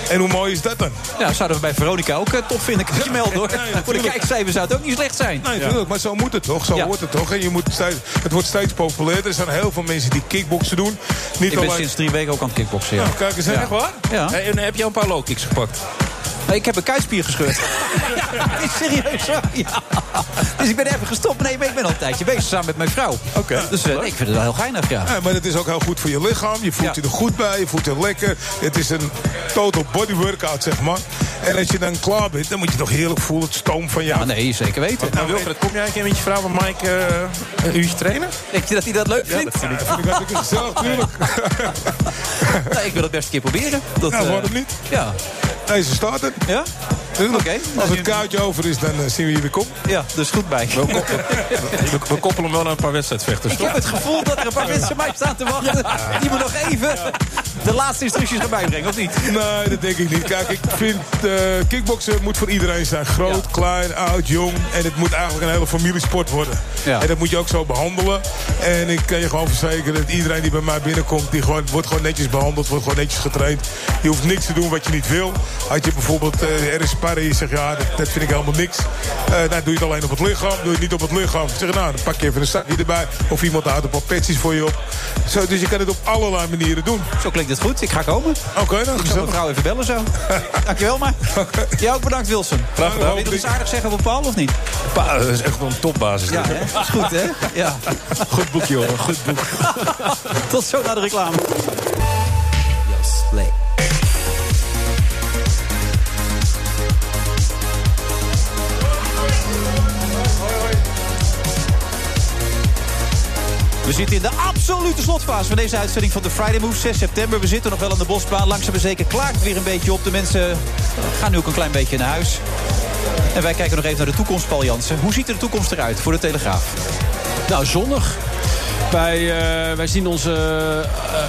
En hoe mooi is dat dan? Ja, zouden we bij Veronica ook eh, tof vinden. Kan ik je melden hoor. Nee, Voor de kijkcijfers zou het ook niet slecht zijn. Nee, natuurlijk, maar zo moet het toch? Zo Ja. wordt het toch? En je moet steeds, het wordt steeds populairder. Er zijn heel veel mensen die kickboksen doen. Niet Ik ben alleen... sinds drie weken ook aan het kickboksen. Ja. Ja, kijk eens? Echt waar? Ja. Hey, en heb je al een paar low kicks gepakt? Ik heb een kuitspier gescheurd. ja, het is serieus hoor. Ja. Dus ik ben even gestopt. Nee, maar ik ben al een tijdje bezig samen met mijn vrouw. Oké. Dus eh, nee, ik vind het wel heel geinig, ja. Ja, maar het is ook heel goed voor je lichaam. Je voelt je er goed bij, je voelt je lekker. Het is een total body workout, zeg maar. En als je dan klaar bent, dan moet je toch heerlijk voelen. Het stoom van jou. Ja, nee, zeker weten. Nou, Wilfred, kom jij een keer met je vrouw en Mike eh, een uurtje trainen? Denk je dat hij dat leuk vindt? Ja, dat vind ik hartstikke gezellig, tuurlijk. Nou, ik wil het best een keer proberen. Dat, Nou, eh, waarom niet? Ja. Deze staat er. Ja? Tuurlijk. Oké. Als het kuitje over is, dan eh, zien we weer kom. Ja, dus goed bij. We, koppelen, we, we koppelen hem wel aan een paar wedstrijdvechters, Ik toch? heb het gevoel dat er een paar mensen mij staan te wachten. Die me nog even de laatste instructies gaan bijbrengen, of niet? Nee, dat denk ik niet. Kijk, ik vind uh, kickboksen moet voor iedereen zijn. Groot, klein, oud, jong. En het moet eigenlijk een hele familiesport worden. Ja. En dat moet je ook zo behandelen. En ik kan je gewoon verzekeren dat iedereen die bij mij binnenkomt... Die gewoon, wordt gewoon netjes behandeld, wordt gewoon netjes getraind. Je hoeft niks te doen wat je niet wil. Had je bijvoorbeeld uh, er is zegt ja, dat, dat vind ik helemaal niks. Uh, nou, doe je het alleen op het lichaam, doe je het niet op het lichaam. Zeg nou, dan pak je even een zakje erbij. Of iemand houdt een paar petjes voor je op. Zo, dus je kan het op allerlei manieren doen. Zo klinkt het goed. Ik ga komen. Oké, okay, dan Ik zal mijn vrouw even bellen zo. Dankjewel maar. Jij ook bedankt Wilson. Graag gedaan. Wil je nog iets aardigs zeggen over Paul of niet? Pa, dat is echt wel een topbasis. Ja, hè? Dat is goed hè? Ja. Goed boekje hoor, goed boek. Tot zo naar de reclame. We zitten in de absolute slotfase van deze uitzending van de Friday Move. 6 september. We zitten nog wel aan de bosbaan. Langzaam maar zeker klaart het weer een beetje op. De mensen gaan nu ook een klein beetje naar huis. En wij kijken nog even naar de toekomst, Paul Jansen. Hoe ziet er de toekomst eruit voor de Telegraaf? Nou, zonnig. Wij, uh, wij zien onze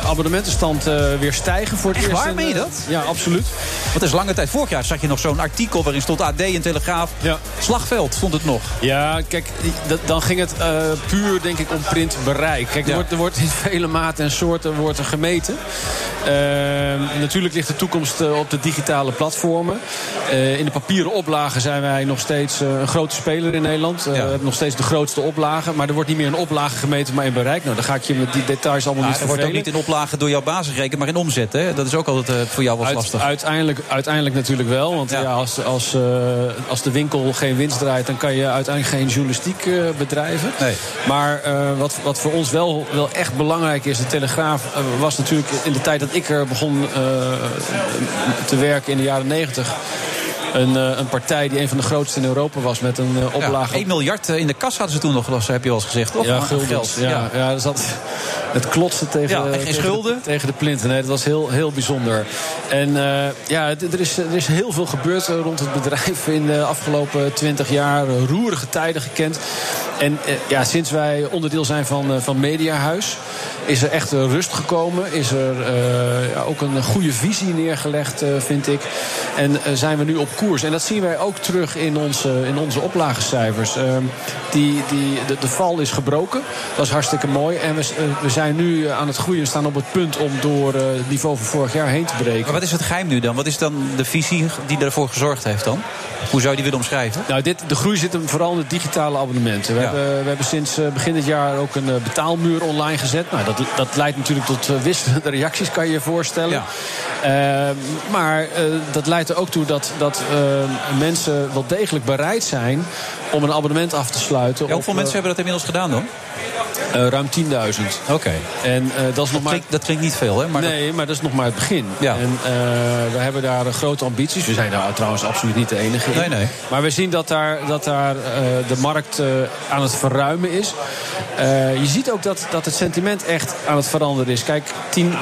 uh, abonnementenstand uh, weer stijgen voor het Echt eerst. waar, meen je dat? Ja, absoluut. Want het is lange tijd. Vorig jaar zag je nog zo'n artikel waarin stond AD en Telegraaf. Ja. Slagveld stond het nog. Ja, kijk, dan ging het puur, denk ik, om printbereik. Kijk, er, Ja. wordt, er wordt in vele maten en soorten wordt er gemeten. Natuurlijk ligt de toekomst op de digitale platformen. in de papieren oplagen zijn wij nog steeds een grote speler in Nederland. we hebben nog steeds de grootste oplagen. Maar er wordt niet meer in oplagen gemeten, maar in bereik. Nou, dan ga ik je met die details allemaal Ja, niet er wordt ook niet in oplagen door jouw basis gerekend, maar in omzet. Hè? Dat is ook altijd uh, voor jou wel Uit, lastig. uiteindelijk, uiteindelijk natuurlijk wel. Want ja. als, als, uh, als de winkel geen winst draait... dan kan je uiteindelijk geen journalistiek uh, bedrijven. Nee. Maar wat, wat voor ons wel, wel echt belangrijk is... de Telegraaf was natuurlijk in de tijd dat ik er begon te werken in de jaren negentig... Een, een, partij die een van de grootste in Europa was met een uh, oplage. Ja, 1 miljard in de kas hadden ze toen nog, heb je wel eens gezegd, toch? Ja, geld. Ja, ja. ja dus dat, het klotste tegen, ja, geen tegen, schulden. De, tegen de plinten. Nee, dat was heel, heel bijzonder. En uh, ja, er is, er is heel veel gebeurd rond het bedrijf in de afgelopen twintig jaar. Roerige tijden gekend. En uh, ja, sinds wij onderdeel zijn van, van Mediahuis... is er echt rust gekomen. Is er ja, ook een goede visie neergelegd, vind ik. En zijn we nu op koers. En dat zien wij ook terug in onze, in onze oplagecijfers. Ehm, die, die, de, de, val is gebroken. Dat is hartstikke mooi. En we, we zijn nu aan het groeien. staan op het punt om door het niveau van vorig jaar heen te breken. Maar wat is het geheim nu dan? Wat is dan de visie die ervoor gezorgd heeft dan? Hoe zou je die willen omschrijven? Nou, dit, de groei zit hem vooral in de digitale abonnementen. We, ja. hebben, we hebben sinds begin dit jaar ook een betaalmuur online gezet. Nou, dat, dat leidt natuurlijk tot wisselende reacties, kan je je voorstellen. Ja. Uh, maar uh, dat leidt er ook toe dat, dat mensen wel degelijk bereid zijn om een abonnement af te sluiten. Ja, hoeveel op, mensen hebben dat inmiddels gedaan dan? Uh, ruim 10.000. Oké. Okay. En uh, dat is dat nog maar. Klinkt, dat klinkt niet veel, hè? Maar nee, dat... maar dat is nog maar het begin. Ja. En uh, we hebben daar grote ambities. We zijn daar trouwens absoluut niet de enige in. Nee, nee. Maar we zien dat daar, dat daar de markt aan het verruimen is. je ziet ook dat, dat het sentiment echt aan het veranderen is. Kijk, tien,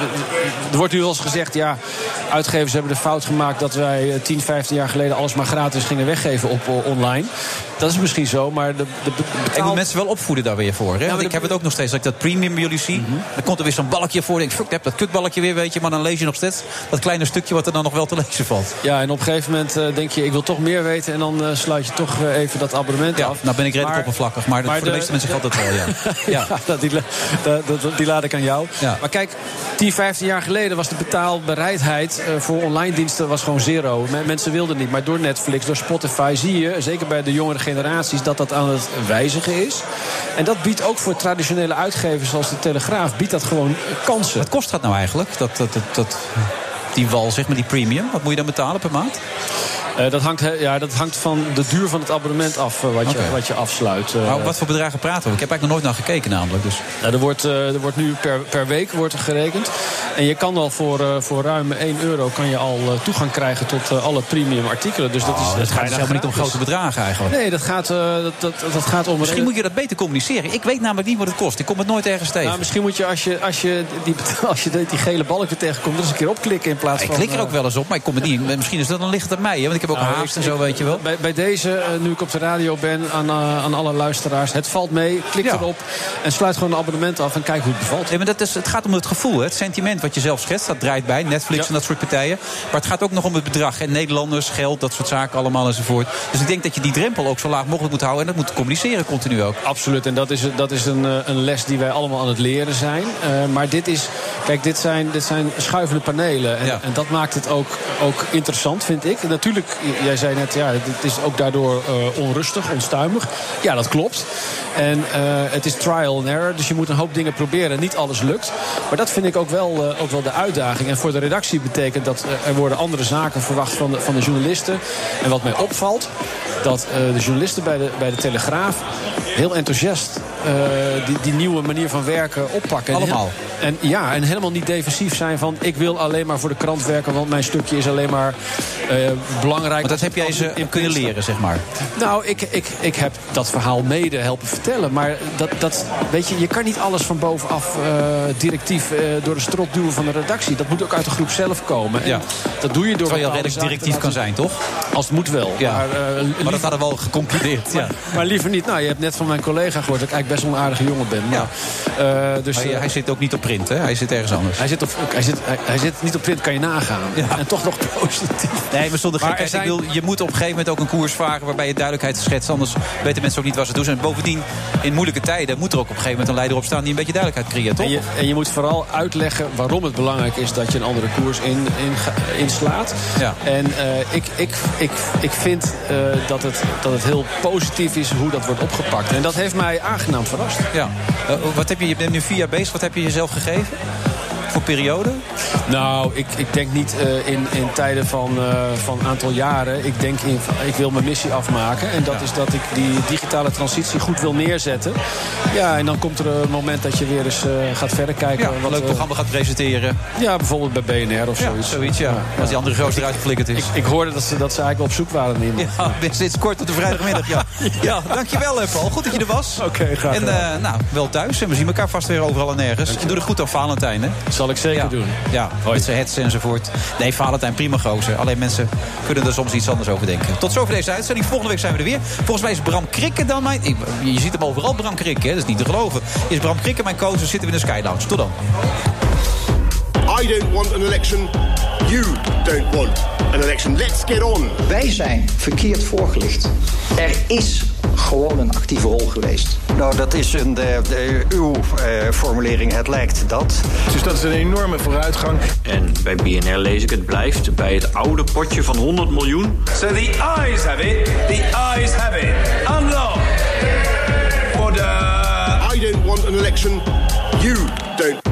er wordt nu wel eens gezegd, ja, uitgevers hebben de fout gemaakt dat wij 10, 15 jaar geleden alles maar gratis gingen weggeven op online. Dat is misschien zo, maar de, de. Ik moet mensen wel opvoeden daar weer voor. Hè? Ja, ik heb het ook nog steeds, dat ik dat premium bij jullie zie. Mm -hmm. Dan komt er weer zo'n balkje voor. Denk ik, fuck, heb dat kutbalkje weer, weet je. Maar dan lees je nog steeds dat kleine stukje wat er dan nog wel te lezen valt. Ja, en op een gegeven moment uh, denk je, ik wil toch meer weten. En dan uh, sluit je toch uh, even dat abonnement ja, af. Nou ben ik redelijk oppervlakkig, maar, maar voor de, de meeste mensen geldt dat wel, ja. ja, ja die, die, die laat ik aan jou. Maar kijk, 10, 15 jaar geleden was de betaalbereidheid voor online diensten was gewoon zero. Mensen wilden niet. Maar door Netflix, door Spotify zie je, zeker bij de jongere dat dat aan het wijzigen is. En dat biedt ook voor traditionele uitgevers zoals de Telegraaf, biedt dat gewoon kansen. Wat kost dat nou eigenlijk, dat, dat, dat, dat die wal, zeg maar, die premium? Wat moet je dan betalen per maand? Eh, dat, hangt, ja, dat hangt van de duur van het abonnement af eh, wat, je, wat je afsluit. eh. Maar wat voor bedragen praten we? Ik heb eigenlijk nog nooit naar gekeken namelijk. Dus. Nou, er, wordt, er wordt nu per, per week wordt er gerekend. En je kan al voor, voor ruim 1 euro kan je al toegang krijgen tot alle premium artikelen. Dus dat is, Oh, dat het is gaat bijna dus helemaal niet om grote bedragen eigenlijk. Nee, dat gaat, dat, dat, dat gaat om... Misschien moet je dat beter communiceren. Ik weet namelijk niet wat het kost. Ik kom het nooit ergens tegen. Nou, misschien moet je als je, als je, die, als je die, gele balk weer tegenkomt... er eens een keer opklikken in plaats ik van... klik er ook wel eens op, maar ik kom het niet. Misschien is dat dan ligt het aan mij, hè? want ik heb ook Nou, haast en zo, weet je wel. Bij, bij deze, eh, nu ik op de radio ben, aan, eh, aan alle luisteraars. Het valt mee, klik Ja. erop en sluit gewoon een abonnement af en kijk hoe het bevalt. Nee, maar dat is, het gaat om het gevoel, hè? het sentiment wat je zelf schetst. Dat draait bij, Netflix en dat soort partijen. Maar het gaat ook nog om het bedrag. En Nederlanders, geld, dat soort zaken allemaal enzovoort. Dus ik denk dat je die drempel ook zo laag mogelijk moet houden. En dat moet communiceren continu ook. Absoluut, en dat is, dat is een, eh, een les die wij allemaal aan het leren zijn. Maar dit is, kijk, dit zijn, dit zijn schuivende panelen. En, en dat maakt het ook, ook interessant, vind ik. Natuurlijk, jij zei net, ja, het is ook daardoor eh, onrustig, onstuimig. Ja, dat klopt. En eh, het is trial and error, dus je moet een hoop dingen proberen. Niet alles lukt. Maar dat vind ik ook wel, eh, ook wel de uitdaging. En voor de redactie betekent dat er worden andere zaken verwacht van de, van de journalisten. En wat mij opvalt, dat de journalisten bij de, bij de Telegraaf heel enthousiast die, die nieuwe manier van werken oppakken. En Allemaal. En, ja, en helemaal niet defensief zijn van... ik wil alleen maar voor de krant werken... want mijn stukje is alleen maar eh, belangrijk. Maar dat heb jij ze kunnen leren, zeg maar. Nou, ik, ik, ik heb dat verhaal mede helpen vertellen. Maar dat, dat, weet je, je kan niet alles van bovenaf eh, directief eh, door de strot duwen van de redactie. Dat moet ook uit de groep zelf komen. En Ja. dat doe je door... Terwijl je redelijk directief kan zijn, toch? Als het moet wel. Ja. Maar, eh, Maar dat hadden we al geconcludeerd. Ja. maar liever niet. Nou, je hebt net van mijn collega gehoord dat ik eigenlijk best wel een aardige jongen ben. Maar, eh, dus, eh, hij zit ook niet op print, hè? Hij zit ergens anders. hij zit, op, hij, zit, hij, hij zit niet op print, kan je nagaan. En toch nog positief. Nee, maar zonder Maar gekheid. Ik wil, je moet op een gegeven moment ook een koers varen... waarbij je duidelijkheid schetst. Anders weten mensen ook niet wat ze doen. En bovendien, in moeilijke tijden... moet er ook op een gegeven moment een leider op staan... die een beetje duidelijkheid creëert, toch? En je, en je moet vooral uitleggen waarom het belangrijk is dat je een andere koers in, in, inslaat. Ja. En eh, ik, ik, ik, ik vind eh, dat, het, dat het heel positief is hoe dat wordt opgepakt. En dat heeft mij aangenaam verrast. Ja. Eh, wat heb je, je bent nu vier jaar bezig. Wat heb je jezelf gegeven? Voor periode? Nou, ik, ik denk niet eh, in, in tijden van eh, van een aantal jaren. Ik denk, in, ik wil mijn missie afmaken. En dat is dat ik die digitale transitie goed wil neerzetten. Ja, en dan komt er een moment dat je weer eens eh, gaat verder kijken. Ja, een wat, leuk programma gaat presenteren. Ja, bijvoorbeeld bij BNR of Ja, zoiets. zoiets, ja. Als die andere gozer eruit geflikkerd is. Ik, ik hoorde dat ze, dat ze eigenlijk op zoek waren naar iemand. Ja, is kort op de vrijdagmiddag. Ja, ja dankjewel, Paul. Goed dat je er was. Oké, graag En gedaan. nou, wel thuis. En we zien elkaar vast weer overal en nergens. En doe het goed aan Valentijn, hè? Zal ik zeker ja. doen. Ja, met zijn hets enzovoort. Nee, Valentijn, prima gozer. Alleen mensen kunnen er soms iets anders over denken. Tot zover deze uitzending. Volgende week zijn we er weer. Volgens mij is Bram Krikke dan mijn... ik- Je ziet hem overal, Bram Krikke. Hè? Dat is niet te geloven. Is Bram Krikke mijn coach, dan zitten we in de Sky Lounge. Tot dan. I don't want an election. You don't want an election. Let's get on. Wij zijn verkeerd voorgelicht. Er is gewoon een actieve rol geweest. Nou, dat is een, de, de- uw eh, formulering. Het lijkt dat. Dus dat is een enorme vooruitgang. En bij BNR lees ik het blijft bij het oude potje van 100 miljoen. So the eyes have it. The eyes have it. Unlock. Order. I don't want an election. You don't.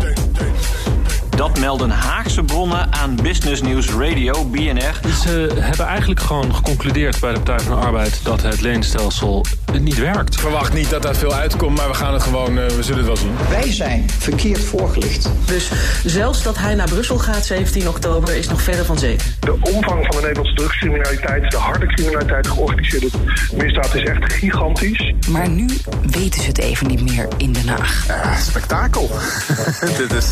Dat melden Haagse bronnen aan Business News Radio, BNR. Ze hebben eigenlijk gewoon geconcludeerd bij de Partij van de Arbeid dat het leenstelsel niet werkt. Ik verwacht niet dat daar veel uitkomt, maar we gaan het gewoon, eh, we zullen het wel zien. Wij zijn verkeerd voorgelicht. Dus zelfs dat hij naar Brussel gaat 17 oktober is nog verder van zeker. De omvang van de Nederlandse drugscriminaliteit, de harde criminaliteit, georganiseerde misdaad is echt gigantisch. Maar nu weten ze het even niet meer in Den Haag. spektakel. Dit is.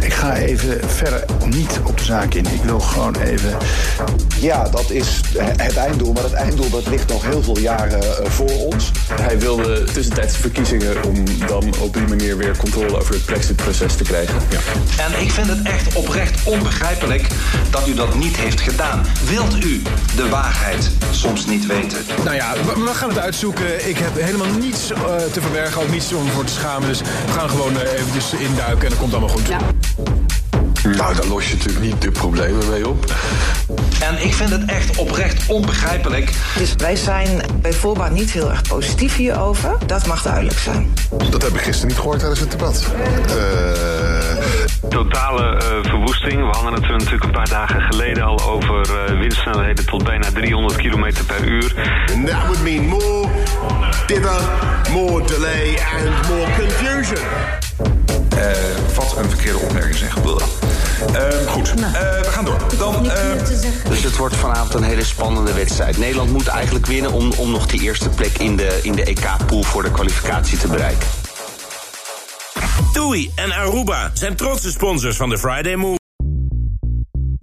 Ik ga even verder niet op de zaak in. Ik wil gewoon even. Ja, dat is het einddoel. Maar het einddoel dat ligt nog heel veel jaren eh, voor ons. Hij wilde tussentijdse verkiezingen om dan op die manier weer controle over het Brexit-proces te krijgen. Ja. En ik vind het echt oprecht onbegrijpelijk dat u dat niet heeft gedaan. Wilt u de waarheid soms niet weten? Nou ja, we, we gaan het uitzoeken. Ik heb helemaal niets eh, te verbergen, ook niets om voor te schamen. Dus we gaan gewoon eh, eventjes induiken en dat komt allemaal goed. Nou, daar los je natuurlijk niet de problemen mee op. En ik vind het echt oprecht onbegrijpelijk. Dus wij zijn bij voorbaat niet heel erg positief hierover. Dat mag duidelijk zijn. Dat heb ik gisteren niet gehoord tijdens het debat. Eh, totale eh, verwoesting. We hadden het er natuurlijk een paar dagen geleden al over eh, windsnelheden tot bijna 300 km per uur. And that would mean more dither, more delay and more confusion. Wat een verkeerde opmerking zeg. Eh, goed, Eh, we gaan door. Dan, eh, Dus het wordt vanavond een hele spannende wedstrijd. Nederland moet eigenlijk winnen om, om nog die eerste plek in de, in de EK-pool voor de kwalificatie te bereiken. TUI en Aruba zijn trotse sponsors van de Friday Move.